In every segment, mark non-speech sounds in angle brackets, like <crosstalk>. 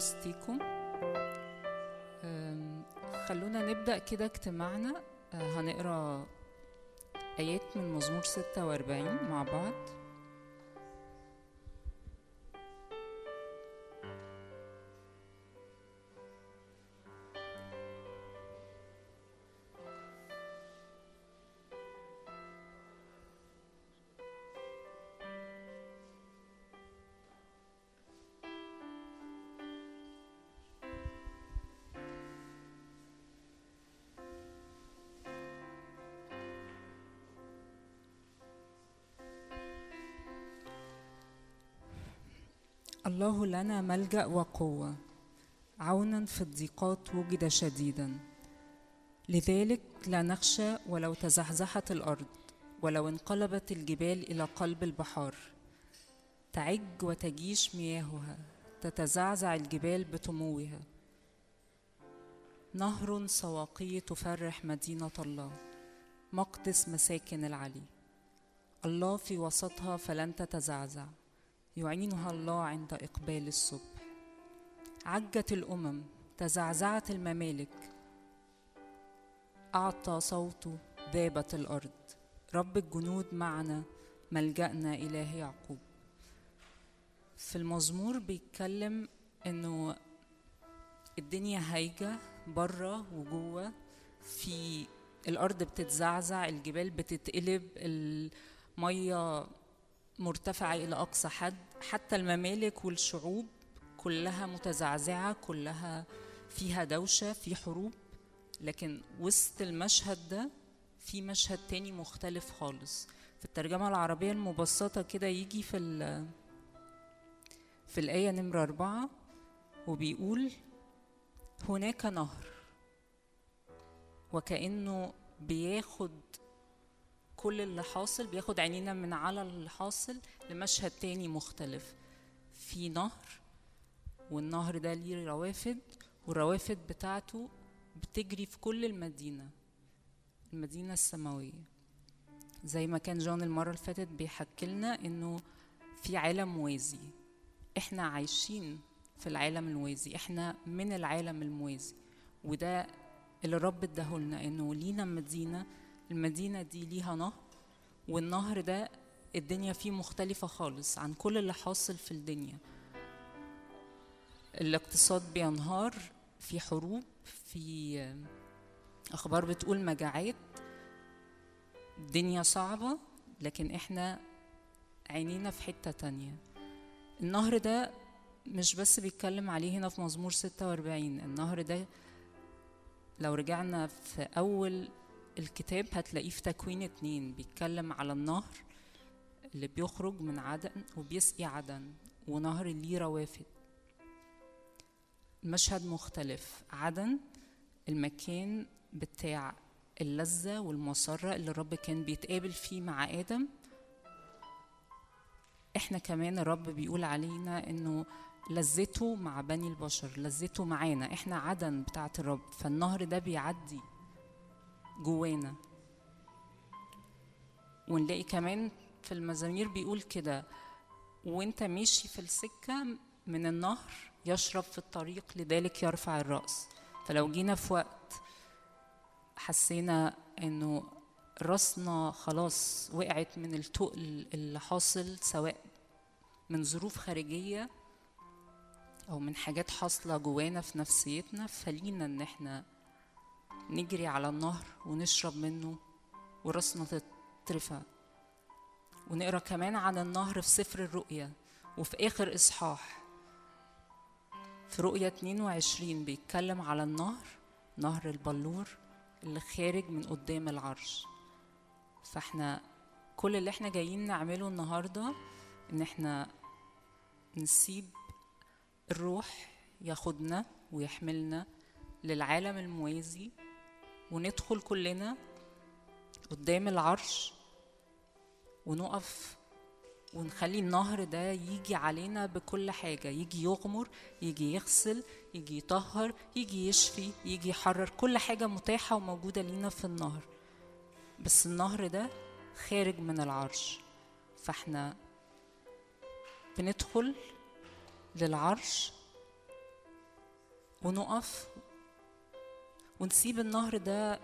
وسطيكم. خلونا نبدأ كده اجتماعنا. أه، هنقرأ آيات من مزمور 46 مع بعض. لنا ملجأ وقوة. عونا في الضيقات وجد شديدا. لذلك لا نخشى ولو تزحزحت الأرض ولو انقلبت الجبال إلى قلب البحار. تعج وتجيش مياهها تتزعزع الجبال بطموها. نهر سواقي تفرح مدينة الله. مقدس مساكن العلي. الله في وسطها فلن تتزعزع. يعينها الله عند إقبال الصبح. عجت الأمم تزعزعت الممالك. أعطى صوته ذابت الأرض. رب الجنود معنا ملجأنا إله يعقوب. في المزمور بيتكلم إنه الدنيا هايجة بره وجوه. في الأرض بتتزعزع الجبال بتتقلب المية مرتفعة إلى أقصى حد حتى الممالك والشعوب كلها متزعزعة كلها فيها دوشة في حروب. لكن وسط المشهد ده في مشهد تاني مختلف خالص. في الترجمة العربية المبسطة كده يجي في ال في الآية نمرة أربعة وبيقول هناك نهر وكأنه بياخد كل اللي حاصل بياخد عينينا من على اللي حاصل لمشهد تاني مختلف. في نهر والنهر ده ليه روافد والروافد بتاعته بتجري في كل المدينة المدينة السماوية. زي ما كان جون المرة اللي فاتت بيحكي لنا إنه في عالم موازي إحنا عايشين في العالم الموازي إحنا من العالم الموازي. وده اللي الرب اداهولنا إنه لينا مدينة المدينة دي ليها نهر والنهر ده الدنيا فيه مختلفة خالص عن كل اللي حاصل في الدنيا. الاقتصاد بينهار في حروب في أخبار بتقول مجاعات. الدنيا صعبة لكن إحنا عينينا في حتة تانية. النهر ده مش بس بيتكلم عليه هنا في مزمور 46 النهر ده لو رجعنا في أول الكتاب هتلاقيه في تكوين اتنين بيتكلم على النهر اللي بيخرج من عدن وبيسقي عدن ونهر ليه روافد. المشهد مختلف. عدن المكان بتاع اللذة والمسرة اللي الرب كان بيتقابل فيه مع آدم. إحنا كمان الرب بيقول علينا إنه لذته مع بني البشر لذته معانا. إحنا عدن بتاعت الرب فالنهر ده بيعدي. جوانا. ونلاقي كمان في المزامير بيقول كده وانت ماشي في السكة من النهر يشرب في الطريق لذلك يرفع الرأس. فلو جينا في وقت حسينا إنه راسنا خلاص وقعت من التقل اللي حاصل سواء من ظروف خارجية أو من حاجات حاصلة جوانا في نفسيتنا فلينا إن إحنا نجري على النهر ونشرب منه وراسنا تترفع. ونقرأ كمان عن النهر في سفر الرؤيا وفي آخر إصحاح. في رؤيا 22 بيتكلم على النهر نهر البلور اللي خارج من قدام العرش. فإحنا كل اللي إحنا جايين نعمله النهارده إن إحنا نسيب الروح ياخدنا ويحملنا للعالم الموازي وندخل كلنا قدام العرش ونقف ونخلي النهر ده يجي علينا بكل حاجة. يجي يغمر يجي يغسل يجي يطهر يجي يشفي يجي يحرر. كل حاجة متاحة وموجودة لينا في النهر. بس النهر ده خارج من العرش. فاحنا بندخل للعرش ونقف ونسيب النهر ده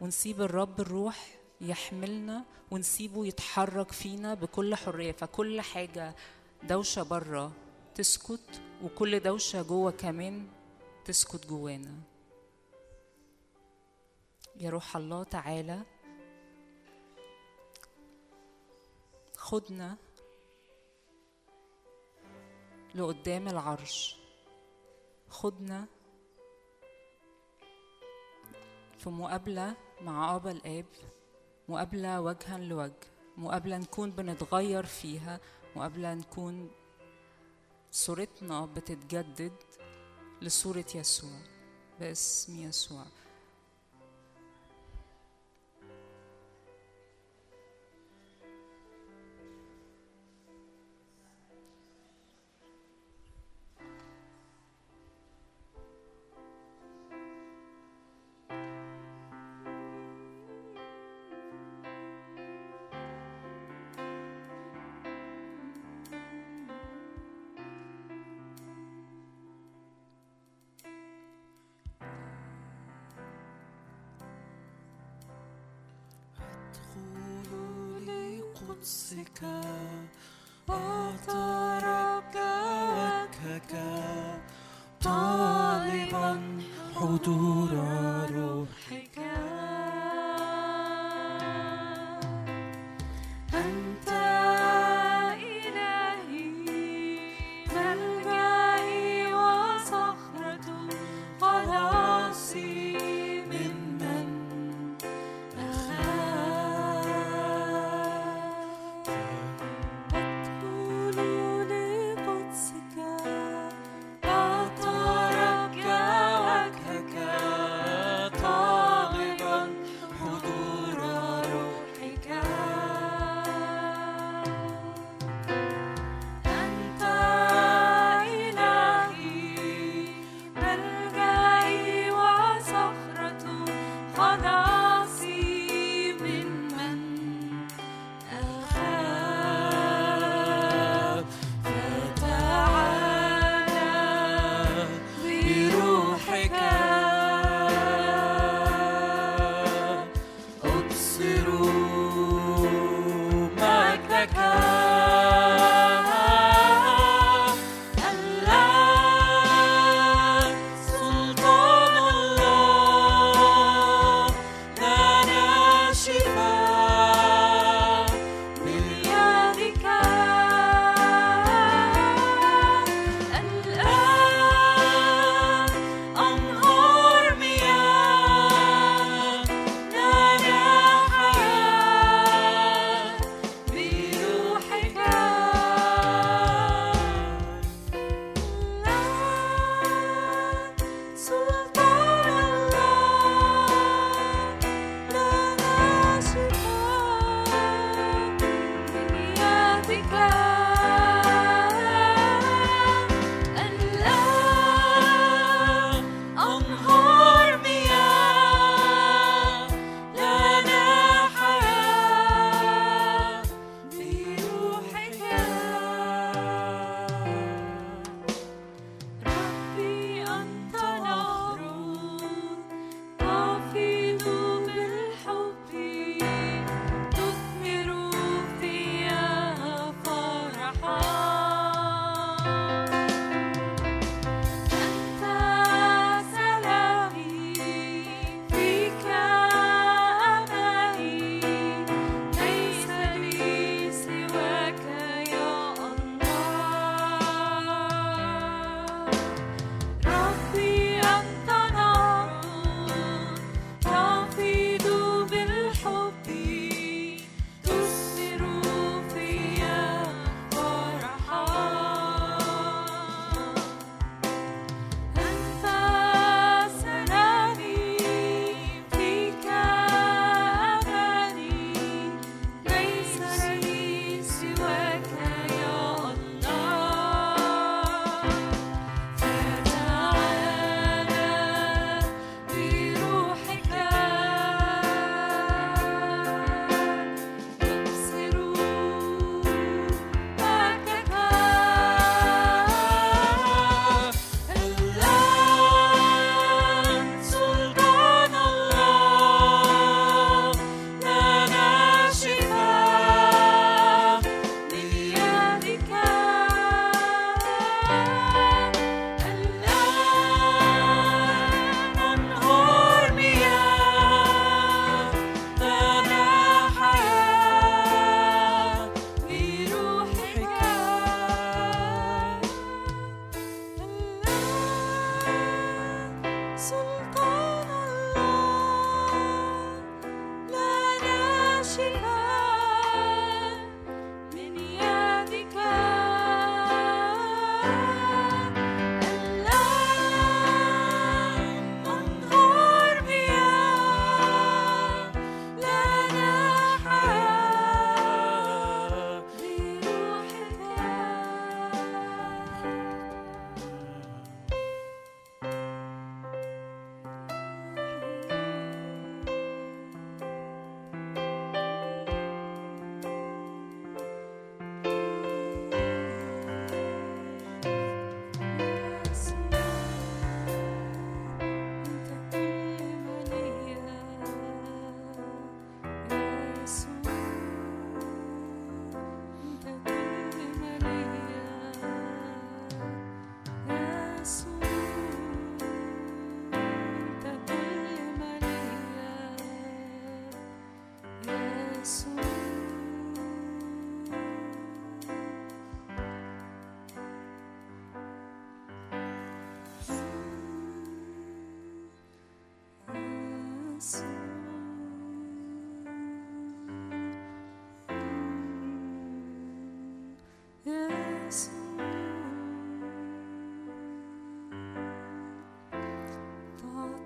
ونسيب الرب الروح يحملنا ونسيبه يتحرك فينا بكل حرية. فكل حاجة دوشة بره تسكت وكل دوشة جوه كمان تسكت جوانا. يا روح الله تعالى خدنا لقدام العرش. خدنا في مقابلة مع أبا الآب مقابلة وجها لوجه مقابلة نكون بنتغير فيها مقابلة نكون صورتنا بتتجدد لصورة يسوع باسم يسوع.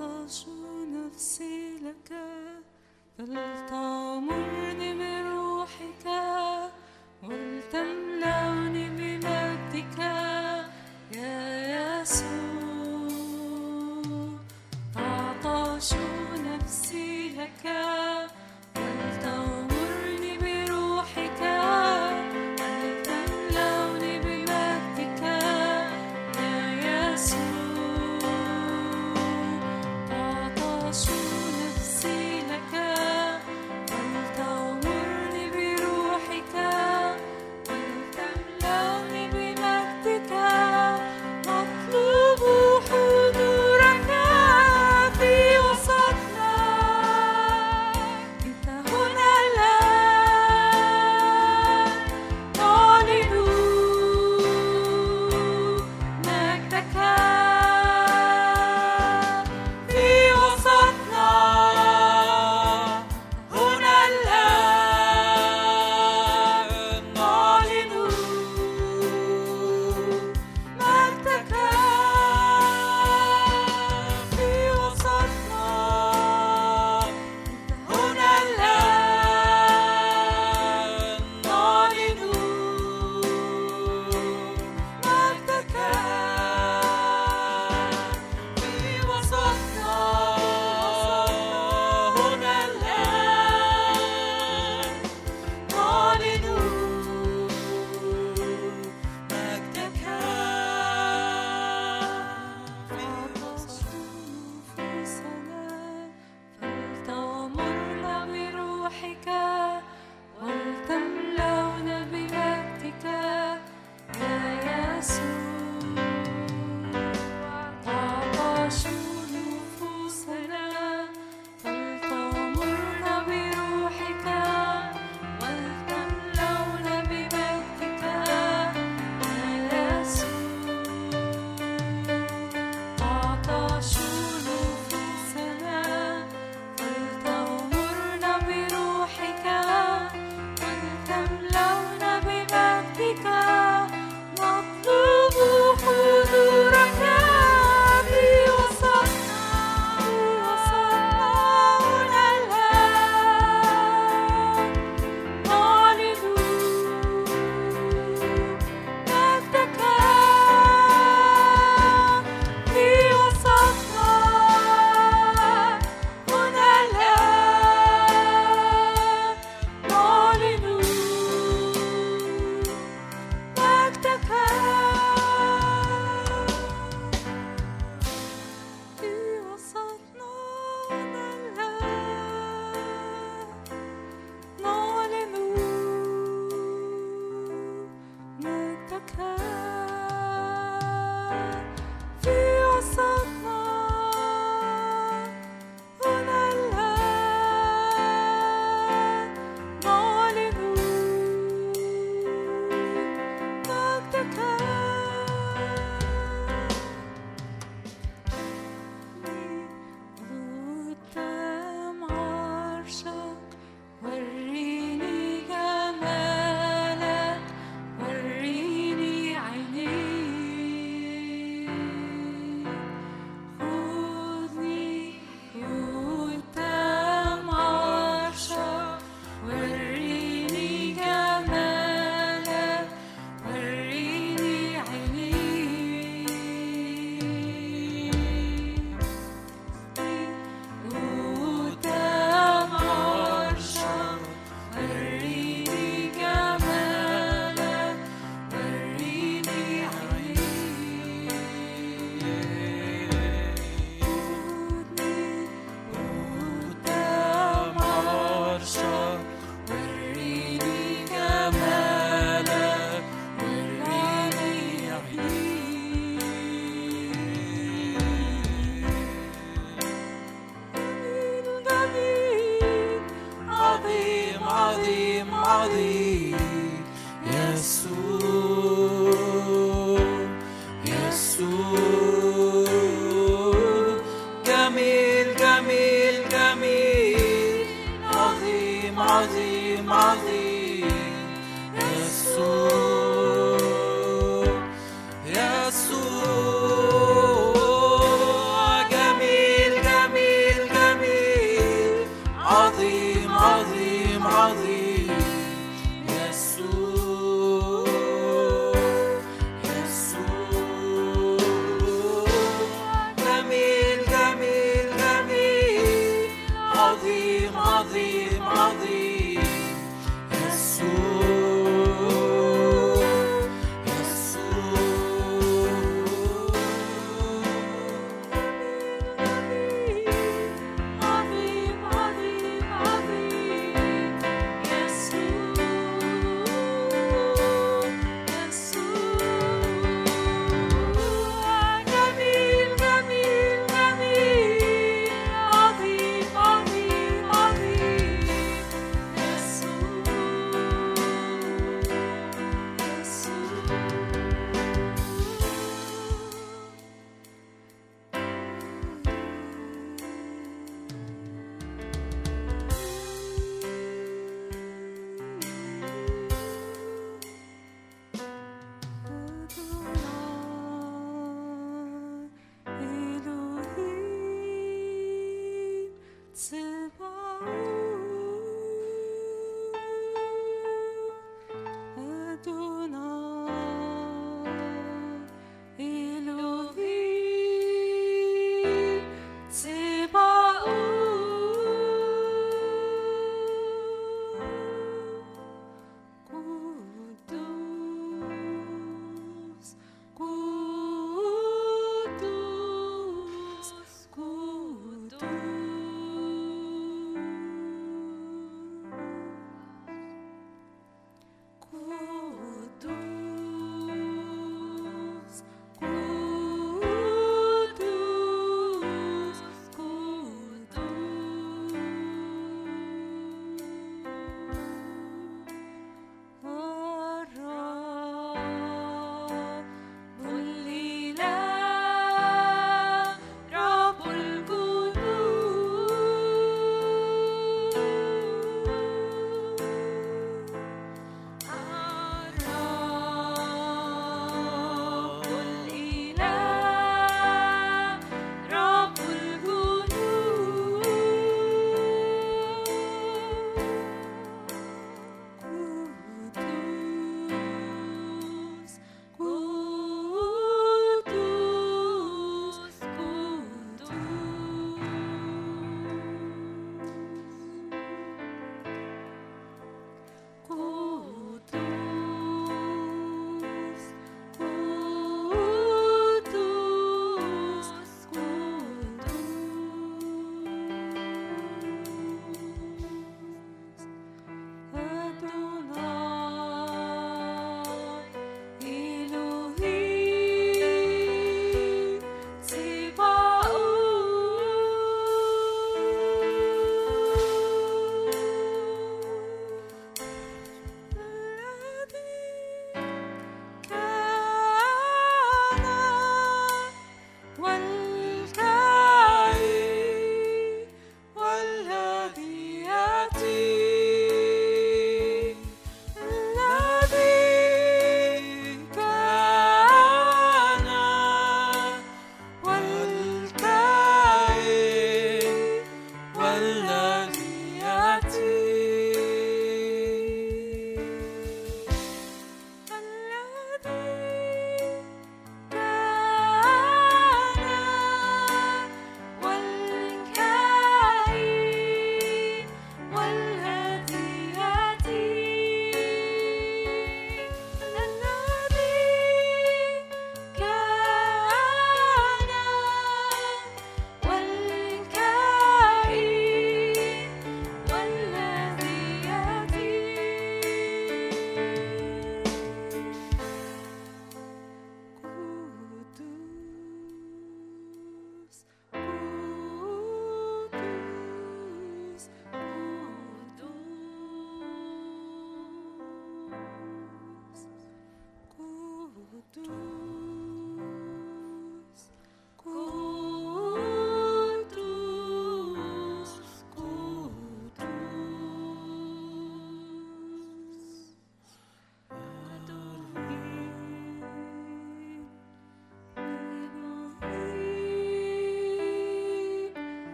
نفسي لك فلتغمرني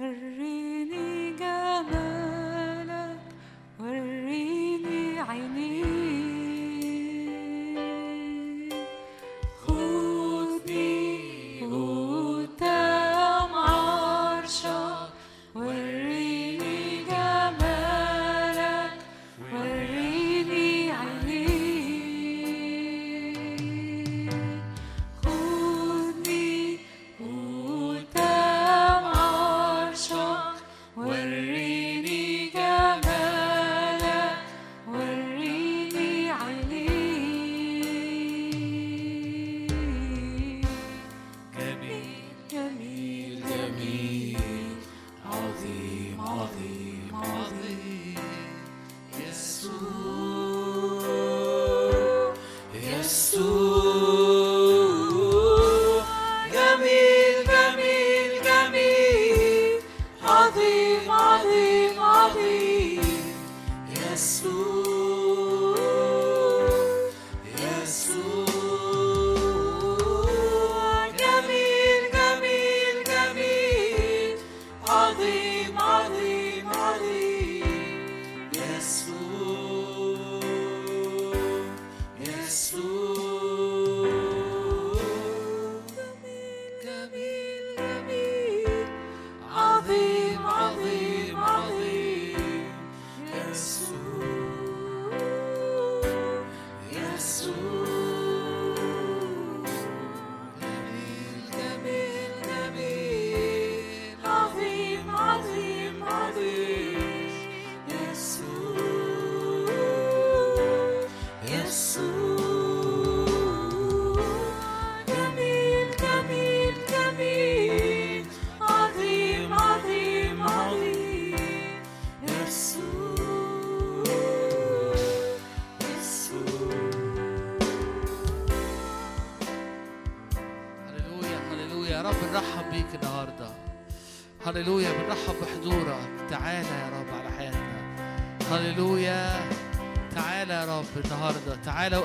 Arr.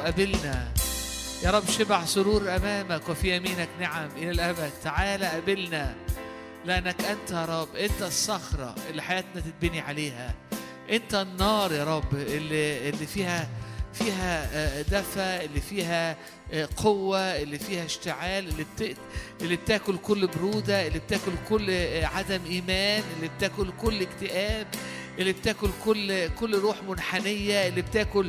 تعالى وقابلنا يا رب شبع سرور أمامك وفي يمينك نعم. إلى الأبد. تعالى قابلنا. لأنك أنت يا رب أنت الصخرة اللي حياتنا تتبني عليها. أنت النار يا رب اللي اللي فيها فيها آه، دفى اللي فيها آه، قوة اللي فيها اشتعال اللي بت... اللي بتاكل كل برودة اللي بتاكل كل آه، عدم إيمان اللي بتاكل كل اكتئاب اللي بتاكل كل كل روح منحنية اللي بتاكل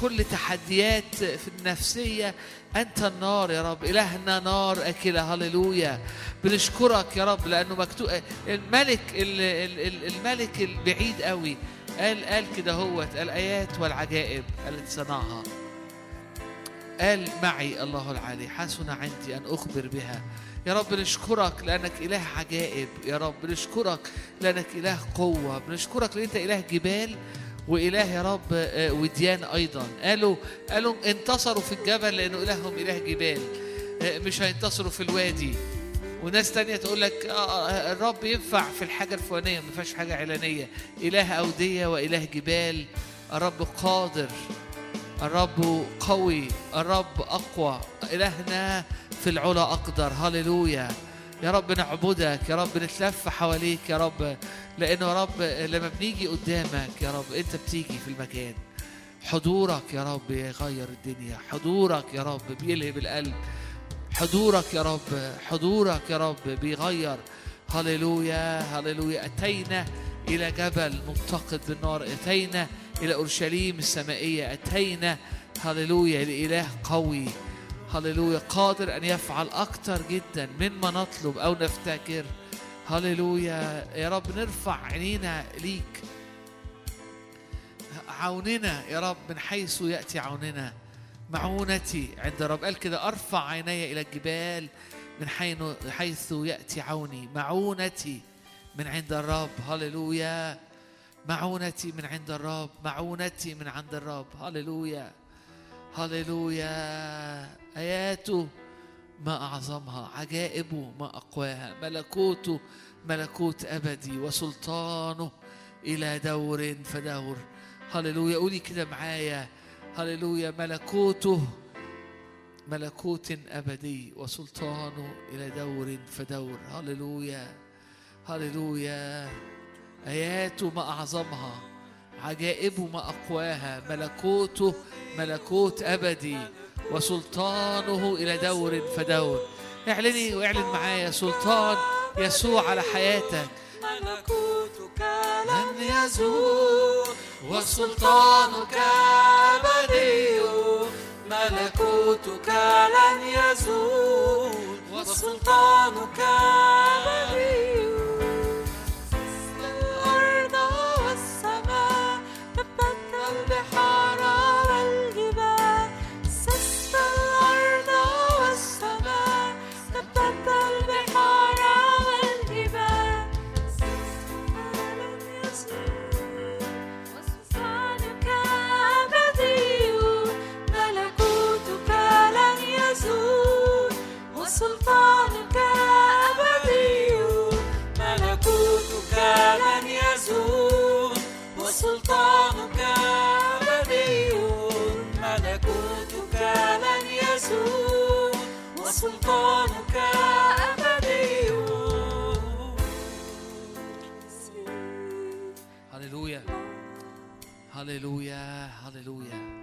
كل تحديات في النفسية. أنت النار يا رب إلهنا نار أكلة هللويا. بنشكرك يا رب لأنه مكتوب الملك الملك البعيد قوي. قال قال كده هوت الآيات والعجائب التي صنعها. قال معي الله العلي حسن عندي أن أخبر بها. يا رب نشكرك لأنك إله عجائب يا رب. نشكرك لأنك إله قوة. بنشكرك لأن أنت إله جبال. وإله يا رب آه، وديان أيضا. قالوا قالوا انتصروا في الجبل لأنه إلههم إله جبال. آه، مش هينتصروا في الوادي. وناس تانية تقول لك آه، آه، الرب ينفع في الحاجة الفلانية ما فيهاش حاجة علانية إله أودية وإله جبال. الرب قادر. الرب قوي. الرب أقوى. إلهنا في العلا أقدر. هللويا. يا رب نعبدك يا رب نتلف حواليك يا رب لأنه يا رب لما بنيجي قدامك يا رب أنت بتيجي في المكان. حضورك يا رب يغير الدنيا حضورك يا رب بيلهب القلب. حضورك يا رب حضورك يا رب بيغير. هللويا هللويا. أتينا إلى جبل متقد بالنار أتينا إلى أورشليم السمائية أتينا هللويا لإله قوي. هللويا قادر أن يفعل أكثر جدا مما نطلب أو نفتكر. هللويا يا رب نرفع عينينا ليك. عوننا يا رب من حيث يأتي عوننا. معونتي عند الرب قال كده أرفع عيني إلى الجبال من حيث يأتي عوني. معونتي من عند الرب. هللويا. معونتي من عند الرب. معونتي من عند الرب. هللويا. هللويا. آياته ما أعظمها عجائبه ما أقواها. ملكوته ملكوت أبدي وسلطانه إلى دور فدور. هللويا. قولي كده معايا. هللويا. ملكوته ملكوت أبدي وسلطانه إلى دور فدور. هللويا. هللويا. آياته ما أعظمها. عجائبه ما أقواها ملكوته ملكوت أبدي وسلطانه إلى دور فدور اعلني واعلن معايا سلطان يسوع على حياتك. ملكوتك لن يزول وسلطانك أبدي. ملكوتك لن يزول وسلطانك أبدي. وسلطانك أبدي. هللويا. هللويا. هللويا.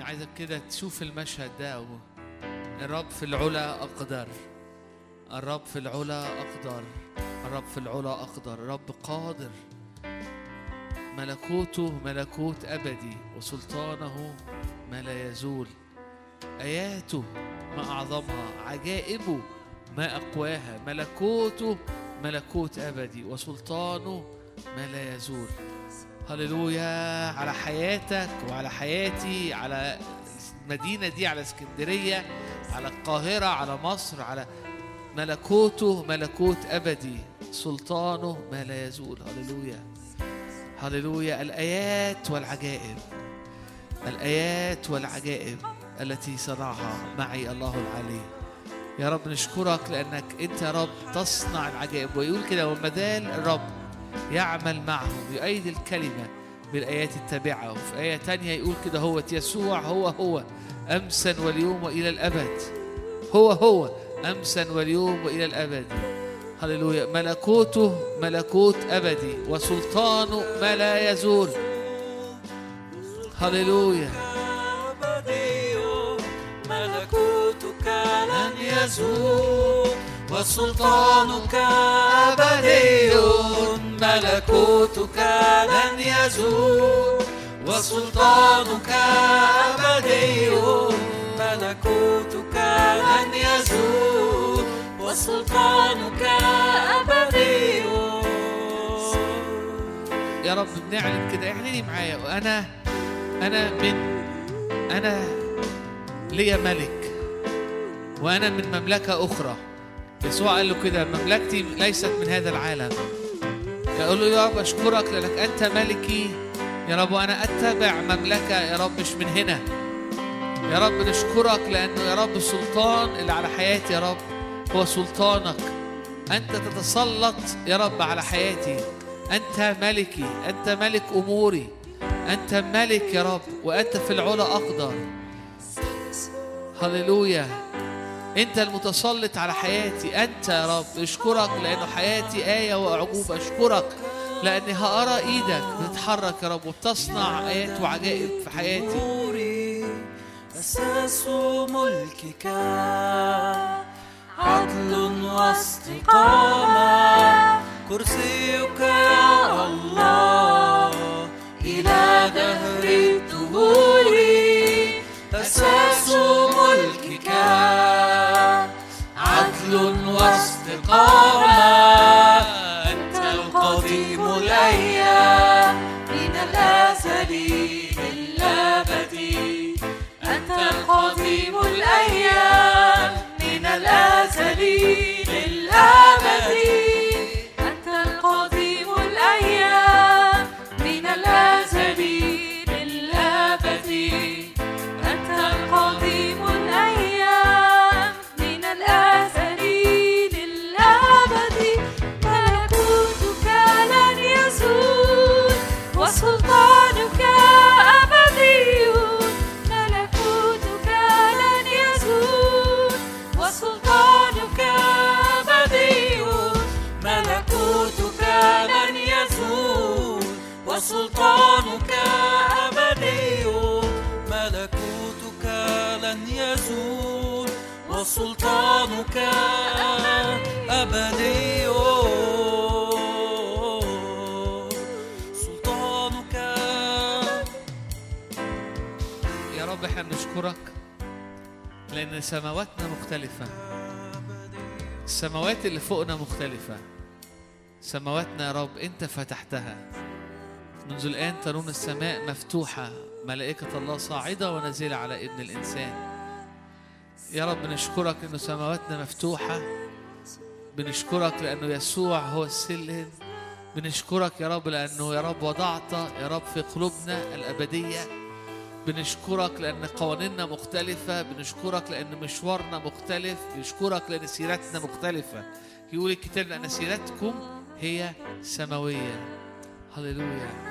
عايزك كده تشوف المشهد ده. الرب في العلا أقدر. الرب في العلا أقدر. الرب في العلا أقدر. الرب قادر. ملكوته ملكوت أبدي. وسلطانه ما لا يزول. آياته ما أعظمها عجائبه ما أقواها ملكوته ملكوت أبدي وسلطانه ما لا يزول. هللويا على حياتك وعلى حياتي على المدينة دي على اسكندرية على القاهرة على مصر على ملكوته ملكوت أبدي سلطانه ما لا يزول. هللويا. هللويا. الآيات والعجائب. الآيات والعجائب التي صنعها معي الله العلي يا رب نشكرك لأنك أنت يا رب تصنع العجائب. ويقول كده وما الرب يعمل معهم يؤيد الكلمة بالآيات التابعة. وفي آية تانية يقول كده هو يسوع هو هو أمسا واليوم وإلى الأبد. هو هو أمسا واليوم وإلى الأبد. هللويا. ملكوته ملكوت أبدي وسلطانه ما لا يزول. هللويا ملكوتك لن يزول وسلطانك أبدي. ملكوتك لن يزول وسلطانك أبدي. ملكوتك لن يزول وسلطانك أبدي. يا رب بنعلن كده اعلني معايا. وأنا أنا من أنا ليا ملك وأنا من مملكة أخرى. يسوع قال له كده مملكتي ليست من هذا العالم. يقول له يا رب أشكرك لأنك أنت ملكي. يا رب وأنا أتبع مملكة. يا رب مش من هنا. يا رب نشكرك لأنه يا رب السلطان اللي على حياتي. يا رب هو سلطانك. أنت تتسلط يا رب على حياتي. أنت ملكي. أنت ملك أموري. أنت ملك يا رب وأنت في العلا أقدر. هللويا. أنت المتسلط على حياتي. أنت يا رب اشكرك لأنه حياتي آية واعجوبه اشكرك لاني هارى إيدك بتتحرك يا رب وبتصنع آيات وعجائب في حياتي. أساس ملكك عدل واستقامة. كرسيك أساس ملكك. عدل واستقامة. أنت القديم الأيام من الأزل للأبد أنت القديم الأيام من الأزل للأبد لأن سماواتنا مختلفة. السماوات اللي فوقنا مختلفة. سماواتنا يا رب أنت فتحتها. منذ الآن ترون السماء مفتوحة. ملائكة الله صاعدة ونازله على ابن الإنسان. يا رب نشكرك إنه سماواتنا مفتوحة. بنشكرك لأنه يسوع هو السلم. بنشكرك يا رب لأنه يا رب وضعت يا رب في قلوبنا الأبدية. بنشكرك لأن قوانيننا مختلفة. بنشكرك لأن مشوارنا مختلف. بنشكرك لأن سيرتنا مختلفة. يقول الكتاب أن سيرتكم هي سماوية. هللويا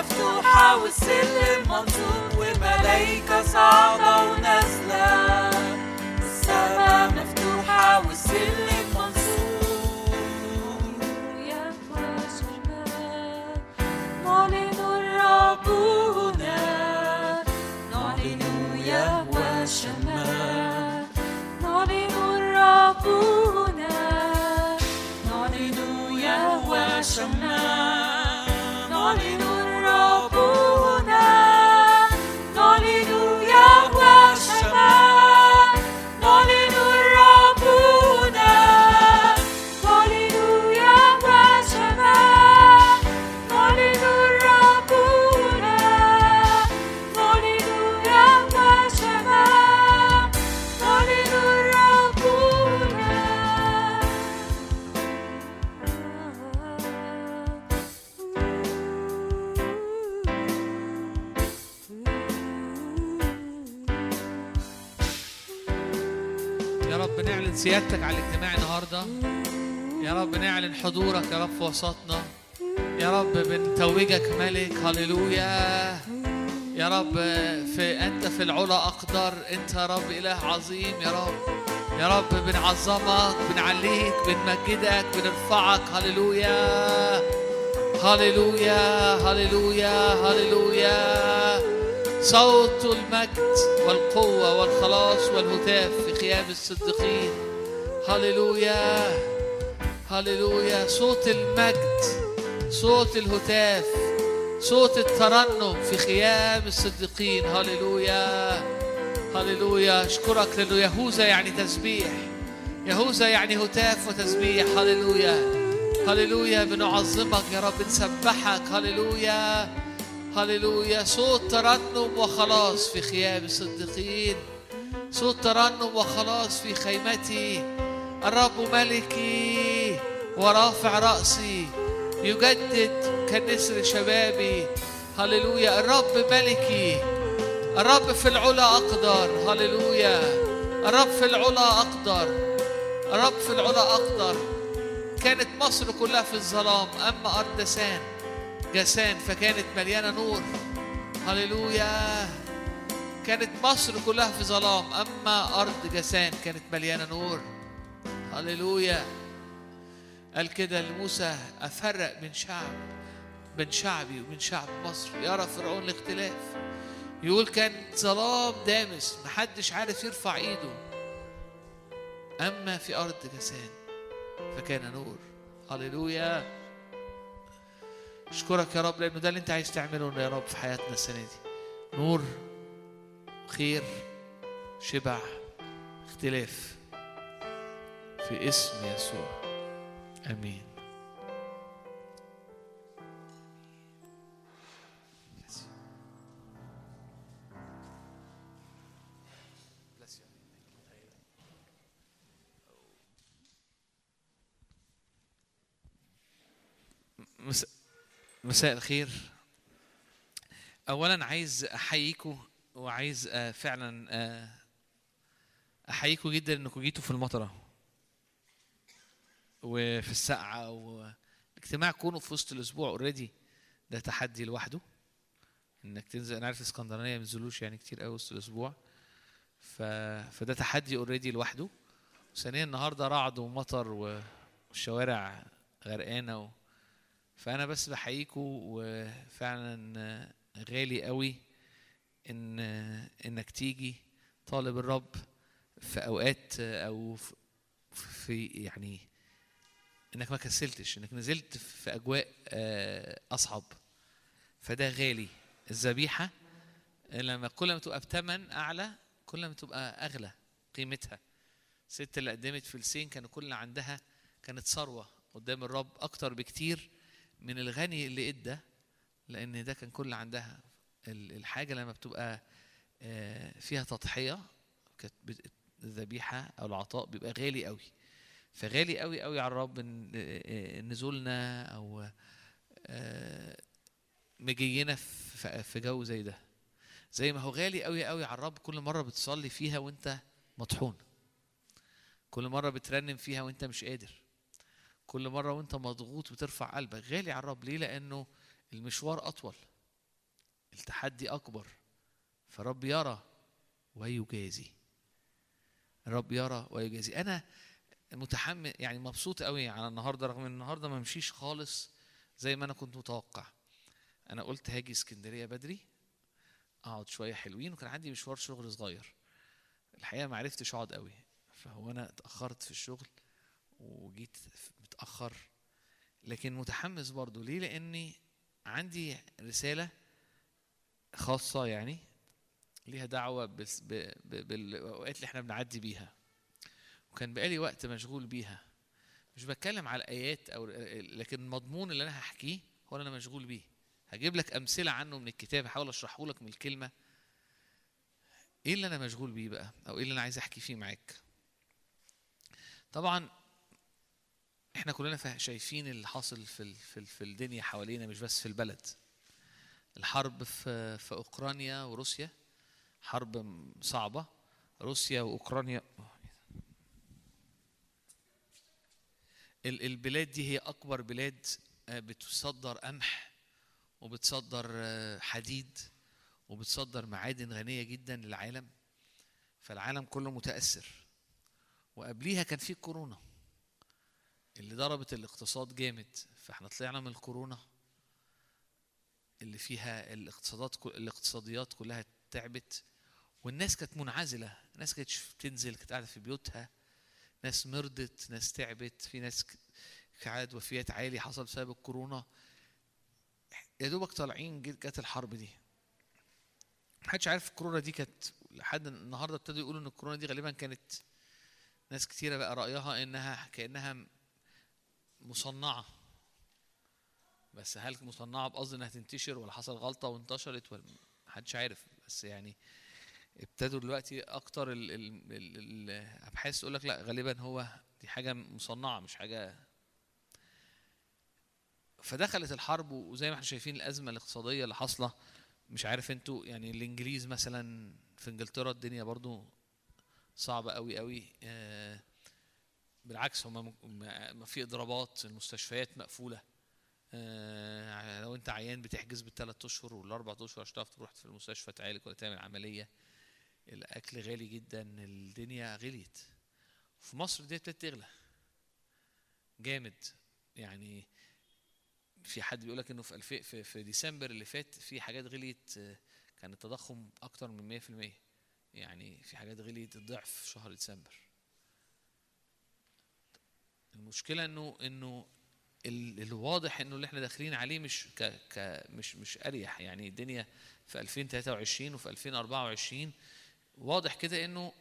مفتوحة والسلم منصوب وملايكة صاعدة ونازلة والسما مفتوحة والسلم منصوب يا وشمال نعلن الرب سيادتك على الاجتماع النهارده. يا رب نعلن حضورك يا رب في وسطنا. يا رب بنتوجك ملك هللويا. يا رب في أنت في العلا أقدر أنت يا رب إله عظيم يا رب. يا رب بنعظمك بنعليك بنمجدك بنرفعك هللويا. هللويا هللويا هللويا. صوت المجد والقوة والخلاص والهتاف في خيام الصديقين. هللويا هللويا صوت المجد صوت الهتاف صوت الترنم في خيام الصديقين هللويا هللويا اشكرك لأنه يهوذا يعني تسبيح يهوذا يعني هتاف وتسبيح هللويا هللويا بنعظمك يا رب نسبحك هللويا هللويا صوت ترنم وخلاص في خيام الصديقين صوت ترنم وخلاص في خيمتي الرب ملكي ورافع رأسي يجدد كالنسر شبابي. هللويا. الرب ملكي. الرب في العلا أقدر. هللويا. الرب في العلا أقدر. الرب في العلا أقدر. كانت مصر كلها في الظلام أما أرض دسان جسان فكانت مليانة نور. هللويا. كانت مصر كلها في ظلام أما أرض جسان كانت مليانة نور. هللويا. قال كده لموسى أفرق بين شعب بين شعبي وبين شعب مصر. يرى فرعون الاختلاف. يقول كان ظلام دامس محدش عارف يرفع ايده. أما في أرض جسان فكان نور. هللويا. أشكرك يا رب لأنه ده اللي أنت عايز تعمله يا رب في حياتنا السنة دي. نور خير شبع اختلاف. في اسم يسوع. آمين. مس- مساء الخير. اولا عايز احييكم وعايز آه، فعلا آه، احييكم جدا انكم جيتوا في المطرة. وفي السقعه والاجتماع كونه في وسط الأسبوع already ده تحدي لوحده. إنك تنزل أنا عارف اسكندرانية ما بينزلوش يعني كتير قوي وسط الأسبوع. ف... فده تحدي already لوحده. ثانيا النهارده رعد ومطر والشوارع غرقانة و... فأنا بس بحييكم وفعلا غالي قوي ان إنك تيجي طالب الرب في أوقات أو في يعني إنك ما كسلتش إنك نزلت في أجواء آه، أصعب. فده غالي. الذبيحة لما كل ما تبقى بثمن أعلى كل ما تبقى أغلى قيمتها. الست اللي قدمت فلسين كانوا كل عندها كانت ثروة قدام الرب أكتر بكتير من الغني اللي إدى لأن ده كان كل عندها. ال- الحاجة لما بتبقى آه، فيها تضحية كانت الذبيحة أو العطاء بيبقى غالي قوي فغالي قوي قوي على الرب نزولنا أو آه، مجينا في جو زي ده. زي ما هو غالي قوي قوي على الرب كل مرة بتصلي فيها وأنت مطحون. كل مرة بترنم فيها وأنت مش قادر. كل مرة وأنت مضغوط بترفع قلبك. غالي على الرب. ليه؟ لأنه المشوار أطول. التحدي أكبر. فرب يرى ويجازي. الرب يرى ويجازي. أنا متحمس يعني مبسوط قوي على النهارده رغم إن النهارده ما مشيش خالص زي ما أنا كنت متوقع. أنا قلت هاجي إسكندرية بدري أقعد شوية حلوين وكان عندي مشوار شغل صغير. الحقيقة ما عرفتش أقعد قوي. فهو أنا اتأخرت في الشغل وجيت متأخر. لكن متحمس برضو ليه؟ لأني عندي رسالة خاصة يعني ليها دعوة بالأوقات اللي إحنا بنعدي بيها. وكان بقالي وقت مشغول بيها. مش بتكلم على الآيات أو لكن المضمون اللي أنا هحكيه هو أنا مشغول بيه. هجيب لك أمثلة عنه من الكتاب هحاول أشرحه لك من الكلمة. إيه اللي أنا مشغول بيه بقى؟ أو إيه اللي أنا عايز أحكي فيه معاك؟ طبعا إحنا كلنا شايفين اللي حاصل في في في الدنيا حوالينا مش بس في البلد. الحرب في في أوكرانيا وروسيا حرب صعبة. روسيا وأوكرانيا البلاد دي هي أكبر بلاد آه، بتصدر قمح وبتصدر آه، حديد وبتصدر معادن غنية جدا للعالم. فالعالم كله متأثر. وقبليها كان في كورونا اللي ضربت الاقتصاد جامد. فاحنا طلعنا من الكورونا اللي فيها الاقتصادات الاقتصاديات كلها تعبت. والناس كانت منعزلة. الناس كانتش بتنزل كانت قاعدة في بيوتها. ناس مرضت ناس تعبت في ناس كعاد وفيات عالي حصل بسبب الكورونا. يا دوبك طالعين جت الحرب دي. محدش عارف الكورونا دي كانت لحد النهارده ابتدوا يقولوا إن الكورونا دي غالبا كانت ناس كتيرة بقى رأيها إنها كأنها مصنعة. بس هل مصنعة بقصد إنها تنتشر ولا حصل غلطة وانتشرت ولا محدش عارف. بس يعني ابتدوا دلوقتي أكتر ال- ال- ال- الأبحاث تقول لك لا غالبا هو دي حاجة مصنعة مش حاجة فدخلت الحرب وزي ما إحنا شايفين الأزمة الاقتصادية اللي حاصلة مش عارف أنتوا يعني الإنجليز مثلا في إنجلترا الدنيا برضو صعبة قوي قوي آه، بالعكس هم ما في إضرابات المستشفيات مقفولة آه، لو انت عيان بتحجز بالثلاث أشهر والأربع أشهر عشان تعرف تروح في المستشفى تعالج ولا تعمل عملية الأكل غالي جدا الدنيا غليت. في مصر دي ابتدت تغلى. جامد. يعني في حد بيقول لك إنه في الف... في في ديسمبر اللي فات في حاجات غليت كان التضخم أكتر من 100% يعني في حاجات غليت الضعف في شهر ديسمبر. المشكلة إنه إنه ال- الواضح إنه اللي إحنا داخلين عليه مش ك ك مش مش أريح. يعني الدنيا في 2023 وفي 2024 واضح كده إنه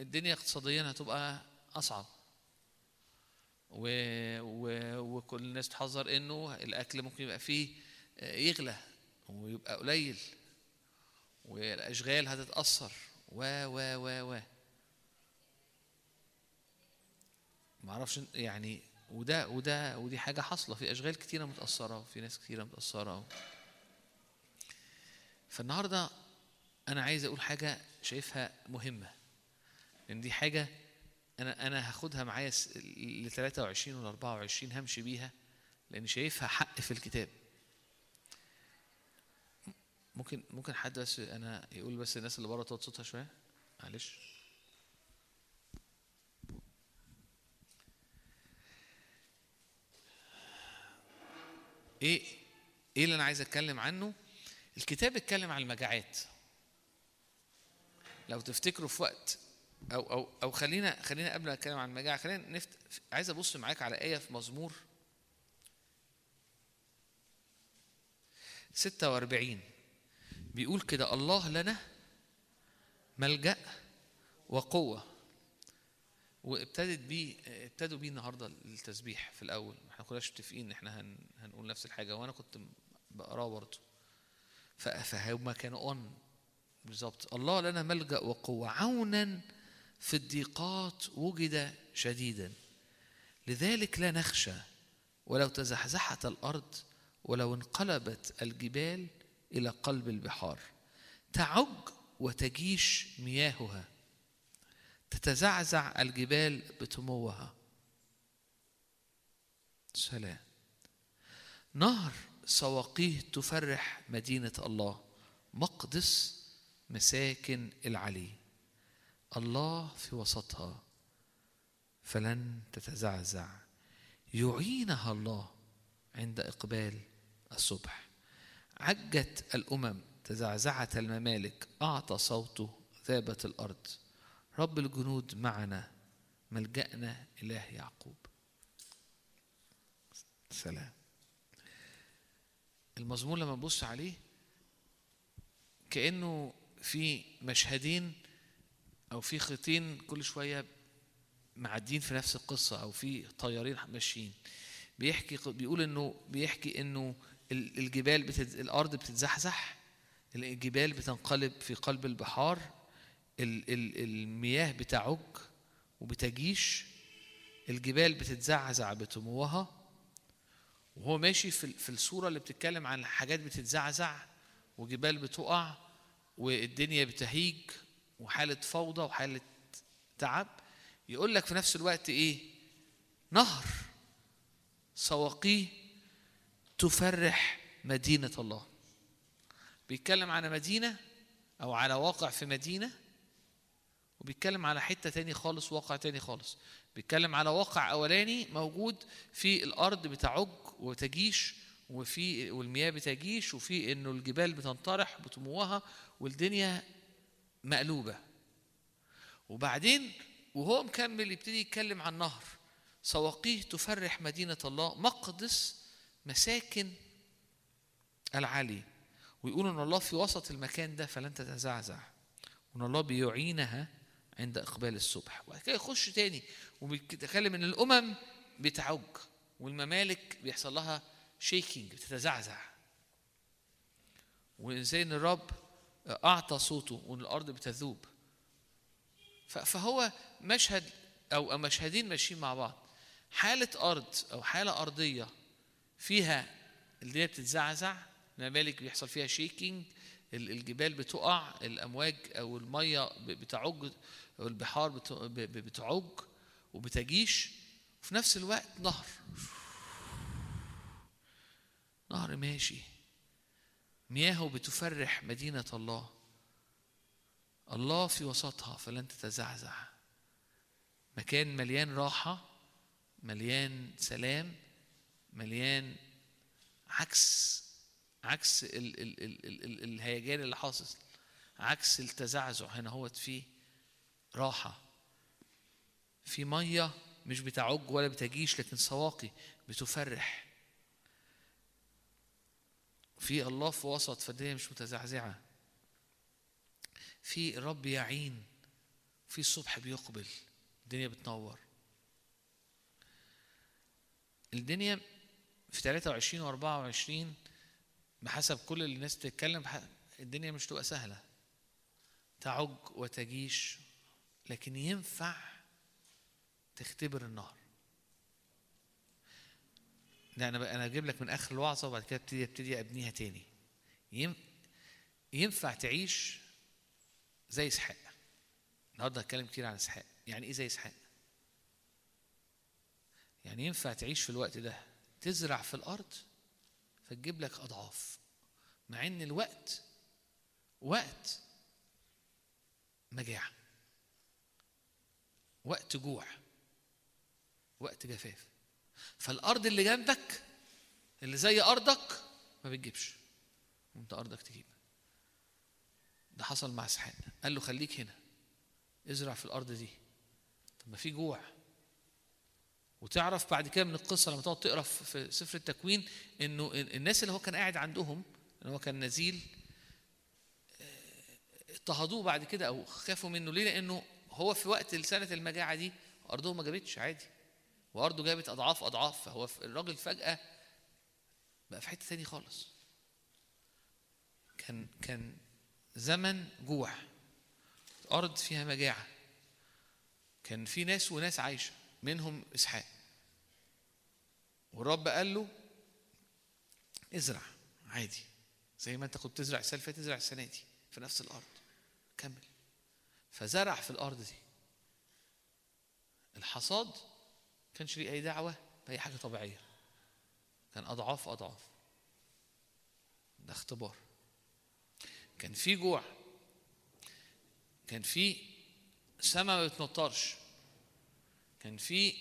الدنيا اقتصاديا هتبقى أصعب. و... و... وكل الناس بتحذر إنه الأكل ممكن يبقى فيه آه، يغلى ويبقى قليل والأشغال هتتأثر. و و و و. ما أعرفش يعني وده وده ودي حاجة حاصلة. في أشغال كتيرة متأثرة وفي ناس كتيرة متأثرة. فالنهاردة أنا عايز أقول حاجة شايفها مهمة لأن دي حاجة أنا أنا هاخدها معايا ل 23 ولا 24 همشي بيها لأن شايفها حق في الكتاب. ممكن ممكن حد بس أنا يقول بس الناس اللي بره توطي صوتها شوية؟ معلش. إيه إيه اللي أنا عايز أتكلم عنه؟ الكتاب اتكلم عن المجاعات. لو تفتكروا في وقت أو أو أو خلينا خلينا قبل ما اتكلم عن المجاعة خلينا نفت عايز أبص معاك على آية في مزمور 46 بيقول كده الله لنا ملجأ وقوة. وابتدت بيه ابتدوا بيه النهارده التسبيح في الأول. إحنا كناش متفقين إن إحنا هن هنقول نفس الحاجة وأنا كنت بقراه برضه. ف- فهم كانوا اون بالظبط. الله لنا ملجأ وقوة. عونا في الضيقات وجد شديدا. لذلك لا نخشى ولو تزحزحت الأرض ولو انقلبت الجبال إلى قلب البحار. تعج وتجيش مياهها. تتزعزع الجبال بتموها سلام. نهر سواقيه تفرح مدينة الله. مقدس مساكن العلي. الله في وسطها. فلن تتزعزع. يعينها الله عند إقبال الصبح. عجت الأمم تزعزعت الممالك. أعطى صوته ذابت الأرض. رب الجنود معنا. ملجأنا إله يعقوب. سلام. المزمور لما نبص عليه كأنه في مشهدين أو في خيطين كل شوية معدين في نفس القصة أو في طيارين ماشيين. بيحكي بيقول إنه بيحكي ال- الجبال بتت... الأرض بتتزحزح الجبال بتنقلب في قلب البحار ال... ال... المياه بتعج وبتجيش الجبال بتتزعزع بتموها وهو ماشي في في الصورة اللي بتتكلم عن حاجات بتتزعزع وجبال بتقع والدنيا بتهيج وحالة فوضى وحالة تعب يقول لك في نفس الوقت إيه؟ نهر سواقيه تفرح مدينة الله. بيتكلم على مدينة أو على واقع في مدينة وبيتكلم على حتة تاني خالص واقع تاني خالص. بيتكلم على واقع أولاني موجود في الأرض بتعج وتجيش وفي والمياه بتجيش وفي إنه الجبال بتنطرح بتموها والدنيا مقلوبة. وبعدين وهو مكمل يبتدي يتكلم عن نهر. سواقيه تفرح مدينة الله مقدس مساكن العلي ويقولوا إن الله في وسط المكان ده فلن تتزعزع وإن الله بيعينها عند إقبال الصبح. وبعد كده يخش تاني وبيتكلم إن الأمم بتعج والممالك بيحصل لها شيكينج بتتزعزع. وازاي ان الرب أعطى صوته وان الأرض بتذوب فهو مشهد أو مشهدين ماشيين مع بعض. حالة أرض أو حالة أرضية فيها اللي هي بتتزعزع الممالك بيحصل فيها شيكينج الجبال بتقع الأمواج أو المية ب- بتعج أو البحار بتعج وبتجيش. وفي نفس الوقت نهر. نهر ماشي. مياهه بتفرح مدينة الله. الله في وسطها فلن تتزعزع. مكان مليان راحة مليان سلام مليان عكس عكس ال ال ال ال ال الهيجان اللي حاصل عكس التزعزع. هنا هو فيه راحة. في مية مش بتعج ولا بتجيش لكن سواقي بتفرح. في الله في وسط فالدنيا مش متزعزعة. في الرب يعين في الصبح بيقبل الدنيا بتنور. الدنيا في 23 و 24 بحسب كل اللي الناس بتتكلم الدنيا مش تبقى سهلة. تعج وتجيش لكن ينفع تختبر النهر. ده أنا أنا أجيب لك من آخر الوعظة وبعد كده ابتدي ابتدي أبنيها تاني. ينفع تعيش زي إسحاق. النهارده هتكلم كتير عن إسحاق. يعني إيه زي إسحاق؟ يعني ينفع تعيش في الوقت ده تزرع في الأرض فتجيب لك أضعاف. مع إن الوقت وقت مجاعة. وقت جوع. وقت جفاف. فالأرض اللي جنبك اللي زي أرضك ما بتجيبش. وأنت أرضك تجيب. ده حصل مع إسحاق. قال له خليك هنا. ازرع في الأرض دي. طب ما في جوع. وتعرف بعد كده من القصة لما تقعد تقرأ في في سفر التكوين إنه الناس اللي هو كان قاعد عندهم اللي هو كان نزيل آه، اضطهدوه بعد كده أو خافوا منه. ليه؟ لأنه هو في وقت سنه المجاعة دي أرضهم ما جابتش. عادي. وارضه جابت أضعاف أضعاف فهو الراجل فجأة بقى في حتة تاني خالص. كان كان زمن جوع ارض فيها مجاعة. كان في ناس وناس عايشة منهم إسحاق. والرب قال له ازرع عادي زي ما أنت كنت تزرع السنة اللي تزرع السنة دي في نفس الأرض. كمل. فزرع في الأرض دي. الحصاد كانش ليه أي دعوة؟ باي حاجة طبيعية. كان أضعاف أضعاف. ده اختبار. كان في جوع. كان في سما ما بتمطرش كان في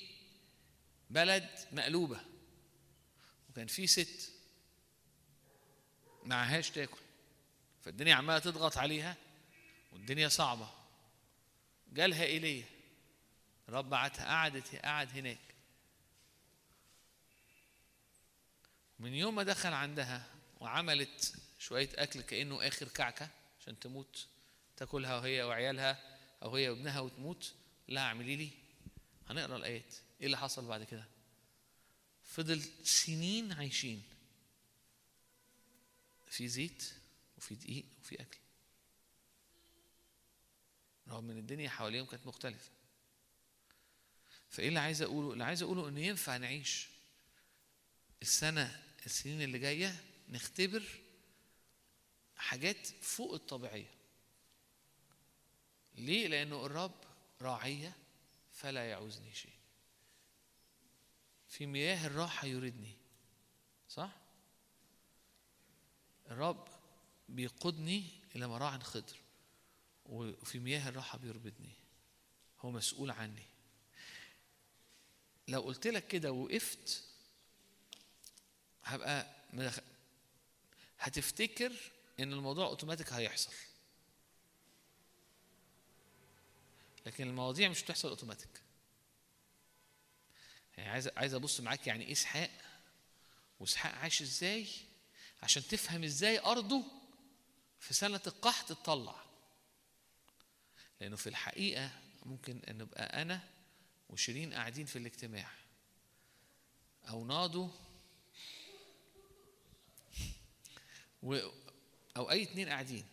بلد مقلوبة. وكان في ست معهاش تاكل. فالدنيا عمالة تضغط عليها والدنيا صعبة. جالها إيليا. رب بعتها قعدت قعد هناك. من يوم ما دخل عندها وعملت شوية أكل كأنه آخر كعكة عشان تموت تاكلها وهي وعيالها أو هي وابنها وتموت لا اعملي لي. هنقرأ الآيات. إيه اللي حصل بعد كده؟ فضل سنين عايشين. في زيت وفي دقيق وفي أكل. رغم إن الدنيا حواليهم كانت مختلفة. فإيه اللي عايز أقوله؟ اللي عايز أقوله ان ينفع نعيش السنة السنين اللي جاية نختبر حاجات فوق الطبيعية. ليه؟ لأنه الرب راعية فلا يعوزني شيء. في مياه الراحة يردني صح؟ الرب بيقودني إلى مراعٍ خضر وفي مياه الراحة بيربطني. هو مسؤول عني. لو قلت لك كده وقفت هبقى. هتفتكر إن الموضوع اوتوماتيك هيحصل. لكن المواضيع مش بتحصل اوتوماتيك يعني عايز عايز أبص معاك يعني إيه إسحاق؟ وإسحاق عاش إزاي؟ عشان تفهم إزاي أرضه في سنة القحط تطلع. لأنه في الحقيقة ممكن إن نبقى أنا وشيرين قاعدين في الاجتماع. أو ناضوا و أو أي اتنين قاعدين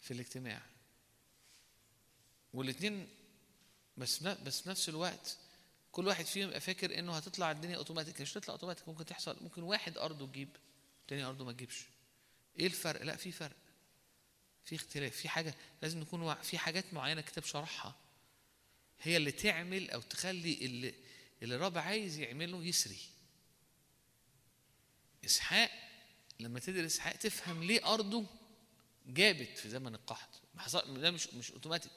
في الاجتماع. والاتنين بس بس في نفس الوقت كل واحد فيهم يبقى فاكر إنه هتطلع الدنيا اوتوماتيك مش هتطلع اوتوماتيك ممكن تحصل ممكن واحد أرضه تجيب تاني أرضه ما تجيبش. إيه الفرق؟ لا في فرق. في اختلاف في حاجة لازم نكون في حاجات معينة الكتاب شرحها هي اللي تعمل أو تخلي اللي اللي الرب عايز يعمله يسري. إسحاق لما تدرس اسحاق تفهم ليه أرضه جابت في زمن القحط. ده مش مش اوتوماتيك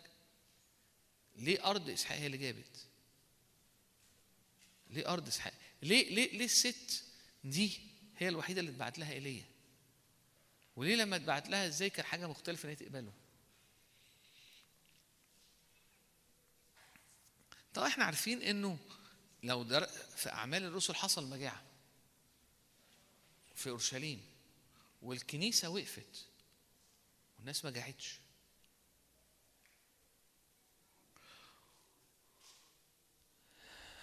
ليه أرض إسحاق هي اللي جابت؟ ليه أرض إسحاق؟ ليه ليه ليه الست دي هي الوحيدة اللي اتبعت لها إيليا؟ وليه لما اتبعت لها إزاي كان حاجة مختلفة إن هي تقبله؟ طبعا إحنا عارفين إنه لو در في أعمال الرسل حصل مجاعة في أورشليم. والكنيسة وقفت والناس ما جاعتش.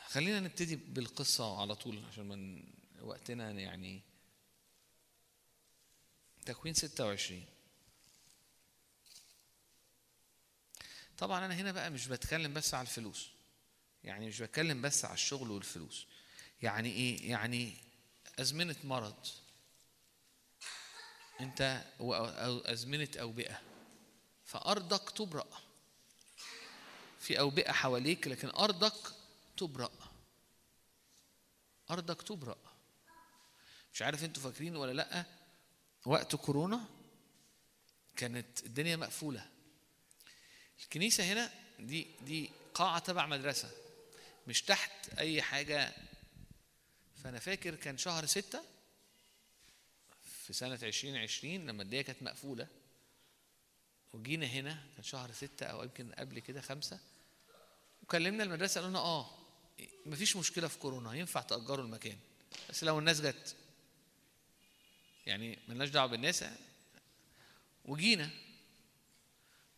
خلينا نبتدي بالقصة على طول عشان من وقتنا يعني تكوين 26 طبعا أنا هنا بقى مش بتكلم بس على الفلوس. يعني مش بتكلم بس على الشغل والفلوس. يعني إيه؟ يعني أزمنة مرض. أنت أو أزمنة أوبئة. فأرضك تبرأ. في أوبئة حواليك لكن أرضك تبرأ. أرضك تبرأ. مش عارف أنتوا فاكرين ولا لأ وقت كورونا كانت الدنيا مقفولة. الكنيسة هنا دي دي قاعة تبع مدرسة مش تحت أي حاجة. فأنا فاكر كان شهر ستة في سنة عشرين عشرين لما الدنيا كانت مقفولة وجينا هنا كان شهر ستة أو يمكن قبل كده خمسة وكلمنا المدرسة قالوا لنا آه مفيش مشكلة في كورونا ينفع تأجروا المكان. بس لو الناس جت يعني ملناش دعوة بالناس وجينا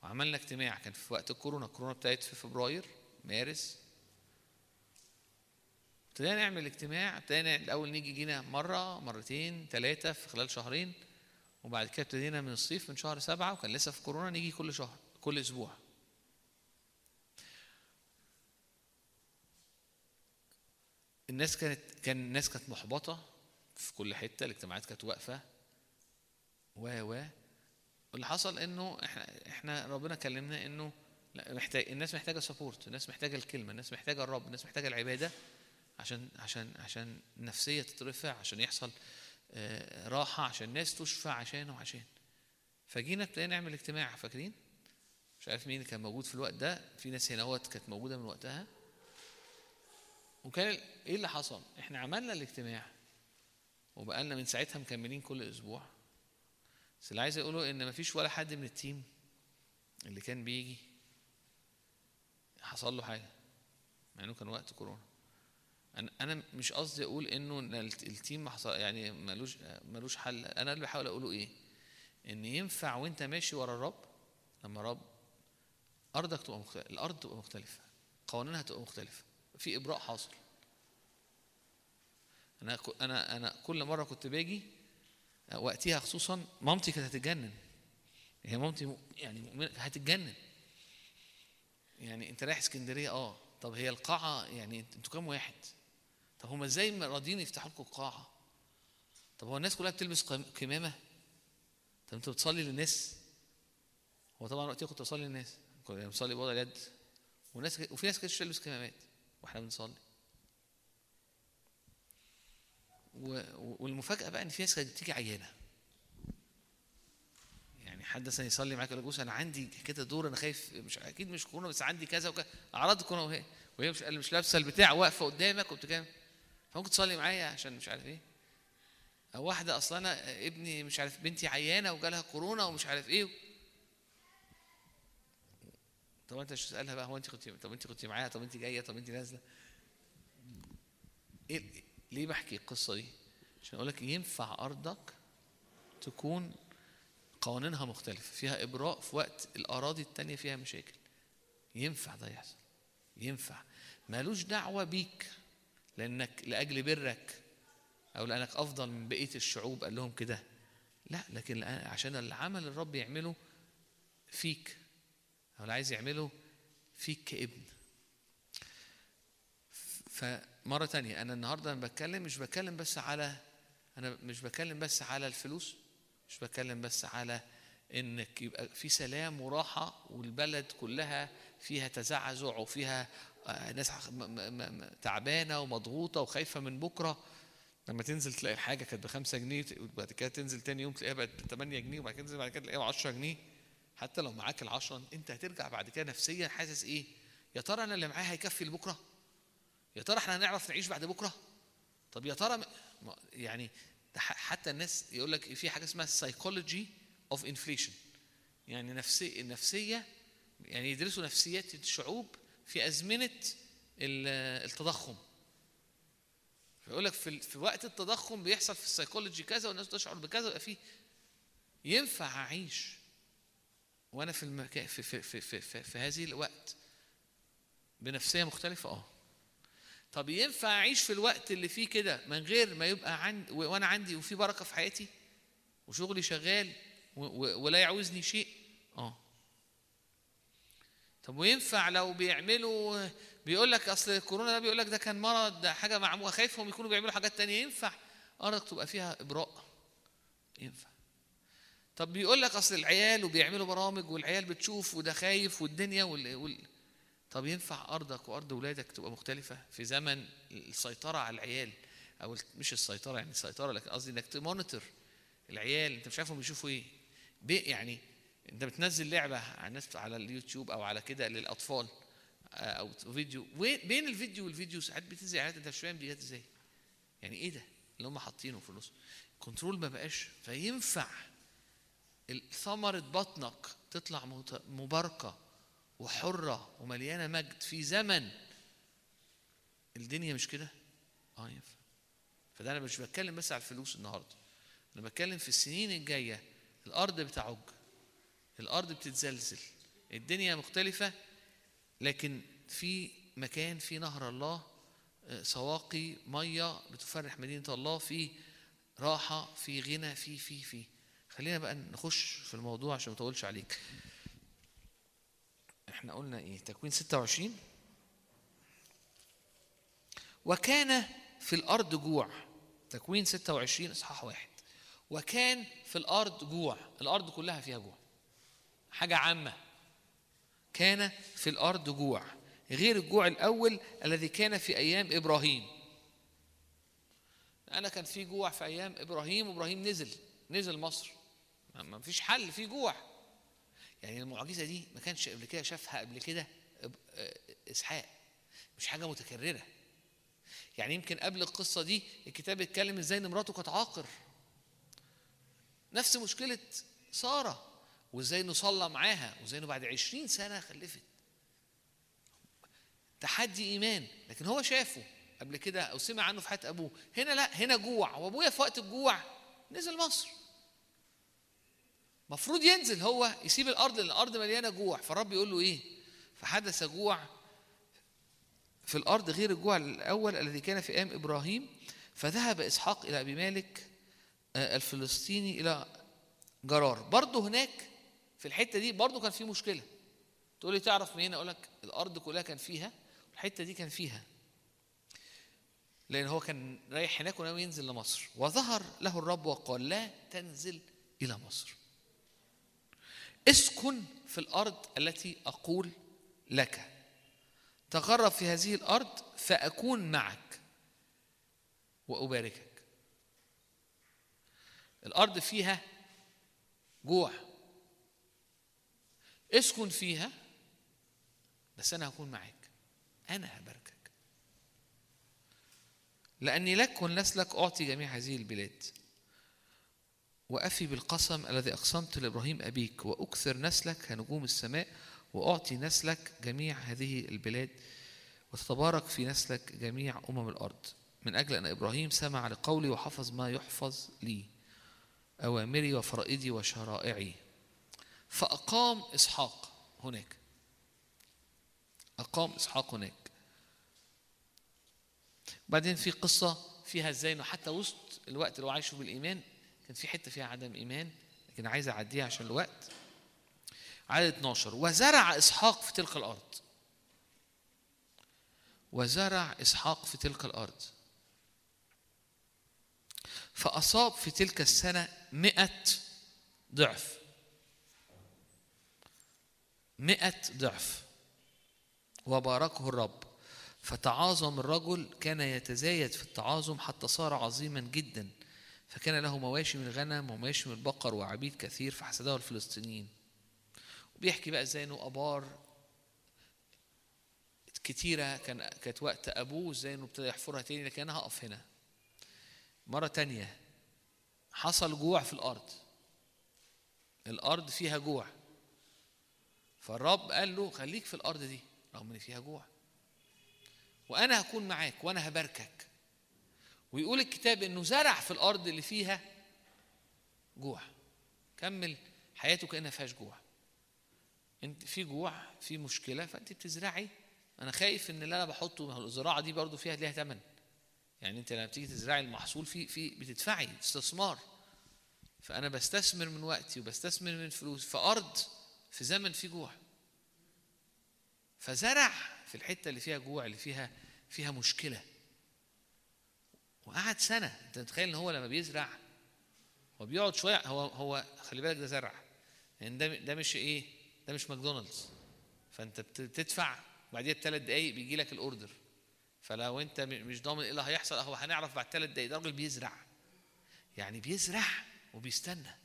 وعملنا اجتماع. كان في وقت الكورونا الكورونا ابتدت في فبراير مارس ابتدينا نعمل اجتماع ابتدينا الأول نيجي جينا مرة مرتين ثلاثة في خلال شهرين وبعد كده ابتدينا من الصيف من شهر سبعة وكان لسه في كورونا نيجي كل شهر كل أسبوع. الناس كانت كان الناس كانت محبطة في كل حتة الاجتماعات كانت واقفة. و و. واللي حصل إنه إحنا إحنا ربنا كلمنا إنه لا محتاج الناس محتاجة سبورت الناس محتاجة الكلمة الناس محتاجة الرب الناس محتاجة العبادة. عشان عشان عشان النفسيه تترفع عشان يحصل آه، راحة عشان الناس تشفى عشان وعشان. فجينا ابتدينا نعمل اجتماع فاكرين؟ مش عارف مين كان موجود في الوقت ده في ناس هنا وقت كانت موجودة من وقتها. وكان إيه اللي حصل؟ إحنا عملنا الاجتماع وبقالنا من ساعتها مكملين كل أسبوع. بس اللي عايز أقوله إن مفيش ولا حد من ال team اللي كان بيجي حصل له حاجة مع إنه كان وقت كورونا. أنا أنا مش قصدي أقول إنه ال team يعني ملوش ملوش حل. أنا اللي بحاول أقوله إيه؟ إن ينفع وأنت ماشي ورا الرب لما الرب أرضك تبقى مختلفة الأرض تبقى مختلفة قوانينها تبقى مختلفة في إبراء حاصل. أنا أنا أنا كل مرة كنت باجي وقتها خصوصا مامتي كانت هتتجنن. هي مامتي يعني مؤمنة هتتجنن. يعني أنت رايح اسكندرية؟ آه. طب هي القاعة يعني أنتوا كام واحد؟ طب هما إزاي راضيين يفتحوا لكم القاعه طب هو الناس كلها بتلبس كمامه طب انت بتصلي للناس؟ هو طبعا وقتها كنت بصلي للناس كنت بصلي بوضع اليد وناس وفي ناس كانت تلبس كمامات وإحنا بنصلي. والمفاجأة بقى إن في ناس كانت بتيجي عيانة. يعني حد مثلا يصلي معاك يقول أنا عندي كده دور أنا خايف مش أكيد مش كورونا بس عندي كذا وكذا. أعراض كورونا وهي وهي مش مش لابسة البتاع واقفة قدامك وبتتكلم. فممكن تصلي معايا عشان مش عارف إيه. أو واحدة أصلا أنا ابني مش عارف بنتي عيانة وجالها كورونا ومش عارف إيه. طب أنت مش تسالها بقى هو أنت كنت طب أنت كنت معايا طب أنت جاية طب أنت نازلة. إيه ليه بحكي القصة دي؟ عشان أقول لك ينفع أرضك تكون قوانينها مختلفة فيها إبراء في وقت الأراضي التانية فيها مشاكل. ينفع ده يحصل. ينفع. مالوش دعوة بيك. لأنك لأجل برك أو لأنك أفضل من بقية الشعوب قال لهم كده. لا لكن عشان العمل الرب يعمله فيك أو اللي عايز يعمله فيك كابن. فمرة تانية أنا النهاردة أنا بتكلم مش بتكلم بس على أنا مش بتكلم بس على الفلوس مش بتكلم بس على إنك يبقى في سلام وراحة والبلد كلها فيها تزعزع وفيها ناس تعبانة ومضغوطة وخايفة من بكرة. لما تنزل تلاقي الحاجة كانت بخمسة جنيه وبعد كده تنزل تاني يوم تلاقيها بقت بثمانية جنيه وبعد كده تنزل بعد كده تلاقيها بعشرة جنيه. حتى لو معاك العشرة انت هترجع بعد كده نفسيا حاسس إيه؟ يا ترى أنا اللي معايا هيكفي لبكرة؟ يا ترى إحنا هنعرف نعيش بعد بكرة؟ طب يا ترى يعني حتى الناس يقول لك في حاجة اسمها psychology of inflation يعني نفسي النفسيه يعني يدرسوا نفسيات الشعوب في أزمنة ال- التضخم. فيقول لك في, في وقت التضخم بيحصل في السيكولوجي كذا والناس تشعر بكذا ويبقى في ينفع أعيش وأنا في المكان في في في في, في, في هذه الوقت بنفسية مختلفة؟ آه. طب ينفع أعيش في الوقت اللي فيه كده من غير ما يبقى عندي وأنا عندي وفي بركة في حياتي وشغلي شغال ولا يعوزني شيء؟ آه. طب وينفع لو بيعملوا بيقول لك أصل الكورونا ده بيقول لك ده كان مرض ده حاجة معمولة خايفهم يكونوا بيعملوا حاجات تانية ينفع؟ ارضك تبقى فيها إبراء ينفع. طب بيقول لك أصل العيال وبيعملوا برامج والعيال بتشوف وده خايف والدنيا وال... وال... طب ينفع أرضك وأرض ولادك تبقى مختلفة في زمن السيطرة على العيال؟ أو مش السيطرة يعني السيطرة لكن قصدي إنك ت monitor العيال أنت مش عارفهم بيشوفوا إيه؟ يعني انت بتنزل لعبة على الناس على اليوتيوب أو على كده للأطفال آه، أو فيديو. بين الفيديو والفيديو ساعات بتنزل اعلانات انت مش فاهم دي إزاي. يعني إيه ده؟ اللي هم حاطينه في النص. control ما بقاش. فينفع ثمرة بطنك تطلع مباركة وحرة ومليانة مجد في زمن. الدنيا مش كده؟ آه ينفع. فده أنا مش بتكلم بس على الفلوس النهارده. أنا بتكلم في السنين الجاية. الأرض بتعج. الأرض بتتزلزل الدنيا مختلفة لكن في مكان في نهر الله آه، سواقي مية بتفرح مدينة الله في راحة في غنى في في في. خلينا بقى نخش في الموضوع عشان ما أطولش عليك. إحنا قلنا إيه؟ تكوين 26 وكان في الأرض جوع. تكوين 26 إصحاح واحد. وكان في الأرض جوع. الأرض كلها فيها جوع. حاجة عامة. كان في الأرض جوع غير الجوع الأول الذي كان في أيام إبراهيم. أنا كان في جوع في أيام إبراهيم وإبراهيم نزل نزل مصر. ما- فيش حل في جوع. يعني المعجزة دي ما كانش قبل كده شافها قبل كده آه، إسحاق. مش حاجة متكررة. يعني يمكن قبل القصة دي الكتاب بيتكلم إزاي إن مراته كانت عاقر نفس مشكلة سارة. وازاي انه صلى معاها وازاي بعد عشرين سنة خلفت. تحدي إيمان لكن هو شافه قبل كده أو سمع عنه في حياة أبوه. هنا لا هنا جوع. وابويا في وقت الجوع نزل مصر. مفروض ينزل هو يسيب الأرض لأن الأرض مليانة جوع. فالرب يقول له إيه؟ فحدث جوع في الأرض غير الجوع الأول الذي كان في آيام إبراهيم. فذهب إسحاق إلى أبي مالك آه، الفلسطيني إلى جرار. برضه هناك في الحتة دي برضه كان في مشكلة. تقول لي تعرف منين؟ أقول لك الأرض كلها كان فيها والحته دي كان فيها. لأن هو كان رايح هناك وناوي ينزل لمصر. وظهر له الرب وقال لا تنزل إلى مصر. اسكن في الأرض التي أقول لك. تغرب في هذه الأرض فأكون معك وأباركك. الأرض فيها جوع. اسكن فيها بس أنا هكون معاك. أنا هباركك. لأني لك ولنسلك أعطي جميع هذه البلاد. وأفي بالقسم الذي أقسمت لإبراهيم أبيك وأكثر نسلك كنجوم السماء وأعطي نسلك جميع هذه البلاد وتتبارك في نسلك جميع أمم الأرض. من أجل أن إبراهيم سمع لقولي وحفظ ما يحفظ لي أوامري وفرائدي وشرائعي. فأقام إسحاق هناك. أقام إسحاق هناك. بعدين في قصة فيها إزاي إنه حتى وسط الوقت اللي هو عايشه بالإيمان كان في حتة فيها عدم إيمان لكن عايز أعديها عشان الوقت. عدد 12 وزرع إسحاق في تلك الأرض. وزرع إسحاق في تلك الأرض. فأصاب في تلك السنة مئة ضعف. مئة ضعف. وباركه الرب. فتعاظم الرجل كان يتزايد في التعاظم حتى صار عظيما جدا. فكان له مواشي من الغنم ومواشي من البقر وعبيد كثير فحسده الفلسطينيين. وبيحكي بقى إزاي إنه أبار كتيرة كان كانت وقت أبوه إزاي إنه ابتدى يحفرها تاني لكن أنا هقف هنا. مرة تانية حصل جوع في الأرض. الأرض فيها جوع. فالرب قال له خليك في الأرض دي رغم إن فيها جوع. وأنا هكون معاك وأنا هباركك. ويقول الكتاب إنه زرع في الأرض اللي فيها جوع. كمل حياته كأنها فيهاش جوع. أنت في جوع في مشكلة فأنت بتزرعي. أنا خايف إن اللي أنا بحطه الزراعة دي برضو فيها ليها ثمن يعني أنت لما بتيجي تزرعي المحصول في في بتدفعي استثمار. فأنا بستثمر من وقتي وبستثمر من فلوس. في ارض في زمن فيه جوع. فزرع في الحتة اللي فيها جوع اللي فيها فيها مشكلة. وقعد سنة. أنت متخيل إن هو لما بيزرع هو بيقعد شوية هو هو خلي بالك ده زرع. يعني ده ده مش إيه؟ ده مش ماكدونالدز. فأنت بت- بتدفع بعديها بثلاث دقايق بيجي لك الأوردر. فلو أنت م- مش ضامن إيه اللي هيحصل هو هنعرف بعد ثلاث دقايق ده راجل بيزرع. يعني بيزرع وبيستنى.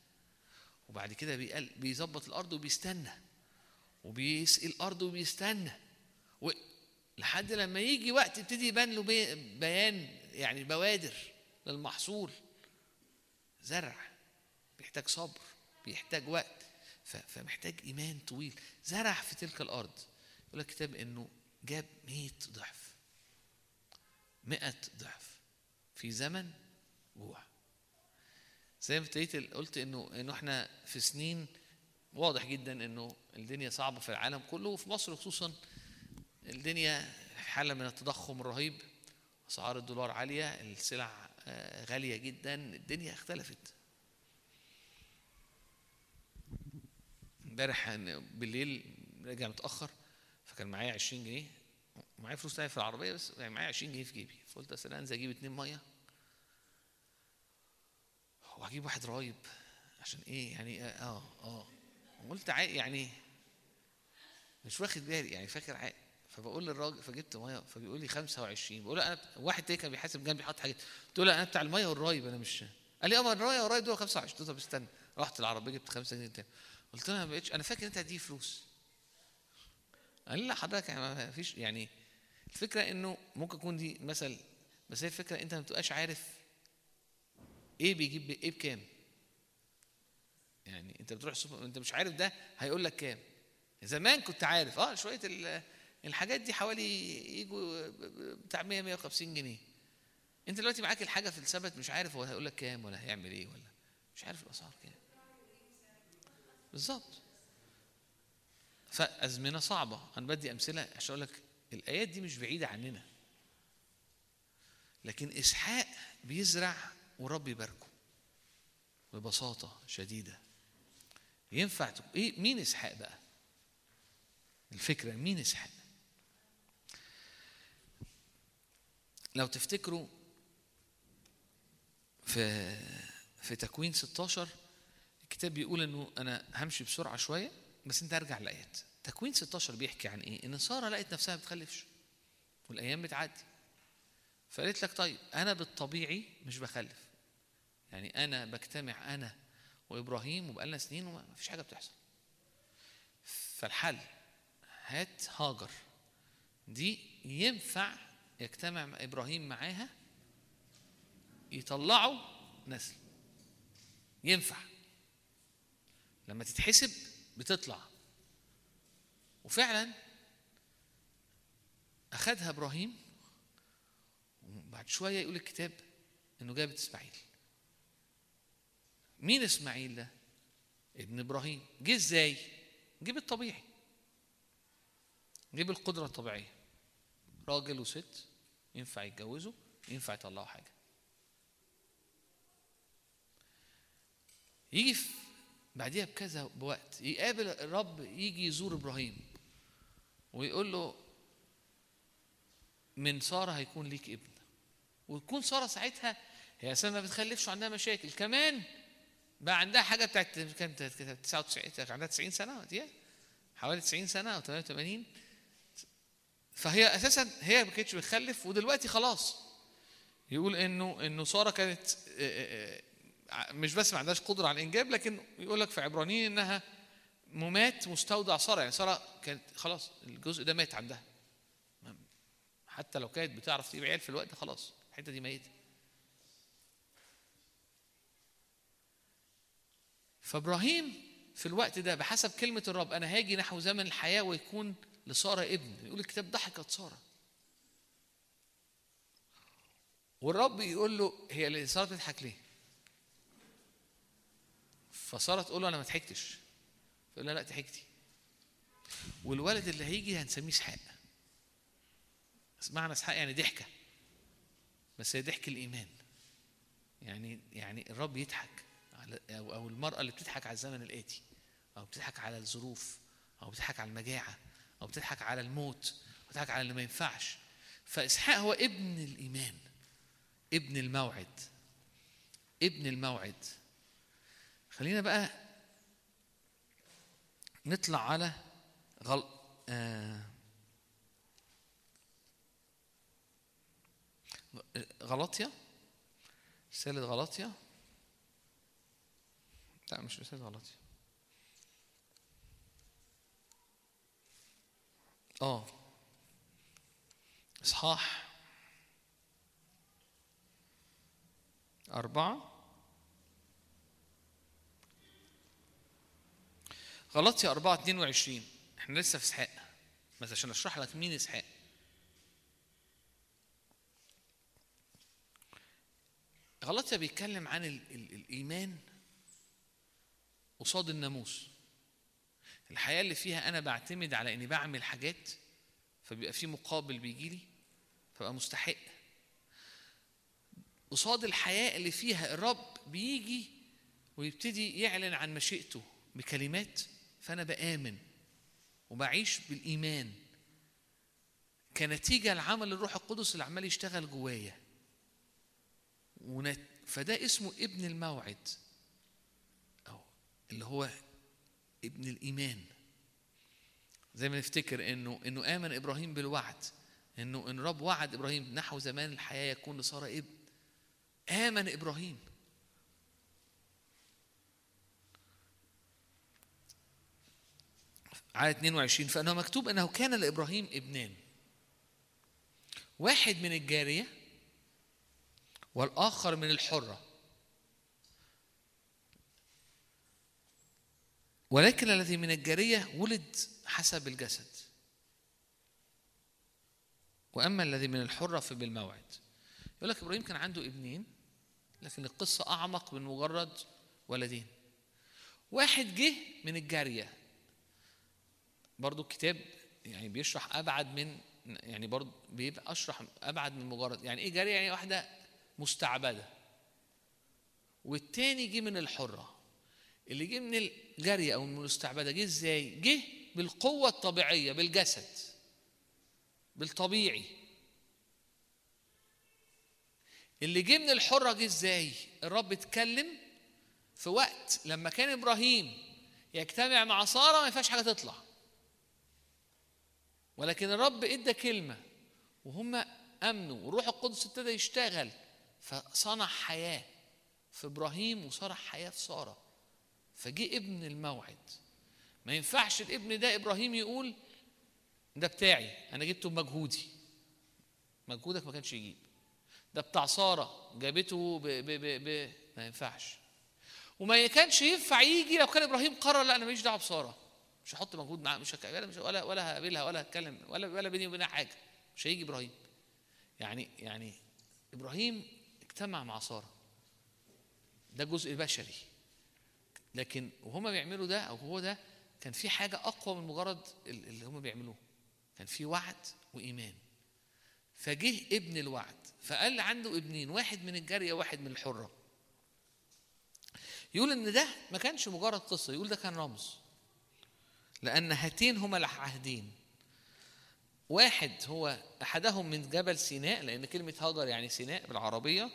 وبعد كده بيقل بيظبط الأرض وبيستنى. وبيسقي الأرض وبيستنى. لحد لما يجي وقت يبتدي يبان له بي... بيان يعني بوادر للمحصول. زرع. بيحتاج صبر. بيحتاج وقت. فمحتاج إيمان طويل. زرع في تلك الأرض. يقول لك الكتاب إنه جاب 100 ضعف. 100 ضعف. في زمن جوع زي ما ابتديت قلت انه إنه إحنا في سنين واضح جدا إنه الدنيا صعبة في العالم كله وفي مصر خصوصا الدنيا حالة من التضخم الرهيب أسعار الدولار عالية السلع آه، غالية جدا الدنيا اختلفت. امبارح بالليل راجع متأخر فكان معايا 20 جنيه معايا فلوس تانية في العربية بس يعني معايا 20 جنيه في جيبي. فقلت أصل أنزل أجيب اتنين مية. وهجيب واحد رايب عشان إيه؟ يعني آه آه قلت عا- يعني مش واخد بالي يعني فاكر عا- فبقول للراجل فجبت مية فبيقول لي 25 بقول له أنا واحد تاني كان بيحاسب جنبي حاطط حاجات. قلت له أنا بتاع المية والرايب أنا مش قال لي آه الراية والرايب دول 25 قلت له طب استنى. رحت العربية جبت 5 جنيه تاني. قلت له أنا ما بقتش أنا فاكر أنت هتديني فلوس. قال لي لا حضرتك يعني ما فيش يعني. الفكرة إنه ممكن يكون دي مثل بس هي الفكرة أنت ما بتبقاش عارف إيه بيجيب إيه بكام؟ يعني انت بتروح السوبر انت مش عارف ده هيقول لك كام. زمان كنت عارف آه شوية ال- الحاجات دي حوالي يجوا بتاع 100 150 جنيه. انت دلوقتي معاك الحاجة في الثبت مش عارف هو هيقول لك كام ولا هيعمل إيه ولا مش عارف الأسعار كام. بالظبط. فأزمنة صعبة. أنا بدي أمثلة عشان أقول لك الآيات دي مش بعيدة عننا. لكن إسحاق بيزرع ورب يباركه ببساطة شديدة. ينفع تق- إيه مين اسحاق بقى؟ الفكرة مين اسحاق لو تفتكروا في في تكوين 16 الكتاب بيقول إنه أنا همشي بسرعة شوية بس أنت أرجع الايات تكوين 16 بيحكي عن إيه؟ إن سارة لقت نفسها ما بتخلفش والأيام بتعدي. فقالت لك طيب أنا بالطبيعي مش بخلف. يعني أنا بجتمع أنا وإبراهيم وبقالنا سنين وما فيش حاجة بتحصل. فالحل هات هاجر. دي ينفع يجتمع مع إبراهيم معاها يطلعوا نسل. ينفع. لما تتحسب بتطلع. وفعلا اخذها إبراهيم وبعد شوية يقول الكتاب إنه جابت اسماعيل مين إسماعيل ده؟ ابن إبراهيم. جه إزاي؟ جه بالطبيعي. جه بالقدرة الطبيعية. راجل وست ينفع يتجوزوا ينفع يطلعوا حاجة. يجي بعديها بكذا بوقت يقابل الرب يجي يزور إبراهيم. ويقول له من سارة هيكون ليك ابن. وتكون سارة ساعتها هي أساسا ما بتخلفش وعندها مشاكل. كمان بقى عندها حاجة بتاعت كانت 99 كان عندها 90 سنة وقتها حوالي 90 سنة أو 88 فهي أساسا هي ما كانتش بتخلف ودلوقتي خلاص. يقول انه إنه سارة كانت آه، آه، مش بس ما عندهاش قدرة على الإنجاب لكن يقول لك في عبرانيين إنها ممات مستودع سارة. يعني سارة كانت خلاص الجزء ده مات عندها. حتى لو كانت بتعرف تجيب عيال في الوقت ده خلاص الحتة دي ميتة. فابراهيم في الوقت ده بحسب كلمة الرب أنا هاجي نحو زمن الحياة ويكون لسارة ابن. يقول الكتاب ضحكت ساره والرب يقول له هي اللي سارة بتضحك ليه؟ فسارة تقول له أنا ما ضحكتش. فيقول لها لا ضحكتي. والولد اللي هيجي هنسميه إسحاق. معنى إسحاق يعني ضحكة. بس هي ضحك الإيمان. يعني يعني الرب يضحك. أو المرأة اللي بتضحك على الزمن الآتي أو بتضحك على الظروف أو بتضحك على المجاعة أو بتضحك على الموت أو بتضحك على اللي ما ينفعش. فإسحاق هو ابن الإيمان ابن الموعد ابن الموعد. خلينا بقى نطلع على غل... آه غلطية رسالة غلطية. لا مش رسالة غلطية آه. إصحاح أربعة. غلطية أربعة اتنين وعشرين. إحنا لسه في إسحاق. بس عشان أشرح لك مين إسحاق. غلطية بيتكلم عن ال ال الإيمان. قصاد الناموس. الحياة اللي فيها أنا بعتمد على إني بعمل حاجات فبيبقى في مقابل بيجي لي فبقى مستحق. قصاد الحياة اللي فيها الرب بيجي ويبتدي يعلن عن مشيئته بكلمات فأنا بآمن وبعيش بالإيمان كنتيجة لعمل الروح القدس اللي عمال يشتغل جوايا. فده اسمه ابن الموعد. اللي هو ابن الإيمان. زي ما نفتكر إنه إنه آمن إبراهيم بالوعد إنه إن رب وعد إبراهيم نحو زمان الحياة يكون لساره ابن. آمن إبراهيم. عدد 22 فإنه مكتوب إنه كان لإبراهيم ابنان. واحد من الجارية والآخر من الحرة. ولكن الذي من الجارية ولد حسب الجسد. وأما الذي من الحرة فبالموعد يقول لك إبراهيم كان عنده ابنين لكن القصة أعمق من مجرد ولدين. واحد جه من الجارية. برضو الكتاب يعني بيشرح أبعد من يعني برضو بيبقى أشرح أبعد من مجرد. يعني إيه جارية؟ يعني واحدة مستعبدة. والتاني جه من الحرة. اللي جه من الجاريه أو من المستعبدة جه إزاي؟ جه بالقوة الطبيعية بالجسد بالطبيعي. اللي جه من الحرة جه إزاي؟ الرب اتكلم في وقت لما كان إبراهيم يجتمع مع سارة ما ينفعش حاجة تطلع. ولكن الرب إدى كلمة وهم أمنوا والروح القدس ابتدى يشتغل فصنع حياة في إبراهيم وصنع حياة في سارة. فجه ابن الموعد. ما ينفعش الابن ده إبراهيم يقول ده بتاعي أنا جبته بمجهودي. مجهودك ما كانش يجيب. ده بتاع سارة جابته ب ب ب ب ما ينفعش. وما كانش ينفع يجي لو كان إبراهيم قرر لا أنا ماليش دعوة بسارة. مش هحط مجهود معاه مش هك... ولا ولا ولا هقابلها ولا هتكلم ولا ولا بيني وبينها حاجة. مش هيجي إبراهيم. يعني يعني إبراهيم اجتمع مع سارة. ده جزء بشري. لكن وهما بيعملوا ده أو هو ده كان في حاجة أقوى من مجرد اللي هما بيعملوه. كان في وعد وإيمان. فجه ابن الوعد فقال عنده ابنين واحد من الجارية واحد من الحرة. يقول إن ده ما كانش مجرد قصة يقول ده كان رمز. لأن هاتين هما العهدين. واحد هو أحدهم من جبل سيناء لأن كلمة هاجر يعني سيناء بالعربية.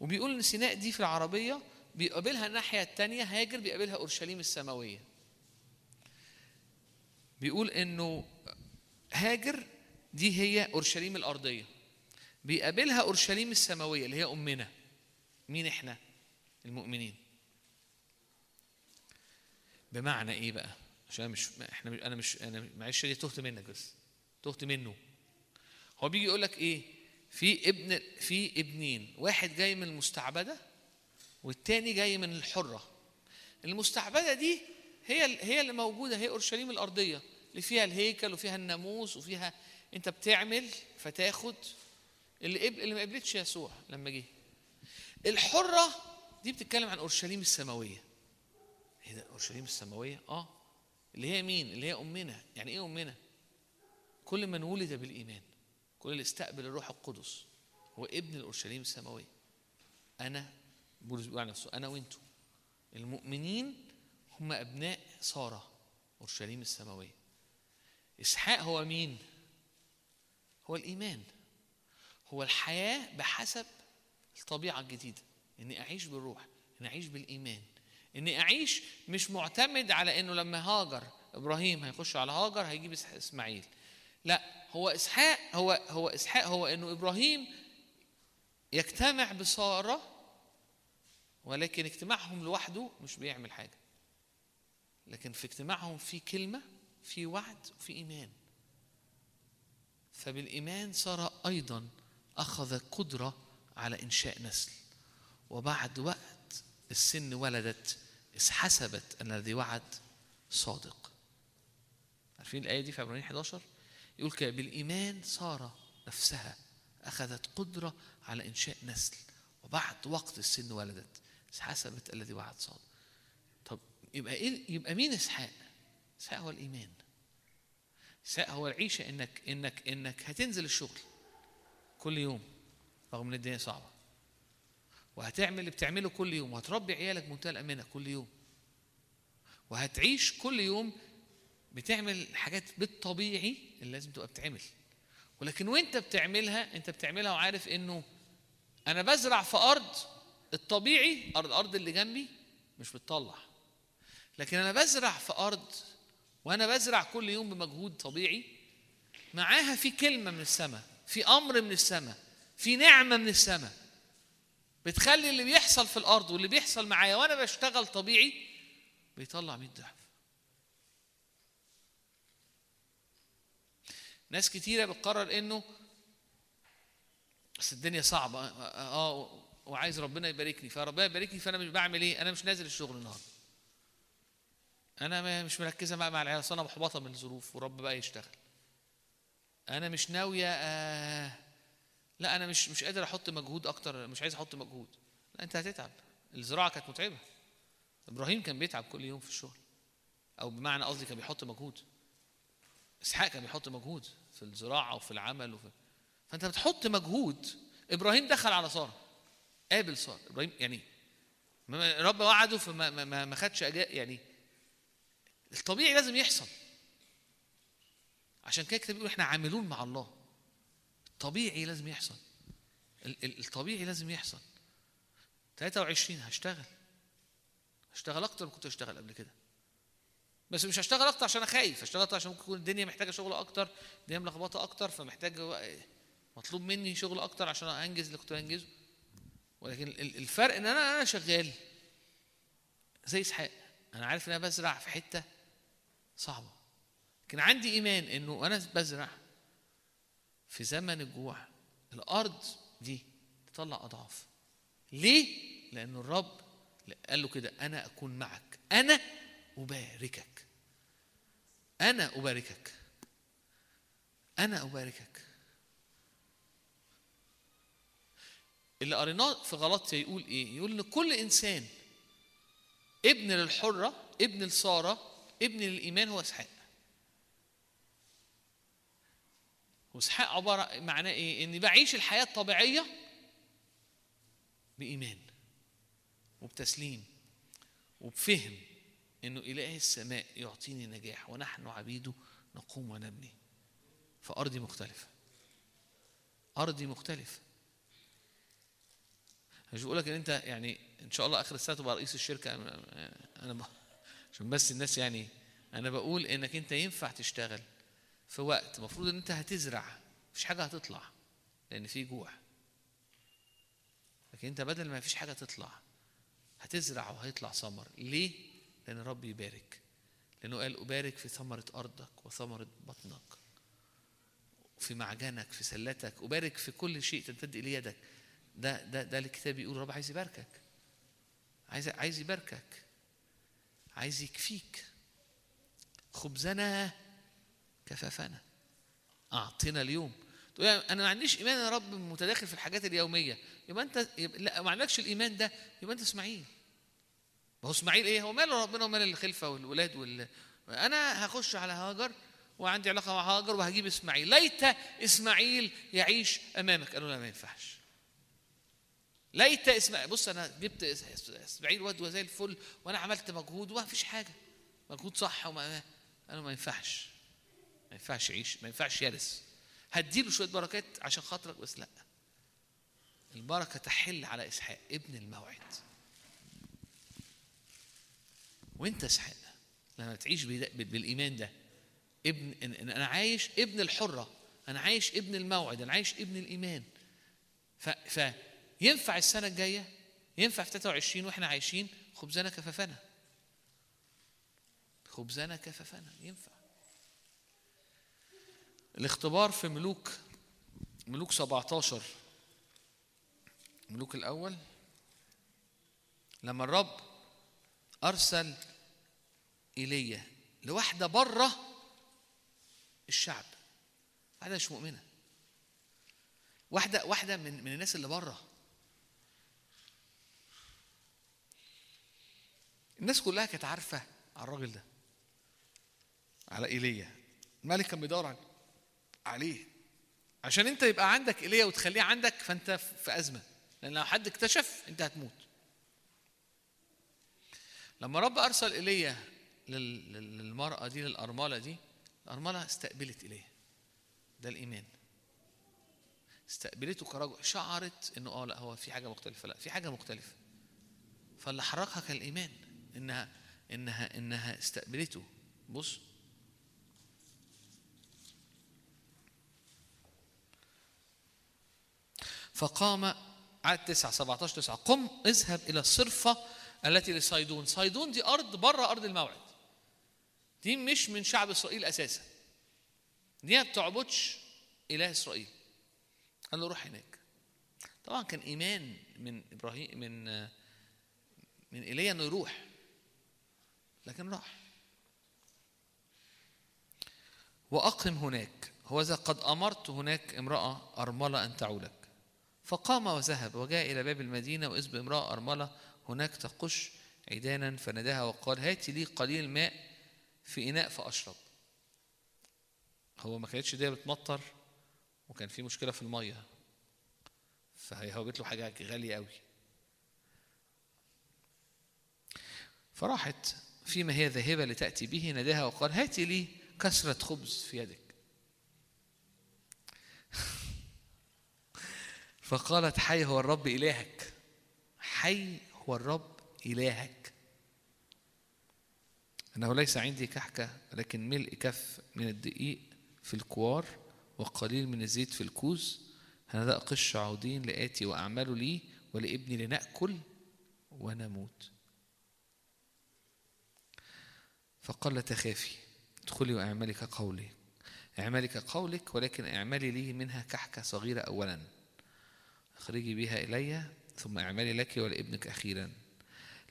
وبيقول إن سيناء دي في العربية بيقابلها الناحية الثانية هاجر بيقابلها أورشليم السماوية. بيقول إنه هاجر دي هي أورشليم الأرضية. بيقابلها أورشليم السماوية اللي هي أمنا. مين إحنا؟ المؤمنين. بمعنى إيه بقى؟ عشان مش إحنا أنا مش أنا معلش دي تهت منك بس. تهت منه. هو بيجي يقول لك إيه؟ في ابن في ابنين. واحد جاي من المستعبدة والتاني جاي من الحرة. المستعبدة دي هي هي اللي موجودة هي أورشليم الأرضية. اللي فيها الهيكل وفيها الناموس وفيها أنت بتعمل فتاخد. اللي اللي ما قبلتش يسوع لما جه. الحرة دي بتتكلم عن أورشليم السماوية. إيه ده؟ أورشليم السماوية؟ آه. اللي هي مين؟ اللي هي أمنا. يعني إيه أمنا؟ كل من ولد بالإيمان. كل اللي استقبل الروح القدس. هو ابن الأورشليم السماوية. أنا بولس بيقول عن نفسه أنا وأنتم المؤمنين هم أبناء سارة أورشليم السماوية. إسحاق هو مين؟ هو الإيمان. هو الحياة بحسب الطبيعة الجديدة. إني أعيش بالروح إني أعيش بالإيمان. إني أعيش مش معتمد على إنه لما هاجر إبراهيم هيخش على هاجر هيجيب إسماعيل. لا هو إسحاق هو هو إسحاق هو إنه إبراهيم يجتمع بسارة ولكن اجتماعهم لوحده مش بيعمل حاجة. لكن في اجتماعهم في كلمة في وعد وفي إيمان. فبالإيمان ساره أيضا أخذ قدرة على إنشاء نسل. وبعد وقت السن ولدت حسبت أن الذي وعد صادق. عارفين الآية دي في عبرانيين 11 يقول كده بالإيمان سارة نفسها أخذت قدرة على إنشاء نسل. وبعد وقت السن ولدت حسبت الذي وعد صادق طب يبقى إيه يبقى مين إسحاق؟ إسحاق هو الإيمان. إسحاق هو العيشة إنك إنك إنك هتنزل الشغل كل يوم رغم إن الدنيا صعبة. وهتعمل اللي بتعمله كل يوم وهتربي عيالك بمنتهى الأمانة كل يوم. وهتعيش كل يوم بتعمل حاجات بالطبيعي اللي لازم تبقى بتعمل. ولكن وأنت بتعملها أنت بتعملها وعارف إنه أنا بزرع في أرض الطبيعي ارض الأرض اللي جنبي مش بتطلع. لكن أنا بزرع في أرض وأنا بزرع كل يوم بمجهود طبيعي معاها في كلمة من السماء في أمر من السماء في نعمة من السماء بتخلي اللي بيحصل في الأرض واللي بيحصل معايا وأنا بشتغل طبيعي بيطلع 100 ضعف. ناس كتيرة بتقرر إنه بس الدنيا صعبة آه, آه وعايز ربنا يباركني. فربنا يباركني فأنا مش بعمل إيه؟ أنا مش نازل الشغل النهارده. أنا مش مركزة بقى مع العيال أنا محبطة من الظروف ورب بقى يشتغل. أنا مش ناوية آه لا أنا مش مش قادر أحط مجهود أكتر مش عايز أحط مجهود. لا أنت هتتعب. الزراعة كانت متعبة. إبراهيم كان بيتعب كل يوم في الشغل. أو بمعنى قصدي كان بيحط مجهود. إسحاق كان بيحط مجهود في الزراعة وفي العمل وفي فأنت بتحط مجهود. إبراهيم دخل على سارة. قابل ساره إبراهيم يعني ما- رب وعده فما ما, ما, ما خدش يعني الطبيعي لازم يحصل. عشان كده الكتاب بيقول إحنا عاملون مع الله. الطبيعي لازم يحصل. ال- ال- الطبيعي لازم يحصل. 23 هشتغل. هشتغل أكتر من كنت اشتغل قبل كده. بس مش هشتغل أكتر عشان أنا خايف هشتغل أكتر عشان ممكن تكون الدنيا محتاجة شغل أكتر الدنيا ملخبطة أكتر فمحتاج مطلوب مني شغل أكتر عشان أنجز اللي كنت بنجزه. ولكن ال- الفرق إن أنا أنا شغال. زي إسحاق. أنا عارف إن أنا بزرع في حتة صعبة. لكن عندي إيمان إنه أنا بزرع في زمن الجوع الأرض دي تطلع أضعاف. ليه؟ لأن الرب قال له كده أنا أكون معك. أنا أباركك. أنا أباركك. أنا أباركك. اللي قريناه في غلطية يقول إيه؟ يقول إن كل إنسان ابن للحرة ابن لسارة ابن للإيمان هو إسحاق. وإسحاق عبارة معناه إيه؟ اني بعيش الحياة الطبيعية بإيمان وبتسليم وبفهم إنه إله السماء يعطيني نجاح ونحن عبيده نقوم ونبني. فأرضي مختلفة. أرضي مختلفة. مش بقول لك إن أنت يعني إن شاء الله آخر السنة تبقى رئيس الشركة. أنا. عشان بس الناس يعني أنا بقول إنك أنت ينفع تشتغل في وقت المفروض إن أنت هتزرع مفيش حاجة هتطلع لأن في جوع. لكن أنت بدل ما فيش حاجة تطلع هتزرع وهيطلع ثمر. ليه؟ لأن الرب يبارك. لأنه قال أبارك في ثمرة أرضك وثمرة بطنك في معجنك في سلتك أبارك في كل شيء تمتد إليه يدك. ده ده ده الكتاب بيقول الرب عايز يباركك. عايز عايز يباركك. عايز يكفيك. خبزنا كفافنا. أعطنا اليوم. تقول يعني أنا ما عنديش إيمان يا رب متداخل في الحاجات اليومية. يبقى يبقى لا ما عندكش الإيمان ده يبقى أنت إسماعيل. ما هو إسماعيل إيه؟ هو ماله ربنا ومال الخلفة والولاد وال؟ أنا هخش على هاجر وعندي علاقة مع هاجر وهجيب إسماعيل. ليت إسماعيل يعيش أمامك. قالوا لا ما ينفعش. ليت اسماعيل بص أنا جبت إسماعيل واد زي الفل وأنا عملت مجهود وما فيش حاجة. مجهود صح وما أنا ما ينفعش. ما ينفعش يعيش ما ينفعش يرث هديله شوية بركات عشان خاطرك بس لأ. البركة تحل على إسحاق ابن الموعد. وأنت إسحاق لما تعيش بالإيمان ده ابن أنا عايش ابن الحرة أنا عايش ابن الموعد أنا عايش ابن الإيمان. ف, ف ينفع السنة الجاية؟ ينفع في 23 وإحنا عايشين؟ خبزنا كفافنا خبزنا كفافنا ينفع. الاختبار في ملوك ملوك 17 ملوك الأول. لما الرب أرسل إيليا لواحدة بره الشعب. واحدة مش مؤمنة. واحدة واحدة من من الناس اللي بره. الناس كلها كانت عارفة على الراجل ده. على إيليا. الملك كان بيدور عليه. عشان أنت يبقى عندك إيليا وتخليه عندك فأنت في أزمة. لأن لو حد اكتشف أنت هتموت. لما رب أرسل إيليا للمرأة دي للأرملة دي الأرملة استقبلت إيليا. ده الإيمان. استقبلته كرجل. شعرت إنه آه لا هو في حاجة مختلفة. لا في حاجة مختلفة. فاللي حركها كان الإيمان. إنها إنها إنها استقبلته. بص. فقام عدد 9 17 9 قم اذهب إلى الصرفة التي لصيدون. صيدون دي أرض بره أرض الموعد. دي مش من شعب إسرائيل أساسا. دي ما بتعبدش إله إسرائيل. قال له روح هناك. طبعا كان إيمان من إبراهيم من من إيليا إنه يروح. لكن راح. وأقم هناك. هوذا قد أمرت هناك امرأة أرملة أن تعولك فقام وذهب وجاء إلى باب المدينة وإذ بامرأة أرملة هناك تقش عيدانا فناداها وقال هاتي لي قليل ماء في إناء فأشرب. هو ما كانتش دي بتمطر وكان في مشكلة في المية. فهي هوبت له حاجة غالية قوي فراحت فيما هي ذاهبة لتأتي به ناداها وقال هاتي لي كسرة خبز في يدك. <laughs> فقالت حي هو الرب إلهك. حي هو الرب إلهك. أنه ليس عندي كحكة ولكن ملء كف من الدقيق في الكوار وقليل من الزيت في الكوز. هذا أقش عودين لآتي وأعمل لي ولابني لنأكل ونموت. فقال تخافي ادخلي واعملي كقولي اعملي كقولك ولكن اعملي لي منها كحكة صغيرة أولا. اخرجي بها إلي ثم اعملي لك ولابنك أخيرا.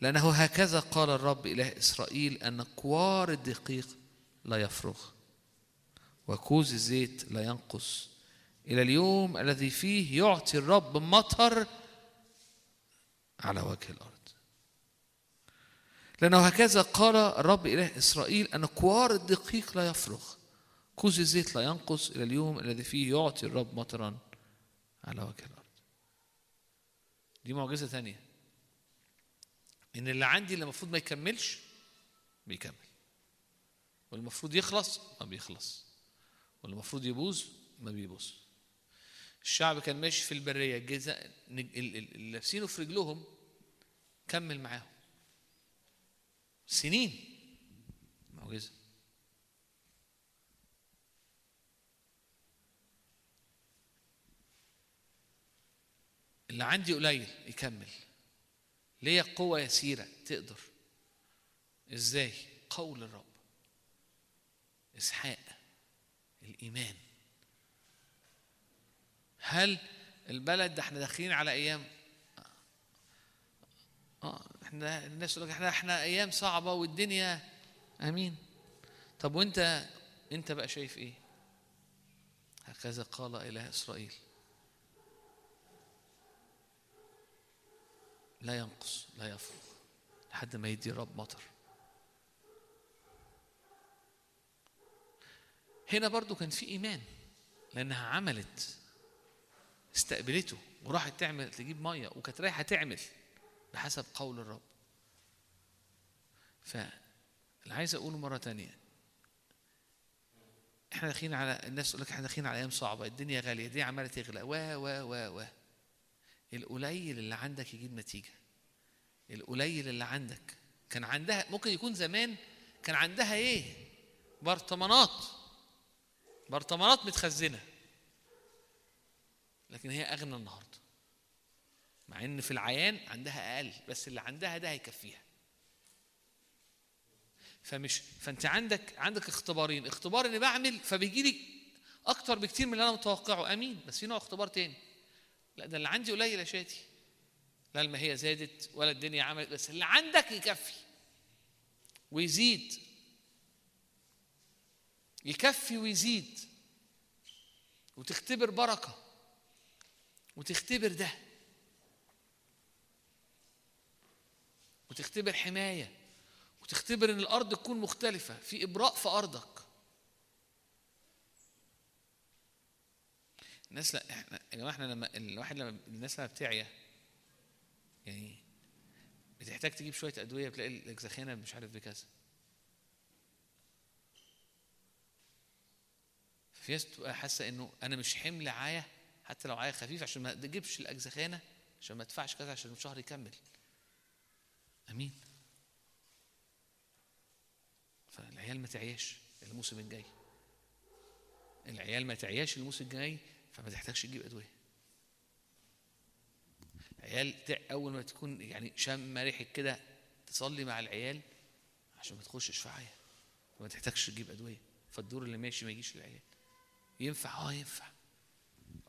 لأنه هكذا قال الرب إله إسرائيل أن كوار الدقيق لا يفرغ وكوز الزيت لا ينقص. إلى اليوم الذي فيه يعطي الرب مطر على وجه الأرض. لأنه هكذا قال الرب إله إسرائيل أن كوار الدقيق لا يفرغ. كوز الزيت لا ينقص إلى اليوم الذي فيه يعطي الرب مطرا على وجه الأرض. دي معجزة ثانية. إن اللي عندي اللي المفروض ما يكملش بيكمل. والمفروض يخلص ما بيخلص. والمفروض يبوظ ما بيبوظ. الشعب كان ماشي في البرية لابسينه في رجلهم كمل معاهم. سنين. معجزة اللي عندي قليل يكمل. ليا قوة يسيرة تقدر. إزاي؟ قول الرب. إسحاق الإيمان. هل البلد ده إحنا داخلين على أيام؟ آه. إحنا الناس يقول لك إحنا إحنا أيام صعبة والدنيا آمين. طب وانت انت بقى شايف إيه؟ هكذا قال إله إسرائيل. لا ينقص لا يفرغ لحد ما يدي الرب مطر. هنا برضو كان في إيمان لأنها عملت استقبلته وراحت تعمل تجيب مية وكانت رايحة تعمل. بحسب قول الرب. فاللي عايز أقوله مرة تانية إحنا داخلين على الناس تقول لك إحنا داخلين على أيام صعبة الدنيا غالية دي عمالة تغلى و و و و. القليل اللي عندك يجيب نتيجة. القليل اللي عندك كان عندها ممكن يكون زمان كان عندها إيه؟ برطمانات. برطمانات متخزنة. لكن هي أغنى النهارده. مع إن في العيان عندها أقل بس اللي عندها ده هيكفيها. فمش فأنت عندك عندك اختبارين اختبار إني بعمل فبيجي لي أكتر بكتير من اللي أنا متوقعه آمين. بس في نوع اختبار تاني. لا ده اللي عندي قليل يا شاتي لا هي زادت ولا الدنيا عملت بس اللي عندك يكفي. ويزيد. يكفي ويزيد. وتختبر بركة. وتختبر ده. وتختبر حماية وتختبر إن الأرض تكون مختلفة في إبراء في أرضك. الناس لا إحنا يا جماعة إحنا لما الواحد لما الناس لما بتعيا يعني بتحتاج تجيب شوية أدوية بتلاقي الاجزخانه مش عارف بكذا. في ناس بتبقى حاسة إنه أنا مش حمل عايه حتى لو عيا خفيف عشان ما تجيبش الاجزخانه عشان ما تدفعش كذا عشان الشهر يكمل. أمين. فالعيال ما تعياش الموسم الجاي. العيال ما تعياش الموسم الجاي فما تحتاجش تجيب أدوية. عيال تع- أول ما تكون يعني شم ريحة كده تصلي مع العيال عشان ما تخشش في عيا فما تحتاجش تجيب أدوية. فالدور اللي ماشي ما يجيش للعيال. ينفع؟ آه ينفع.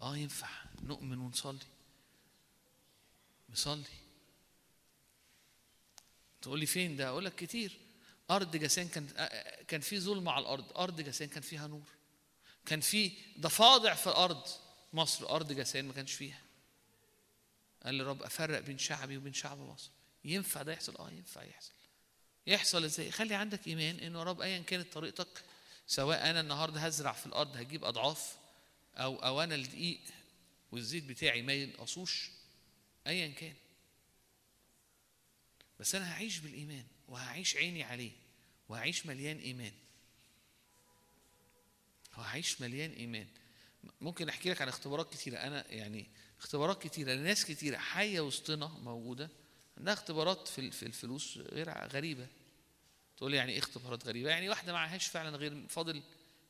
آه ينفع. نؤمن ونصلي. نصلي. تقول لي فين ده؟ أقول لك كتير. أرض جسان كان آه، كان في ظلم على الأرض. أرض جسان كان فيها نور. كان في ضفادع في الأرض. مصر أرض جسان ما كانش فيها. قال لي رب أفرق بين شعبي وبين شعب مصر. ينفع ده يحصل؟ آه ينفع يحصل. يحصل إزاي؟ خلي عندك إيمان إنه رب ايا كانت طريقتك سواء أنا النهارده هزرع في الأرض هجيب أضعاف أو أو أنا الدقيق والزيت بتاعي ما ينقصوش ايا كان. بس أنا هعيش بالإيمان وهعيش عيني عليه وهعيش مليان إيمان. وهعيش مليان إيمان. ممكن أحكي لك عن اختبارات كتيرة. أنا يعني اختبارات كتيرة لناس كتيرة. حية وسطنا موجودة. عندها اختبارات في الفلوس غير غريبة. تقول لي يعني إيه اختبارات غريبة؟ يعني واحدة معهاش فعلا غير فاضل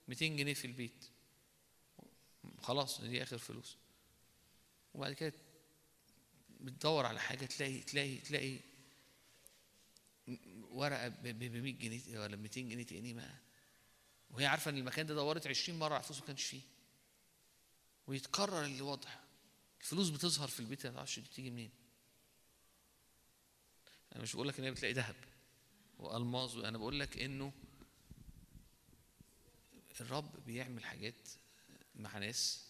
200 جنيه في البيت. خلاص دي آخر فلوس. وبعد كده بتدور على حاجة تلاقي تلاقي تلاقي ورقة ب 100 جنيه ولا 200 جنيه تاني ما وهي عارفة إن المكان ده دورت 20 مرة على فلوس ما كانش فيه. ويتكرر اللي واضح الفلوس بتظهر في البيت ما تعرفش بتيجي منين. أنا مش بقول لك إن هي بتلاقي ذهب وألماظ أنا بقول لك إنه الرب بيعمل حاجات مع ناس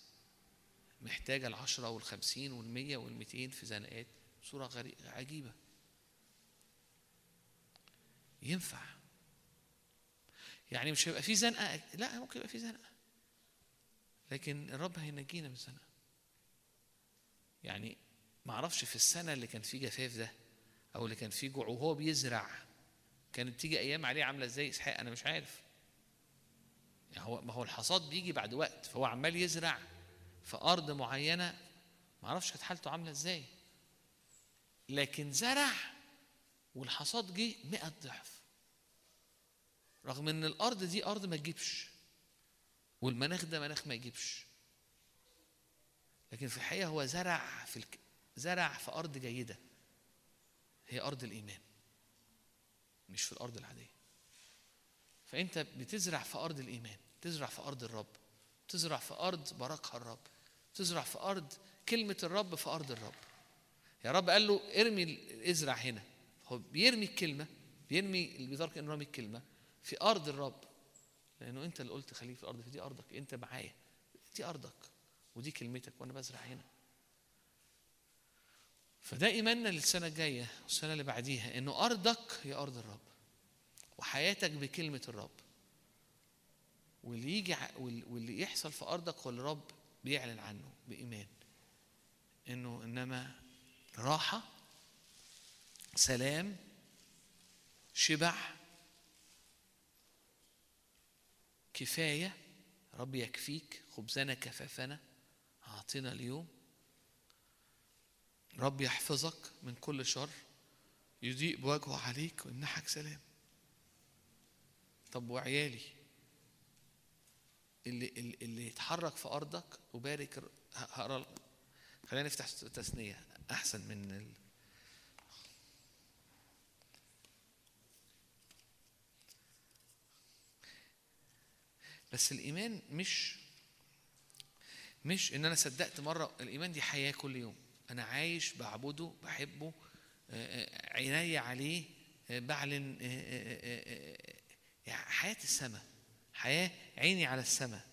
محتاجة العشرة والخمسين والمية والميتين في زنقات بصورة غري... عجيبة. ينفع. يعني مش هيبقى في زنقة لا ممكن يبقى في زنقة. لكن الرب هينجينا من الزنقة. يعني ما أعرفش في السنة اللي كان فيه جفاف ده أو اللي كان فيه جوع وهو بيزرع كانت تيجي أيام عليه عاملة إزاي إسحاق؟ أنا مش عارف. يعني هو ما هو الحصاد بيجي بعد وقت فهو عمال يزرع في أرض معينة ما أعرفش كانت حالته عاملة إزاي. لكن زرع والحصاد جه 100 ضعف. رغم إن الأرض دي أرض ما تجيبش والمناخ ده مناخ ما يجيبش. لكن في الحقيقة هو زرع في الك... زرع في أرض جيدة. هي أرض الإيمان مش في الأرض العادية. فأنت بتزرع في أرض الإيمان تزرع في أرض الرب تزرع في أرض باركها الرب تزرع في أرض كلمة الرب في أرض الرب. يا رب قال له ارمي ازرع هنا. هو بيرمي الكلمة بيرمي اللي بيدرك انه رامي الكلمة في أرض الرب. لأنه أنت اللي قلت خليه في الأرض في دي أرضك. أنت معايا دي أرضك. ودي كلمتك وأنا بزرع هنا. فده إيماننا للسنة الجاية والسنة اللي بعديها إنه أرضك هي أرض الرب وحياتك بكلمة الرب. واللي يجي واللي يحصل في أرضك هو الرب بيعلن عنه بإيمان. إنه إنما راحة سلام شبع كفاية رب يكفيك خبزنا كفافنا اعطنا اليوم رب يحفظك من كل شر يضيء بوجهه عليك ويمنحك سلام طب وعيالي اللي اللي, يتحرك في أرضك وبارك هقرأ. خلينا نفتح تثنيه أحسن من ال... بس الإيمان مش مش إن أنا صدقت مرة الإيمان دي حياة كل يوم. أنا عايش بعبده بحبه آه، آه، عيني عليه آه، بعلن يعني حياة السماء حياة عيني على السماء.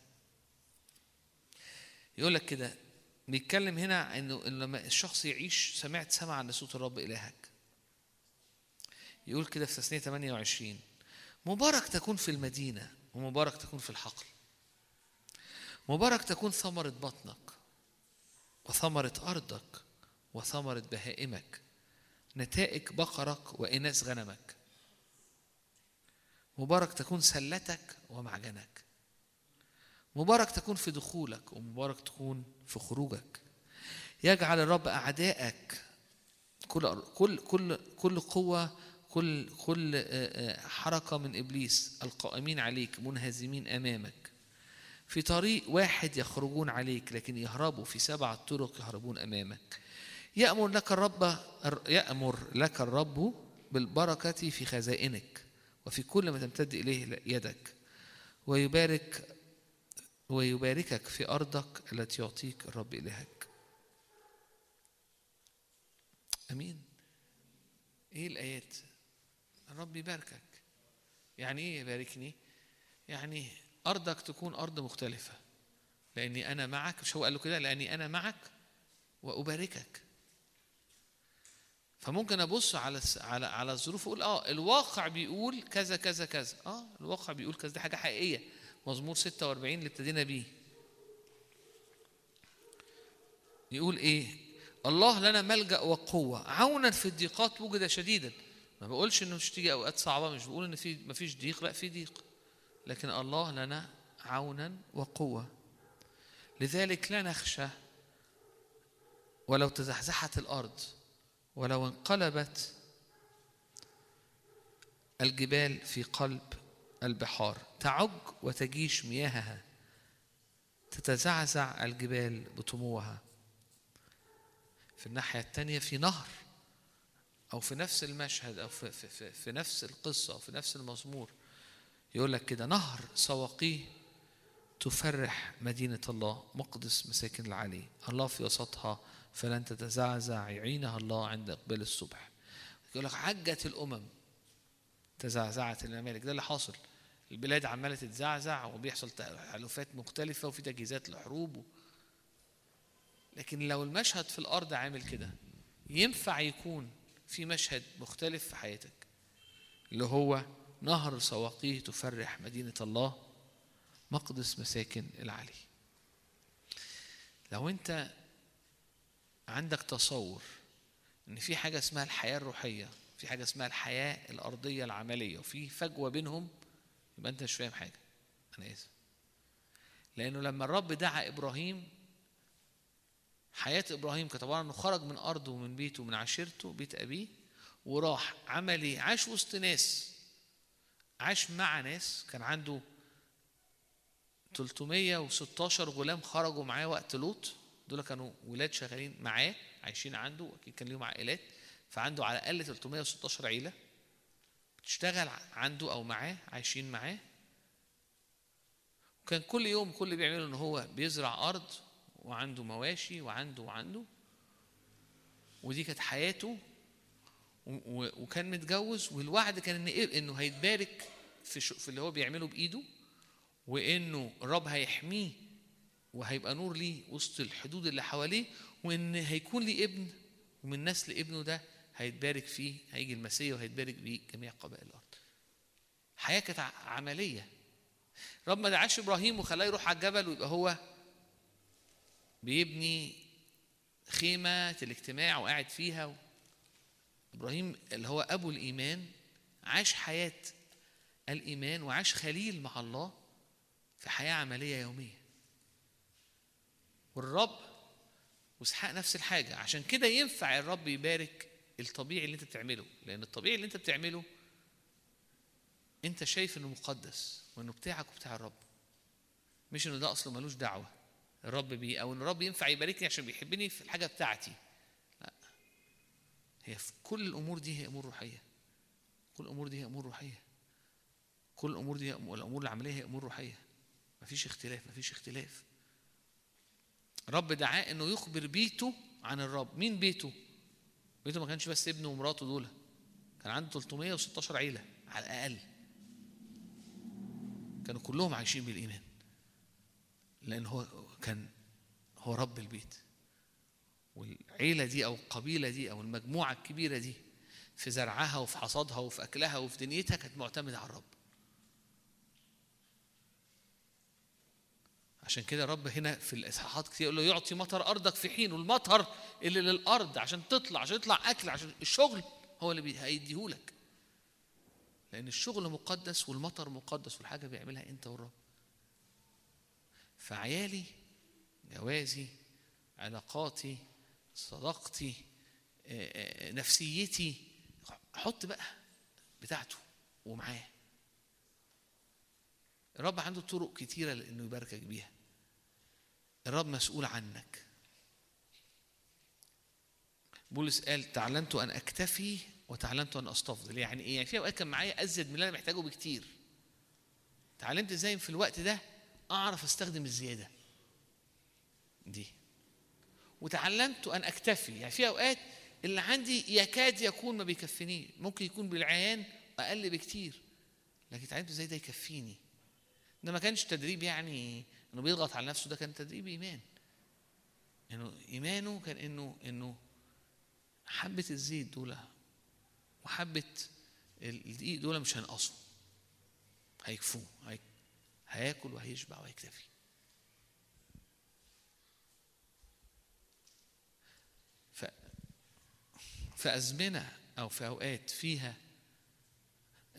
يقول لك كده بيتكلم هنا إنه لما الشخص يعيش سمعت سمع عن صوت الرب إلهك. يقول كده في تثنيه 28 مبارك تكون في المدينة. ومبارك تكون في الحقل. مبارك تكون ثمرة بطنك وثمرة أرضك وثمرة بهائمك نتائج بقرك وإناث غنمك. مبارك تكون سلتك ومعجنك. مبارك تكون في دخولك ومبارك تكون في خروجك. يجعل الرب أعدائك كل كل كل كل قوة كل كل آه، آه، حركة من إبليس القائمين عليك منهزمين أمامك. في طريق واحد يخرجون عليك لكن يهربوا في سبعة طرق يهربون أمامك. يأمر لك الرب يأمر لك الرب بالبركة في خزائنك وفي كل ما تمتد إليه يدك ويبارك ويباركك في أرضك التي يعطيك الرب إلهك. أمين. إيه الآيات؟ الرب يباركك. يعني إيه يباركني؟ يعني أرضك تكون أرض مختلفة. لأني أنا معك مش هو قال له كده؟ لأني أنا معك وأباركك. فممكن أبص على على على الظروف وأقول آه الواقع بيقول كذا كذا كذا. آه الواقع بيقول كذا. دي حاجة حقيقية. مزمور 46 اللي ابتدينا بيه. يقول إيه؟ الله لنا ملجأ وقوة. عونا في الضيقات وجد شديدا. ما بقولش إنه مش تيجي أوقات صعبة مش بقول إن في ما فيش ضيق لأ في ضيق. لكن الله لنا عونا وقوة. لذلك لا نخشى ولو تزحزحت الأرض ولو انقلبت الجبال في قلب البحار. تعج وتجيش مياهها. تتزعزع الجبال بطموها في الناحية الثانية في نهر. أو في نفس المشهد أو في, في, في, في نفس القصة أو في نفس المزمور يقول لك كده نهر سواقيه تفرح مدينة الله مقدس مساكن العلي. الله في وسطها فلن تتزعزع يعينها الله عند إقبال الصبح. يقول لك عجت الأمم تزعزعت الممالك. ده اللي حاصل. البلاد عمالة تتزعزع وبيحصل تحالفات مختلفة وفي تجهيزات لحروب. لكن لو المشهد في الأرض عامل كده ينفع يكون في مشهد مختلف في حياتك اللي هو نهر سواقيه تفرح مدينة الله مقدس مساكن العلي. لو انت عندك تصور ان في حاجة اسمها الحياة الروحية في حاجة اسمها الحياة الأرضية العملية وفي فجوة بينهم يبقى انت مش فاهم حاجة. أنا آسف. لأنه لما الرب دعا إبراهيم حياة إبراهيم كانت عباره إنه خرج من أرضه ومن بيته ومن عشيرته بيت أبيه وراح عمل إيه عاش وسط ناس عاش مع ناس. كان عنده 316 غلام خرجوا معاه وقت لوط. دول كانوا ولاد شغالين معاه عايشين عنده أكيد كان ليهم عائلات. فعنده على الأقل 316 عيلة بتشتغل عنده أو معاه عايشين معاه. وكان كل يوم كل اللي بيعمله إن هو بيزرع أرض وعنده مواشي وعنده وعنده. ودي كانت حياته. وكان متجوز والوعد كان ان إيه؟ إنه هيتبارك في في اللي هو بيعمله بإيده وإنه الرب هيحميه وهيبقى نور ليه وسط الحدود اللي حواليه وإن هيكون ليه ابن ومن نسل ابنه ده هيتبارك فيه هيجي المسيح وهيتبارك بيه جميع قبائل الأرض. حياة كانت عملية. رب ما دعاش إبراهيم وخلاه يروح على الجبل ويبقى هو بيبني خيمة الاجتماع وقاعد فيها. إبراهيم اللي هو أبو الإيمان عاش حياة الإيمان وعاش خليل مع الله في حياة عملية يومية. والرب واسحاق نفس الحاجة. عشان كده ينفع الرب يبارك الطبيعي اللي انت بتعمله. لأن الطبيعي اللي انت بتعمله انت شايف إنه مقدس وإنه بتاعك وبتاع الرب. مش إنه ده أصله ملوش دعوة. الرب بيه أو إن الرب ينفع يباركني عشان بيحبني في الحاجة بتاعتي. لا. هي في كل الأمور دي هي أمور روحية. كل الأمور دي هي أمور روحية. كل الأمور دي الأمور العملية هي أمور روحية. مفيش اختلاف مفيش اختلاف. رب دعاه إنه يخبر بيته عن الرب. مين بيته؟ بيته ما كانش بس ابنه ومراته دول. كان عنده 316 عيلة على الأقل. كانوا كلهم عايشين بالإيمان. لأن هو كان هو رب البيت. والعيلة دي أو القبيلة دي أو المجموعة الكبيرة دي في زرعها وفي حصادها وفي أكلها وفي دنيتها كانت معتمدة على الرب. عشان كده رب هنا في الإصحاحات كتير يقول له يعطي مطر أرضك في حين والمطر اللي للأرض عشان تطلع عشان يطلع أكل عشان الشغل هو اللي هيديهولك. لأن الشغل مقدس والمطر مقدس والحاجة بيعملها أنت والرب. فعيالي جوازي علاقاتي صداقتي آه، آه، نفسيتي حط بقى بتاعته ومعاه. الرب عنده طرق كتيرة لأنه يباركك بيها. الرب مسؤول عنك. بولس قال تعلمت أن أكتفي وتعلمت أن أستفضل. يعني إيه؟ يعني في أوقات كان معايا أزيد من اللي أنا محتاجه بكتير. تعلمت إزاي في الوقت ده؟ أعرف أستخدم الزيادة. دي. وتعلمت أن أكتفي. يعني في أوقات اللي عندي يكاد يكون ما بيكفيني ممكن يكون بالعيان أقل بكتير. لكن اتعلمت إزاي ده يكفيني؟ ده ما كانش تدريب يعني إنه بيضغط على نفسه. ده كان تدريب إيمان. إنه إيمانه كان إنه إنه حبة الزيت دول وحبة الدقيق دول مش هينقصوا. هيكفوه. هي- هياكل وهيشبع وهيكتفي ف في أزمنة أو في أوقات فيها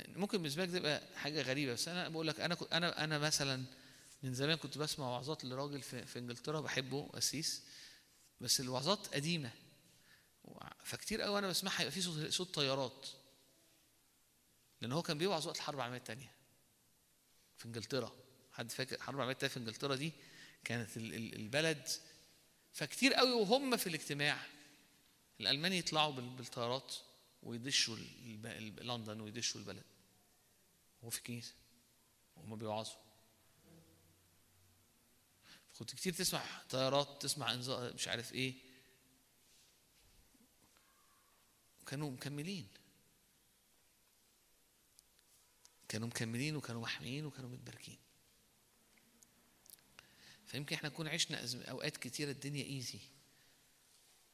ممكن بالنسبة لك تبقى حاجة غريبة. بس أنا بقول لك أنا أنا أنا مثلا من زمان كنت بسمع وعظات لراجل في, في إنجلترا بحبه قسيس بس الوعظات قديمة. فكتير قوي أنا بسمعها يبقى في صوت, صوت طيارات. لأن هو كان بيوعظ وقت الحرب العالمية الثانية في إنجلترا. حد فاكر الحرب العالمية الثانية في إنجلترا دي؟ كانت ال- ال- البلد فكتير قوي وهم في الاجتماع. الألمان يطلعوا بال- بالطيارات ويدشوا لندن ويدشوا البلد. هو في الكنيسة. وهم بيوعظوا. كنت كتير تسمع طيارات تسمع إنذار مش عارف إيه. كانوا مكملين. كانوا مكملين وكانوا محميين وكانوا متباركين. فيمكن إحنا نكون عشنا أوقات كتيرة الدنيا ايزي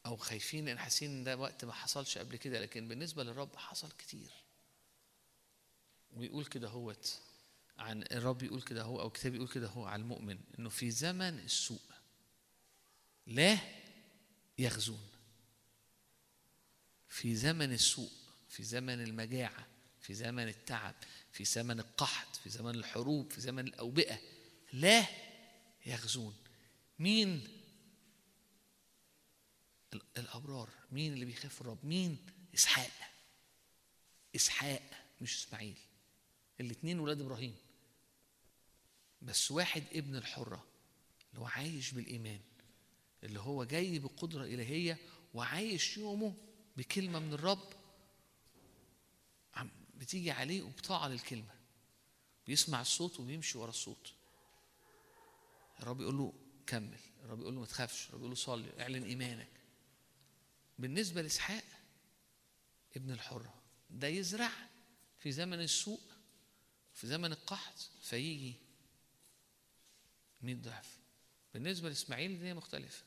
أو خايفين إن حاسين إن ده وقت ما حصلش قبل كده لكن بالنسبة للرب حصل كتير. ويقول كده هوت عن الرب يقول كده هو أو الكتاب يقول كده هو على المؤمن إنه في زمن السوء لا يخزون. في زمن السوء في زمن المجاعة في زمن التعب في زمن القحط في زمن الحروب في زمن الأوبئة لا يخزون. مين الأبرار. مين اللي بيخاف الرب؟ مين؟ إسحاق. إسحاق مش إسماعيل. الاثنين ولاد إبراهيم. بس واحد ابن الحرة اللي هو عايش بالإيمان اللي هو جاي بقدرة إلهية وعايش يومه بكلمة من الرب. بتيجي عليه وبطاعه للكلمة. بيسمع الصوت وبيمشي ورا الصوت. الرب يقول له كمل. الرب يقول له ما تخافش. الرب يقول له صلي. اعلن إيمانك. بالنسبة لإسحاق ابن الحرة ده يزرع في زمن السوء في زمن القحط فيجي 100 ضعف. بالنسبة لإسماعيل الدنيا مختلفة.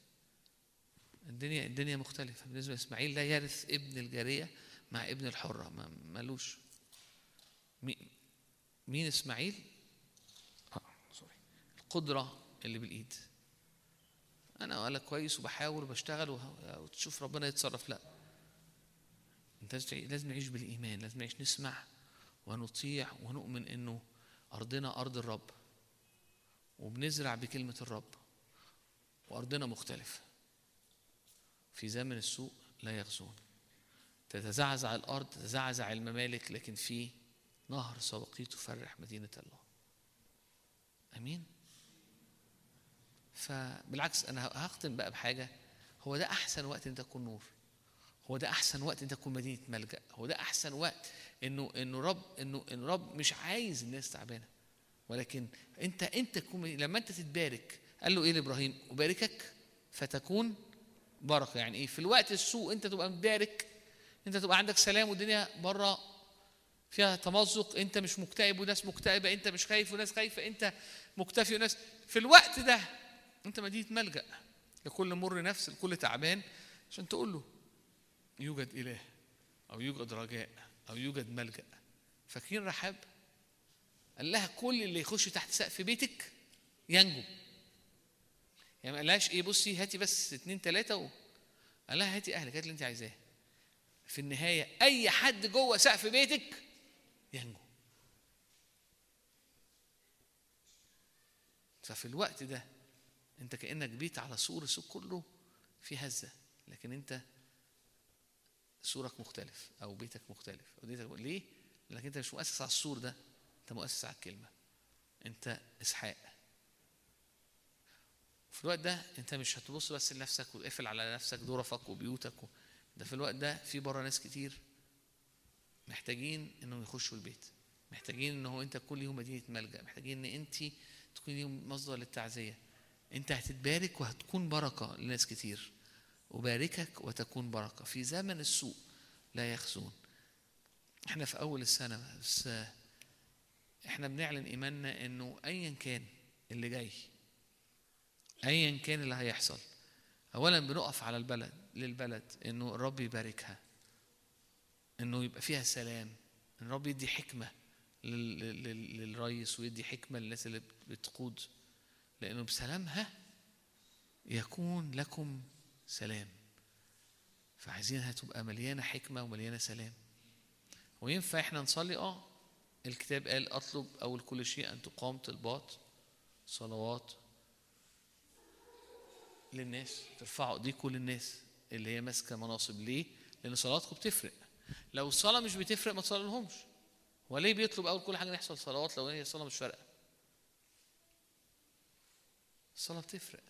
الدنيا الدنيا مختلفة. بالنسبة لإسماعيل لا يرث ابن الجارية مع ابن الحرة ما ملوش مي- مين إسماعيل؟ آه، سوري القدرة اللي بالإيد. أنا ولا كويس وبحاول وبشتغل وتشوف ربنا يتصرف. لا. أنت لازم نعيش بالإيمان لازم نعيش نسمع ونطيع ونؤمن إنه أرضنا أرض الرب. وبنزرع بكلمة الرب. وأرضنا مختلفة. في زمن السوء لا يغزون. تتزعزع الأرض تتزعزع الممالك لكن في نهر سواقيه تفرح مدينة الله. أمين؟ فبالعكس أنا هختم بقى بحاجة. هو ده أحسن وقت إن تكون نور. هو ده أحسن وقت إن تكون مدينة ملجأ. هو ده أحسن وقت إنه إنه رب إنه إنه رب مش عايز الناس تعبانة. ولكن أنت أنت تكون لما أنت تتبارك قال له إيه لإبراهيم؟ أباركك فتكون بركة. يعني إيه؟ في الوقت السوء أنت تبقى مبارك أنت تبقى عندك سلام والدنيا بره فيها تمزق. أنت مش مكتئب وناس مكتئبة. أنت مش خايف وناس خايفة. أنت مكتفي وناس في الوقت ده انت مدينة ملجأ. لكل مر نفس لكل تعبان عشان تقول له يوجد إله أو يوجد رجاء أو يوجد ملجأ. فاكرين رحاب؟ قال لها كل اللي يخش تحت سقف بيتك ينجو. يعني ما قالهاش إيه بصي هاتي بس اتنين تلاتة و... قال لها هاتي أهلك هاتي اللي انت عايزاه. في النهاية أي حد جوه سقف بيتك ينجو. ففي الوقت ده انت كأنك بيت على سور السوق كله في هزة لكن انت سورك مختلف أو بيتك مختلف. أو بيتك ليه؟ لأنك انت مش مؤسس على السور ده انت مؤسس على الكلمة. انت إسحاق. في الوقت ده انت مش هتبص بس لنفسك وتقفل على نفسك ظرفك وبيوتك و... ده في الوقت ده في بره ناس كتير محتاجين إنهم يخشوا البيت. محتاجين إن هو انت كل يوم مدينة ملجأ. محتاجين إن انت تكون مصدر للتعزية. انت هتتبارك وهتكون بركة لناس كتير. أباركك وتكون بركة. في زمن السوء لا يخزون. إحنا في أول السنة بس إحنا بنعلن إيماننا إنه أيا كان اللي جاي أيا كان اللي هيحصل. أولا بنقف على البلد للبلد إنه الرب يباركها إنه يبقى فيها سلام إن الرب يدي حكمة لل- لل- للرئيس ويدي حكمة للناس اللي بتقود. لأنه بسلامها يكون لكم سلام. فعايزينها تبقى مليانة حكمة ومليانة سلام. وينفع إحنا نصلي؟ آه. الكتاب قال أطلب أول كل شيء أن تقام طلبات صلوات للناس ترفعوا إيديكم للناس اللي هي ماسكة مناصب. ليه؟ لأن صلاتكم بتفرق. لو الصلاة مش بتفرق ما تصلي لهمش هو ليه بيطلب أول كل حاجة يحصل صلوات لو هي الصلاه مش فارقة؟ الصلاة بتفرق.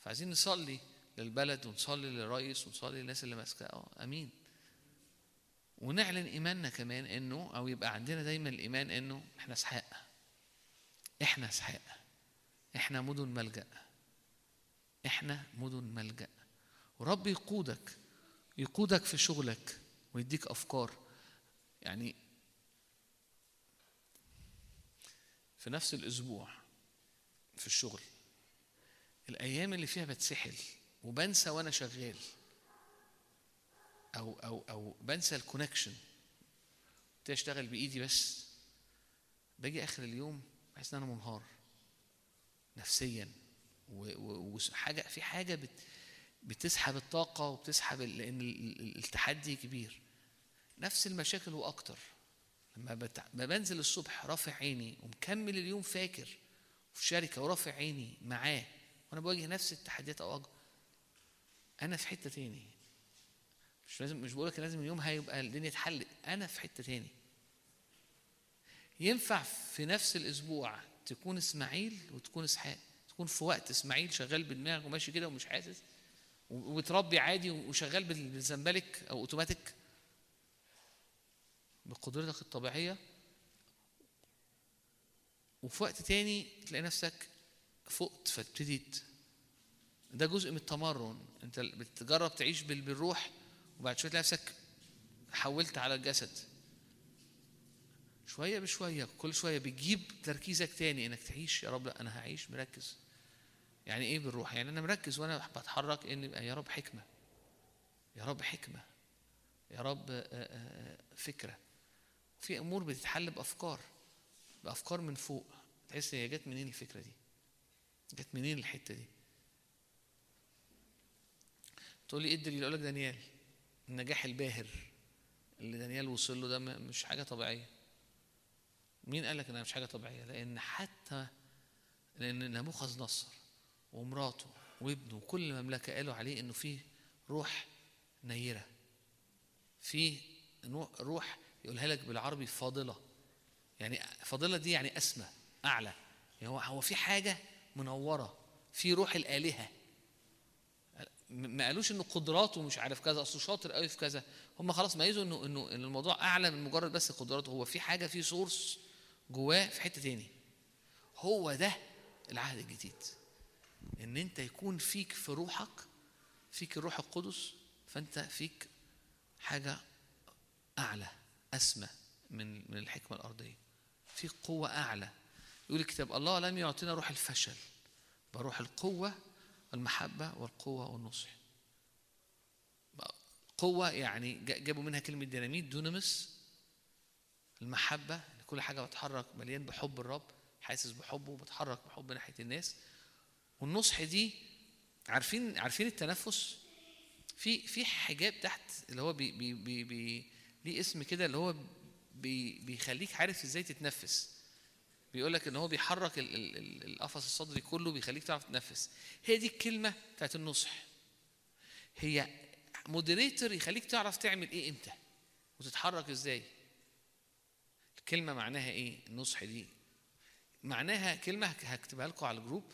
فعايزين نصلي للبلد ونصلي للرئيس ونصلي للناس اللي ماسكة. آه آمين. ونعلن إيماننا كمان إنه أو يبقى عندنا دايما الإيمان إنه إحنا أسحاق. إحنا أسحاق. إحنا مدن ملجأ. إحنا مدن ملجأ. ورب يقودك يقودك في شغلك ويديك أفكار. يعني في نفس الأسبوع في الشغل الأيام اللي فيها بتسحل وبنسى وأنا شغال. أو أو أو بنسى الكونكشن أشتغل بإيدي بس. باجي آخر اليوم بحس إن أنا منهار. نفسيا. وحاجه في حاجة بت بتسحب الطاقة وبتسحب لأن ال- ال- التحدي كبير. نفس المشاكل وأكتر. لما بنزل الصبح رافع عيني ومكمل اليوم فاكر. في شركة ورافع عيني معاه. وأنا بواجه نفس التحديات أو أكبر أنا في حتة تاني. مش لازم مش بقولك لازم اليوم هيبقى الدنيا اتحلت. أنا في حتة تاني. ينفع في نفس الأسبوع تكون إسماعيل وتكون إسحاق. تكون في وقت إسماعيل شغال بدماغه وماشي كده ومش حاسس. وبتربي عادي وشغال بال- بالزنبلك أو أوتوماتيك. بقدرتك الطبيعية. وفي وقت تاني تلاقي نفسك فقت فابتدي ت- ده جزء من التمرن. انت بتجرب تعيش بال- بالروح وبعد شوية نفسك حولت على الجسد. شوية بشوية كل شوية بتجيب تركيزك تاني انك تعيش يا رب لا أنا هعيش مركز. يعني إيه بالروح؟ يعني أنا مركز وأنا بتحرك ان يا رب حكمة. يا رب حكمة. يا رب آه، آه، فكرة. في أمور بتتحل بأفكار بأفكار من فوق. تحس هي جت منين الفكرة دي؟ جت منين الحتة دي؟ تقول لي إيه الدليل؟ أقول لك دانيال النجاح الباهر اللي دانيال وصل له ده مش حاجة طبيعية. مين قال لك إنها مش حاجة طبيعية؟ لأن حتى لأن نبوخذ نصر ومراته وابنه وكل المملكه قالوا عليه إنه فيه روح نيرة. فيه روح يقولها لك بالعربي فاضلة. يعني فاضلة دي يعني أسمى أعلى. يعني هو هو في حاجة منورة في روح الآلهة. ما قالوش إنه قدراته مش عارف كذا اصله شاطر قوي في كذا. هم خلاص ميزوا إنه إنه إن الموضوع أعلى من مجرد بس قدراته. هو في حاجة في سورس جواه في حتة تاني. هو ده العهد الجديد. إن أنت يكون فيك في روحك فيك الروح القدس فأنت فيك حاجة أعلى أسمى من من الحكمة الأرضية. في قوة أعلى. يقول الكتاب الله لم يعطينا روح الفشل بل روح القوة والمحبة والقوة والنصح. قوة يعني جا- جابوا منها كلمة ديناميت dunamis المحبة إن كل حاجة بتحرك مليان بحب الرب حاسس بحبه وبتحرك بحب ناحية الناس. والنصح دي عارفين عارفين التنفس؟ في في حجاب تحت اللي هو بي بي بي بي ليه اسم كده اللي هو بي بيخليك عارف إزاي تتنفس. بيقول لك إن هو بيحرك ال- ال- ال- القفص الصدري كله بيخليك تعرف تتنفس هي دي الكلمة بتاعت النصح. هي moderator يخليك تعرف تعمل إيه إمتى وتتحرك إزاي. الكلمة معناها إيه؟ النصح دي. معناها كلمة هك- هكتبها لكم على الجروب.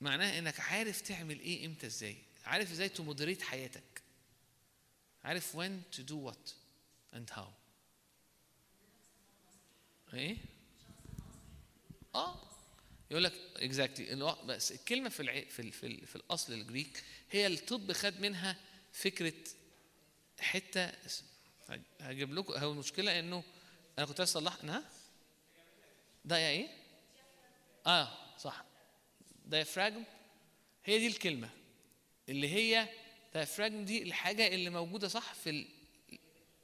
معناها إنك عارف تعمل إيه إمتى إزاي. عارف إزاي تمودريت حياتك. عارف when to do what and how. إيه؟ آه يقول لك اكزاكتلي بس الكلمة في. في. في. في الأصل الجريك هي الطب خد منها فكرة حتة هجيب لكم هو المشكلة إنه أنا كنت اصلح إنها ده يا إيه آه صح diaphragm هي دي الكلمة اللي هي diaphragm دي الحاجة اللي موجودة صح في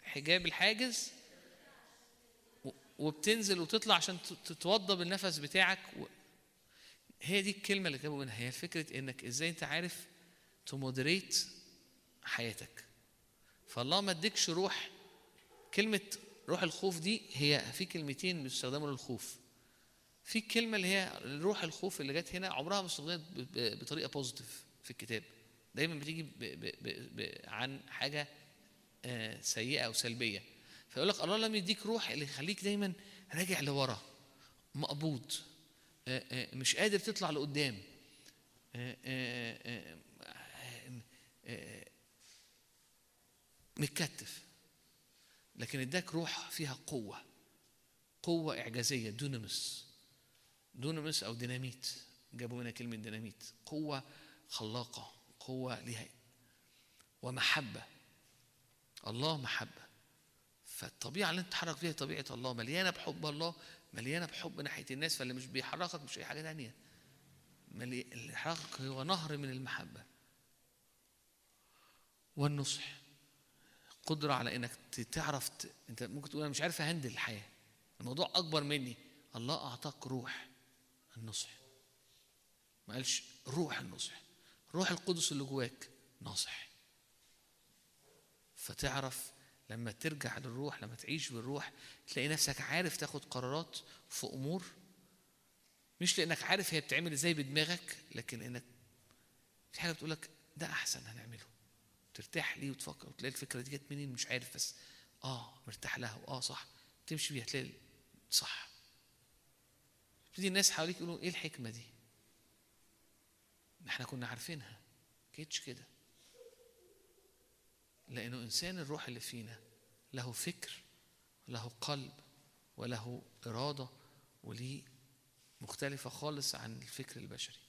الحجاب الحاجز وبتنزل وتطلع عشان ت- توضب النفس بتاعك و... هي دي الكلمة اللي جابوا منها. هي فكرة إنك إزاي أنت عارف تمودريت حياتك. فالله ما أديكش روح. كلمة روح الخوف دي هي في كلمتين بيستخدموا للخوف. في الكلمة اللي هي روح الخوف اللي جت هنا عمرها ما استخدمت بطريقة بوزيتيف في الكتاب. دايما بتيجي ب ب ب ب عن حاجة آه، سيئة أو سلبية. فيقول لك الله لم يديك روح اللي يخليك دايما راجع لورا مقبوض آه، آه، مش قادر تطلع لقدام. آه، متكتف. لكن اداك روح فيها قوة قوة إعجازية دونمس دونمس أو ديناميت. جابوا منها كلمة ديناميت. قوة خلاقة قوة ليها. ومحبة. الله محبة. فالطبيعة اللي انت تتحرك فيها طبيعة الله مليانة بحب الله مليانة بحب ناحية الناس فاللي مش بيحركك مش أي حاجة ملي... اللي يحركك هو نهر من المحبة. والنصح. قدرة على إنك تعرف ت... أنت ممكن تقول أنا مش عارف أهندل الحياة. الموضوع أكبر مني. الله أعطاك روح النصح. ما قالش روح النصح. روح القدس اللي جواك ناصح. فتعرف لما ترجع للروح لما تعيش بالروح تلاقي نفسك عارف تاخد قرارات في أمور مش لأنك عارف هي بتعمل إزاي بدماغك لكن إنك في حاجة بتقول لك ده أحسن هنعمله. ترتاح ليه وتفكر. وتلاقي الفكرة دي جت منين؟ مش عارف بس. آه مرتاح لها. واه صح. تمشي بيها تلاقي صح. تبتدي الناس حواليك يقولوا إيه الحكمة دي؟ إحنا كنا عارفينها. كيتش كده. لأنه إنسان الروح اللي فينا له فكر له قلب وله إرادة وليه مختلفة خالص عن الفكر البشري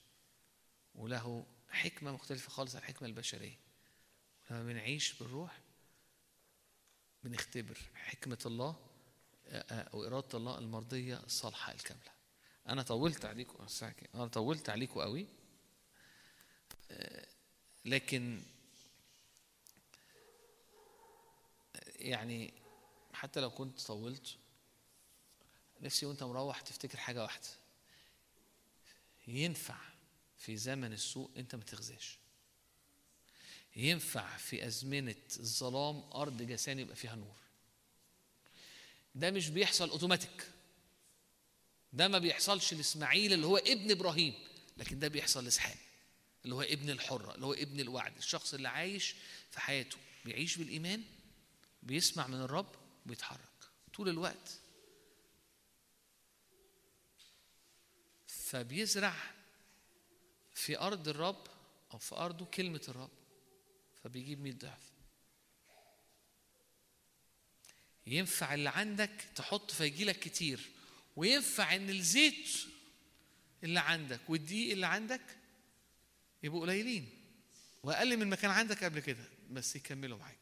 وله حكمة مختلفة خالص عن الحكمة البشرية لما بنعيش بالروح بنختبر حكمة الله آه، واراده الله المرضية الصالحة الكاملة أنا طولت عليكم؟ أنا طولت عليكم قوي لكن يعني حتى لو كنت طولت نفسي وأنت مروح تفتكر حاجة واحدة. ينفع في زمن السوء أنت ما تغزاش. ينفع في أزمنة الظلام أرض جسان يبقى فيها نور. ده مش بيحصل أوتوماتيك. ده ما بيحصلش لإسماعيل اللي هو ابن إبراهيم لكن ده بيحصل لإسحاق اللي هو ابن الحرة اللي هو ابن الوعد الشخص اللي عايش في حياته بيعيش بالإيمان بيسمع من الرب بيتحرك طول الوقت. فبيزرع في أرض الرب أو في أرضه كلمة الرب فبيجيب 100 ضعف. ينفع اللي عندك تحط فيجي لك كتير. وينفع إن الزيت اللي عندك والدقيق اللي عندك يبقوا قليلين وأقل من ما كان عندك قبل كده بس يكملوا معاك.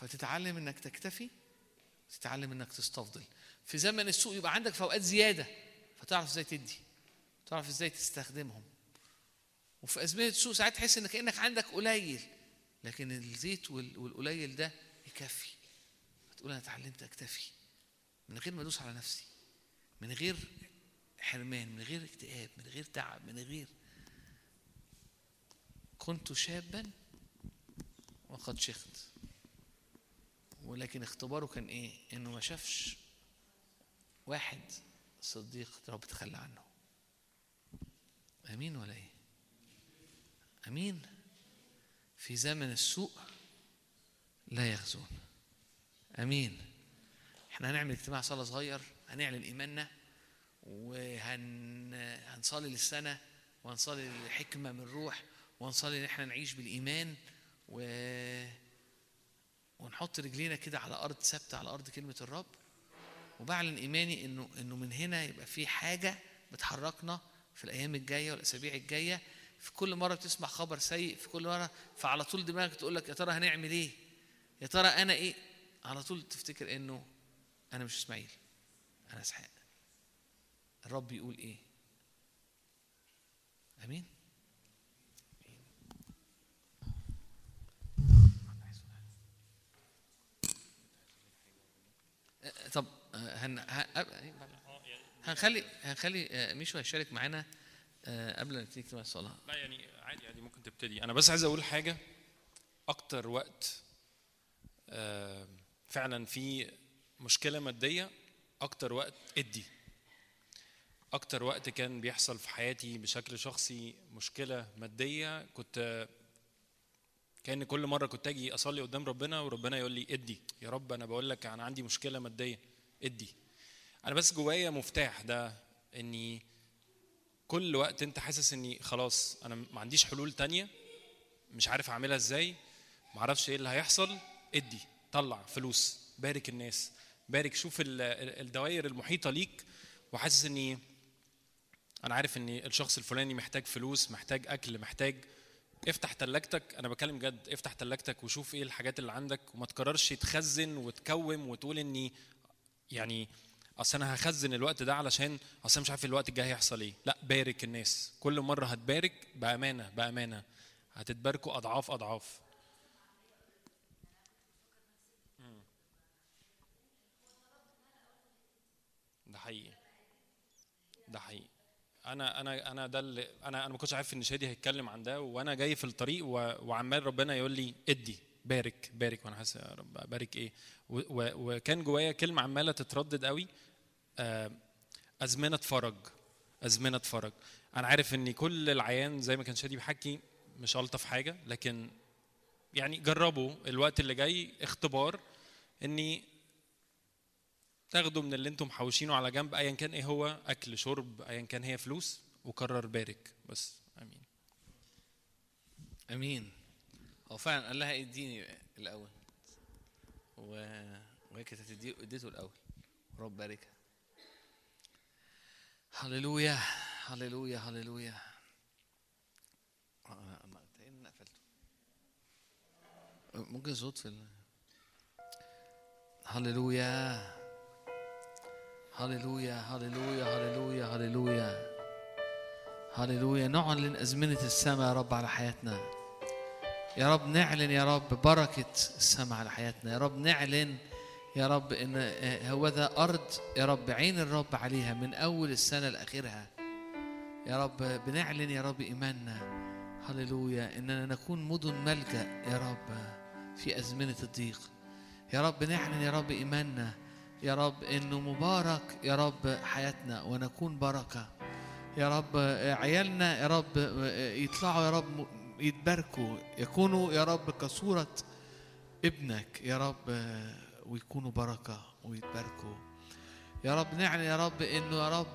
فتتعلم إنك تكتفي تتعلم إنك تستفضل. في زمن السوق يبقى عندك فوقات زيادة فتعرف إزاي تدي تعرف إزاي تستخدمهم. وفي أزمنة السوق ساعات تحس إنك كأنك عندك قليل لكن الزيت وال- والقليل ده يكفي. فتقول أنا اتعلمت أكتفي. من غير ما أدوس على نفسي من غير حرمان من غير اكتئاب من غير تعب من غير. كنت شابا وقد شخت. ولكن اختباره كان إيه؟ إنه ما شافش واحد صديق رب تخلى عنه. أمين ولا إيه؟ أمين. في زمن السوء لا يخزون. أمين. إحنا هنعمل اجتماع صلاة صغير هنعلن إيماننا وهنصلي للسنة وهنصلي للحكمه من الروح وهنصلي إن إحنا نعيش بالإيمان و ونحط رجلينا كده على أرض ثابتة على أرض كلمة الرب. وبعلن إيماني إنه إنه من هنا يبقى في حاجة بتحركنا في الأيام الجاية والأسابيع الجاية. في كل مرة بتسمع خبر سيء في كل مرة فعلى طول دماغك تقول لك يا ترى هنعمل إيه؟ يا ترى أنا إيه؟ على طول تفتكر إنه أنا مش إسماعيل أنا إسحاق. الرب يقول إيه؟ آمين. طب هن... ه- هنخلي هنخلي آه، ميشو هيشارك معانا آه، قبل ما نبتدي اجتماع الصلاة. لا يعني عادي عادي ممكن تبتدي. أنا بس عايز أقول حاجة. أكتر وقت آه، فعلا في مشكلة مادية أكتر وقت إدي. أكتر وقت كان بيحصل في حياتي بشكل شخصي مشكلة مادية كنت كأن كل مرة كنت أجي أصلي قدام ربنا وربنا يقول لي إدي. يا رب أنا بقول لك أنا عندي مشكلة مادية. إدي. أنا بس جوايا مفتاح ده إني كل وقت أنت حاسس إني خلاص أنا ما عنديش حلول تانية مش عارف أعملها إزاي ما أعرفش إيه اللي هيحصل إدي. طلع فلوس. بارك الناس. بارك. شوف ال- ال- الدوائر المحيطة ليك وحاسس إني أنا عارف ان الشخص الفلاني محتاج فلوس محتاج أكل محتاج افتح تلاجتك أنا بكلم جد افتح تلاجتك وشوف إيه الحاجات اللي عندك وما تقررش تخزن وتكوم وتقول إني يعني أصل أنا هخزن الوقت ده علشان أصل أنا مش عارف الوقت الجاي هيحصل إيه. لا بارك الناس. كل مرة هتبارك بأمانة بأمانة. هتتباركوا أضعاف أضعاف مم. ده حقيقي ده حقيقي أنا أنا أنا ده اللي أنا أنا ما كنتش عارف إن شادي هيتكلم عن ده وأنا جاي في الطريق وعمال ربنا يقول لي ادي بارك بارك وأنا حاسس يا رب بارك إيه؟ وكان جوايا كلمة عمالة تتردد قوي آه، أزمنة فرج أزمنة فرج. أنا عارف إن كل العيان زي ما كان شادي بيحكي مش ألطف حاجة لكن يعني جربوا الوقت اللي جاي اختبار إني تاخدوا من اللي أنتم محوشينه على جنب ايا كان إيه هو؟ أكل شرب ايا كان هي فلوس وقرر بارك. بس أمين. أمين. هو فعلا قال لها إديني الأول. و... وهي كانت هتديه اديته الأول. رب باركها. هللويا هللويا هللويا. آه، تقريباً أنا قفلته؟ ممكن صوت في. هللويا. هللويا هللويا هللويا هللويا هللويا نعلن أزمنة السماء يا رب على حياتنا يا رب نعلن يا رب بركة السماء على حياتنا يا رب نعلن يا رب ان هو ذا ارض يا رب عين الرب عليها من اول السنة لاخرها يا رب بنعلن يا رب ايماننا هللويا اننا نكون مدن ملجا يا رب في ازمنه الضيق يا رب نعلن يا رب ايماننا يا رب إنه مبارك يا رب حياتنا ونكون بركة. يا رب عيالنا يا رب يطلعوا يا رب يتباركوا. يكونوا يا رب كصورة ابنك يا رب ويكونوا بركة ويتباركوا. يا رب نعلن يا رب إنه يا رب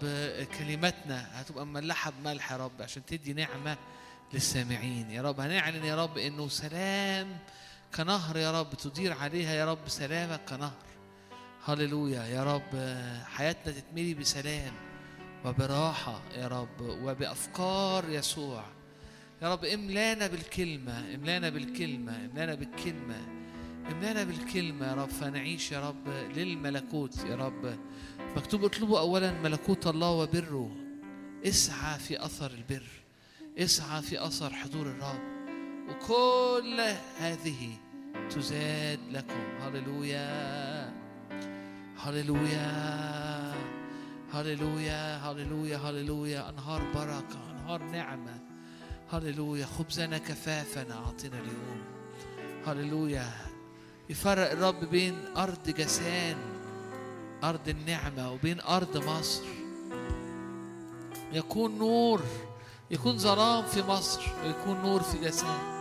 كلماتنا هتبقى مملحة بملح يا رب عشان تدي نعمة للسامعين. يا رب هنعلن يا رب إنه سلام كنهر يا رب تدير عليها يا رب سلامك كنهر. هللويا. يا رب حياتنا تتملي بسلام وبراحة يا رب وبأفكار يسوع. يا رب املانا بالكلمة املانا بالكلمة املانا بالكلمة املانا بالكلمة يا رب. فنعيش يا رب للملكوت يا رب. مكتوب اطلبوا أولا ملكوت الله وبره. اسعى في أثر البر. اسعى في أثر حضور الرب. وكل هذه تزاد لكم. هللويا. هللويا هللويا هللويا هللويا أنهار بركة أنهار نعمة. هللويا خبزنا كفافنا أعطنا اليوم. هللويا يفرق الرب بين أرض جسان أرض النعمة وبين أرض مصر. يكون نور يكون ظلام في مصر ويكون نور في جسد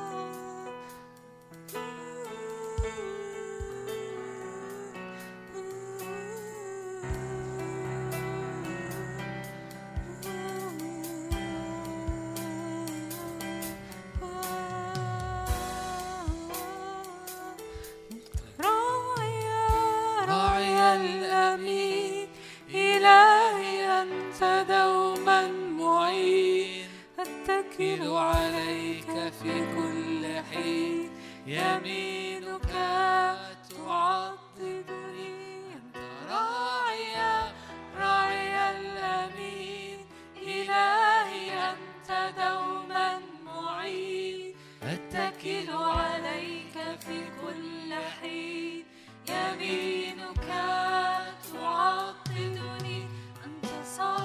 يمينك تعضدني أنت راعي راعي الأمين. إلهي أنت دوما معين. أتكل عليك في كل حين. يمينك تعضدني أنت صالح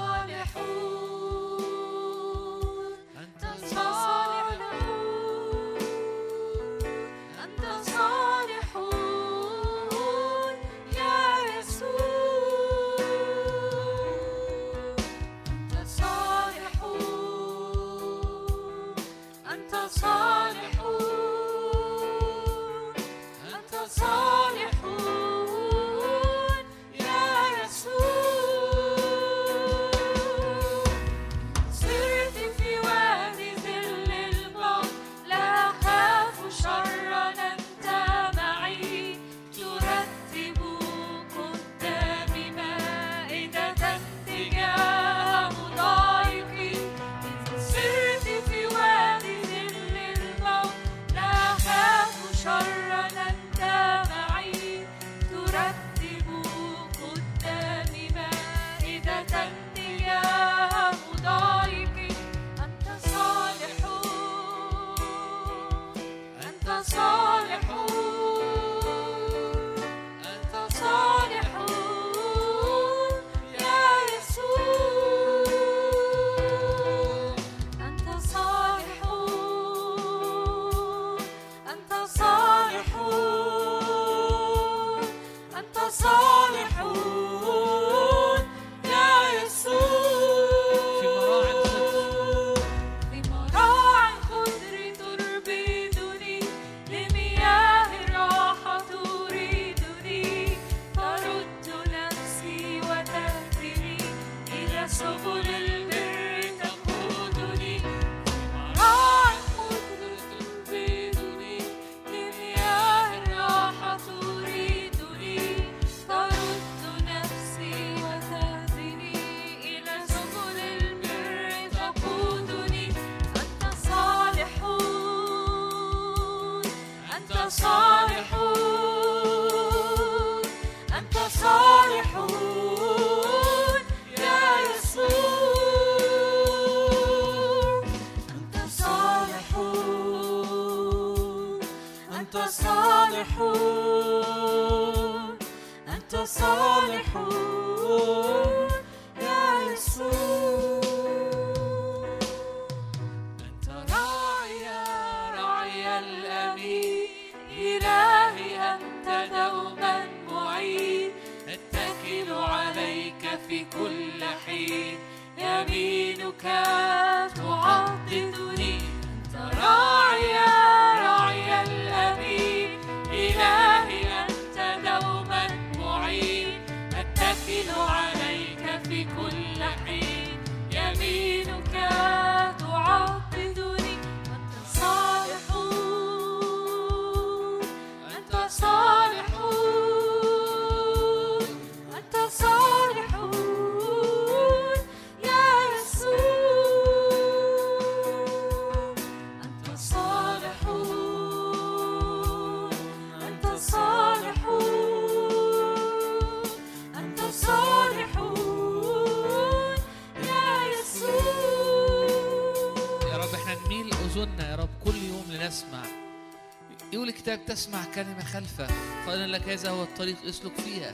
تسمع كلمة خلفه قال لك هذا هو الطريق اسلك فيها.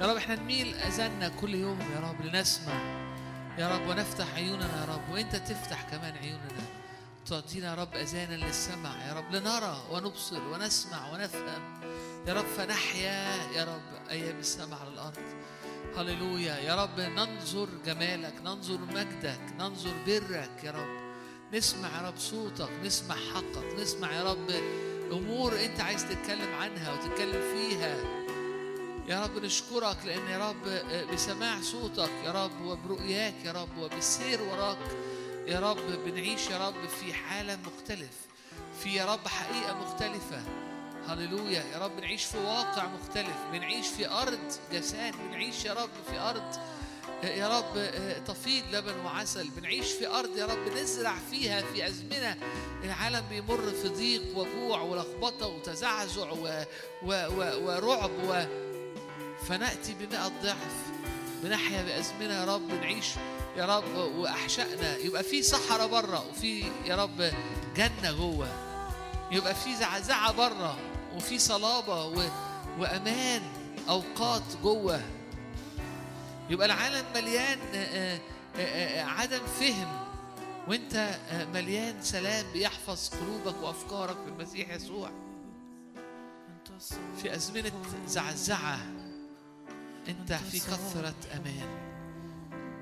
يا رب إحنا نميل اذاننا كل يوم يا رب لنسمع. يا رب ونفتح عيوننا يا رب وإنت تفتح كمان عيوننا. تعطينا يا رب أذانا للسمع يا رب لنرى ونبصر ونسمع ونفهم. يا رب فنحيا يا رب أيام السماء على الأرض. هللويا. يا رب ننظر جمالك ننظر مجدك ننظر برك يا رب. نسمع يا رب صوتك نسمع حقك نسمع يا رب أمور أنت عايز تتكلم عنها وتتكلم فيها. يا رب نشكرك لأن يا رب بسماع صوتك يا رب وبرؤياك يا رب وبالسير وراك يا رب بنعيش يا رب في حالة مختلف في يا رب حقيقة مختلفة. هللويا. يا رب بنعيش في واقع مختلف بنعيش في أرض جساد بنعيش يا رب في أرض يا رب تفيض لبن وعسل بنعيش في أرض يا رب نزرع فيها في أزمنة. العالم بيمر في ضيق وجوع ولخبطة وتزعزع و... و... و... ورعب و... فنأتي بمئة ضعف بنحيا بأزمنة يا رب نعيش يا رب وأحشائنا. يبقى في صحراء بره وفي يا رب جنة جوه. يبقى في زعزعة بره وفي صلابة و... وأمان أوقات جوه. يبقى العالم مليان آه، آه، آه، عدم فهم. وانت مليان سلام بيحفظ قلوبك وأفكارك في المسيح يسوع. في أزمنة زعزعة انت في كثرة أمان.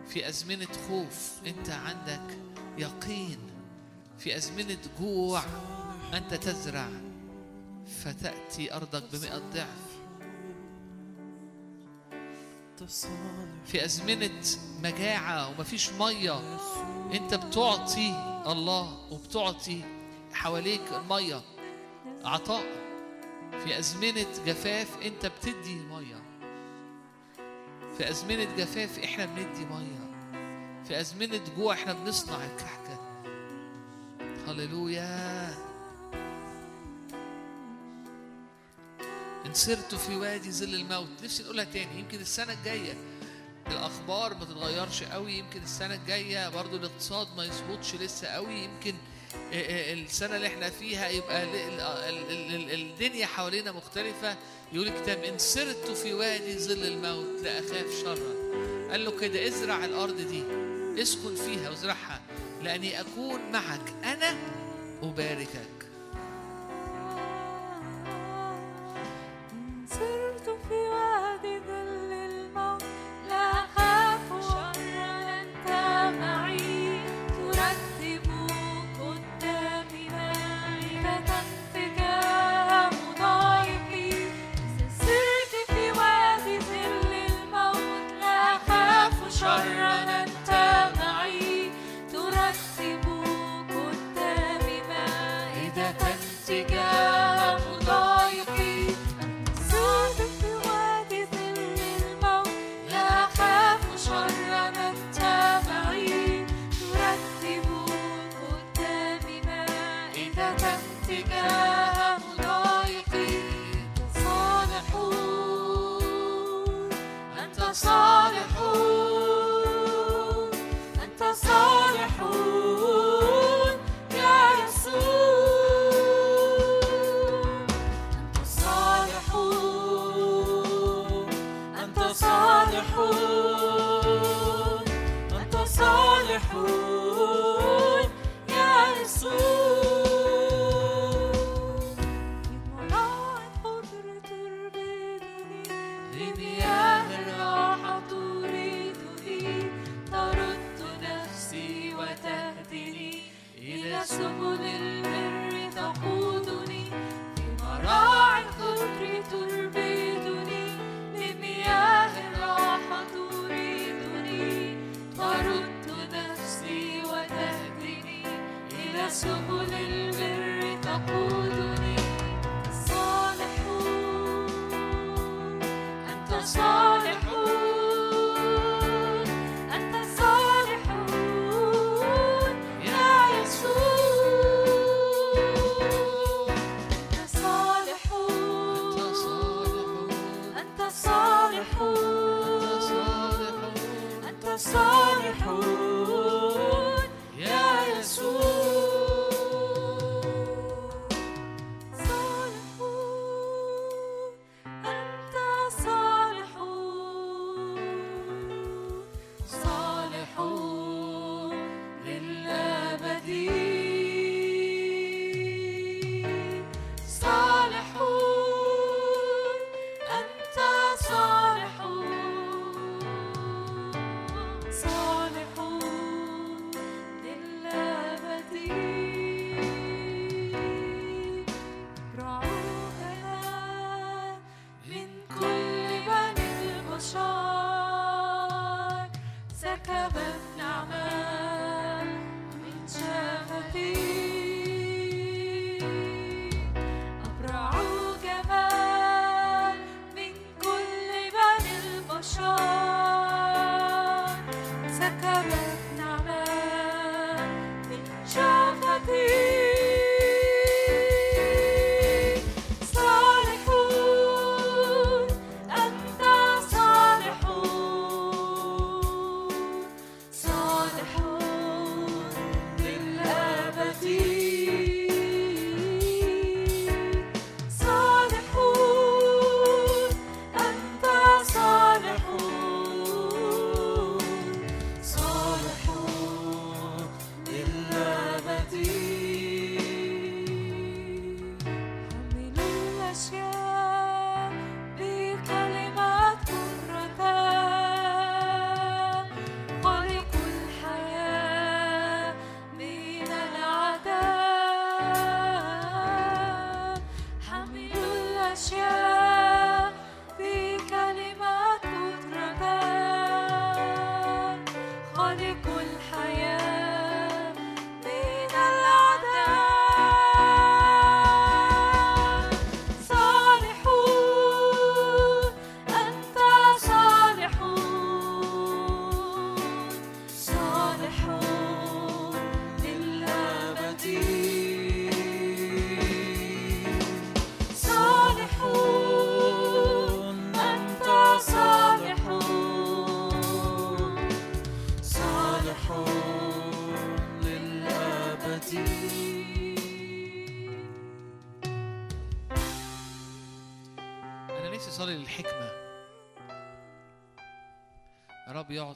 في أزمنة خوف انت عندك يقين. في أزمنة جوع انت تزرع. فتأتي أرضك بمئة ضعف. في أزمنة مجاعة ومفيش مية أنت بتعطي الله وبتعطي حواليك المية. عطاء. في أزمنة جفاف أنت بتدي مية. في أزمنة جفاف إحنا بندي مية. في أزمنة جوع إحنا بنصنع الكحكة. هللويا. إن سرت في وادي ظل الموت. نفسي نقولها تاني يمكن السنة الجاية الأخبار ما تتغيرش قوي يمكن السنة الجاية برضو الاقتصاد ما يظبطش لسه قوي يمكن السنة اللي إحنا فيها يبقى ال- ال- ال- ال- الدنيا حوالينا مختلفة. يقول الكتاب إن سرت في وادي ظل الموت لا أخاف شرا. قال له كده ازرع الأرض دي اسكن فيها وازرعها لأني أكون معك أنا أباركك سرت في وادي ظل إلى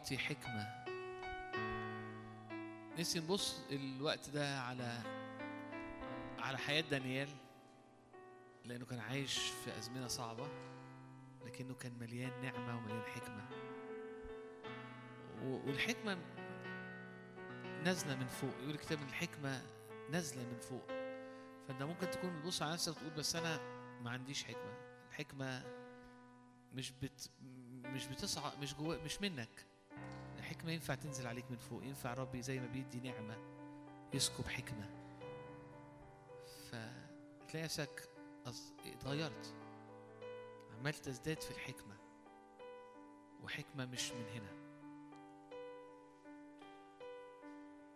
يعطي حكمة. نفسي نبص الوقت ده على على حياة دانيال لأنه كان عايش في أزمنة صعبة لكنه كان مليان نعمة ومليان حكمة. و- والحكمة نازلة من فوق. يقول الكتاب إن الحكمة نازلة من فوق. فأنت ممكن تكون بتبص على نفسك وتقول بس أنا ما عنديش حكمة. الحكمة مش بت مش بتصعد مش جوا مش منك. الحكمه ينفع تنزل عليك من فوق ينفع ربي زي ما بيدي نعمة يسكب حكمة. فتلاقي نفسك اتغيرت عمال تزداد في الحكمة وحكمة مش من هنا.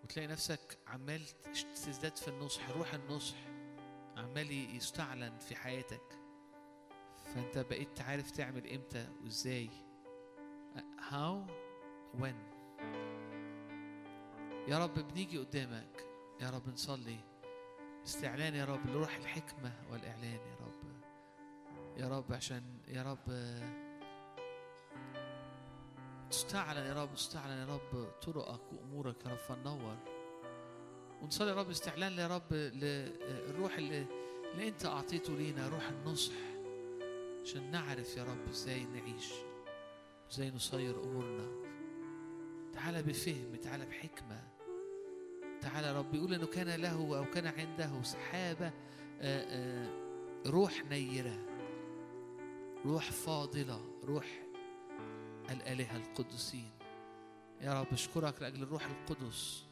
وتلاقي نفسك عمال تزداد في النصح روح النصح عمال يستعلن في حياتك. فأنت بقيت عارف تعمل إمتى وإزاي. how when يا رب بنيجي قدامك يا رب نصلي. استعلان يا رب لروح الحكمة والإعلان يا رب. يا رب عشان يا رب تستعلن يا رب تستعلن يا رب طرقك وأمورك يا رب. فنور. ونصلي يا رب استعلان يا رب للروح اللي, اللي أنت أعطيته لينا روح النصح. عشان نعرف يا رب إزاي نعيش إزاي نصير أمورنا. تعالى بفهم تعالى بحكمة. تعالى رب يقول إنه كان له أو كان عنده سحابة آه، آه، روح نيرة روح فاضلة روح الآلهة القدسين. يا رب اشكرك لأجل الروح القدس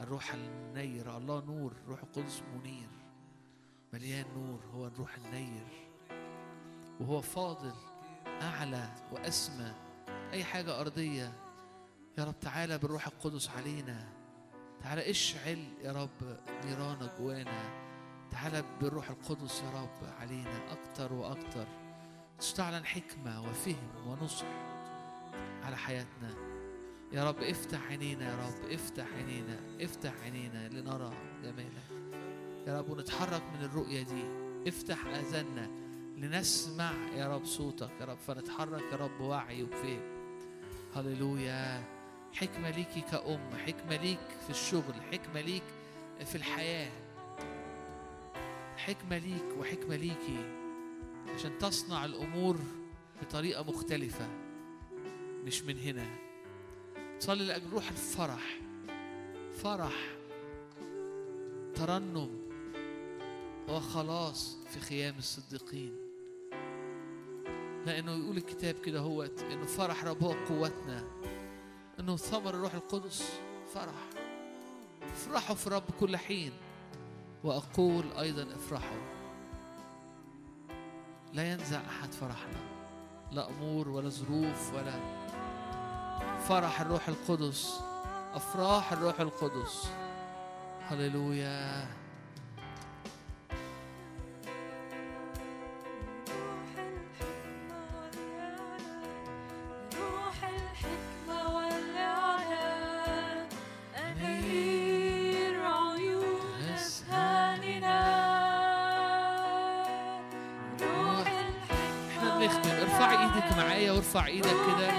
الروح النير الله نور الروح القدس منير مليان نور هو الروح النير. وهو فاضل أعلى وأسمى. أي حاجة أرضية يا رب تعالى بالروح القدس علينا. تعالى اشعل يا رب نيرانك جوانا تعالى بالروح القدس يا رب علينا أكتر وأكتر. تستعلن حكمة وفهم ونصح على حياتنا. يا رب افتح عينينا يا رب افتح عينينا افتح عينينا لنرى جمالك. يا رب ونتحرك من الرؤية دي. افتح آذاننا لنسمع يا رب صوتك يا رب. فنتحرك يا رب وعي وفهم هللويا. حكمة ليكي كأم حكمة ليك في الشغل حكمة ليك في الحياة. حكمة ليك وحكمة ليكي عشان تصنع الأمور بطريقة مختلفة مش من هنا. تصلي لأجل روح الفرح فرح ترنم وخلاص في خيام الصديقين. لأنه يقول الكتاب كده هو إنه فرح رب هو قوتنا. إنه ثمر الروح القدس فرح. افرحوا في الرب كل حين. وأقول أيضا افرحوا. لا ينزع أحد فرحنا. لا أمور ولا ظروف ولا فرح الروح القدس. أفراح الروح القدس. هللويا. وارفع إيدك كده.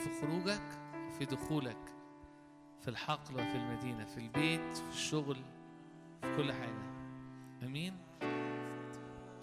في خروجك وفي دخولك في الحقل وفي المدينة في البيت في الشغل في كل امين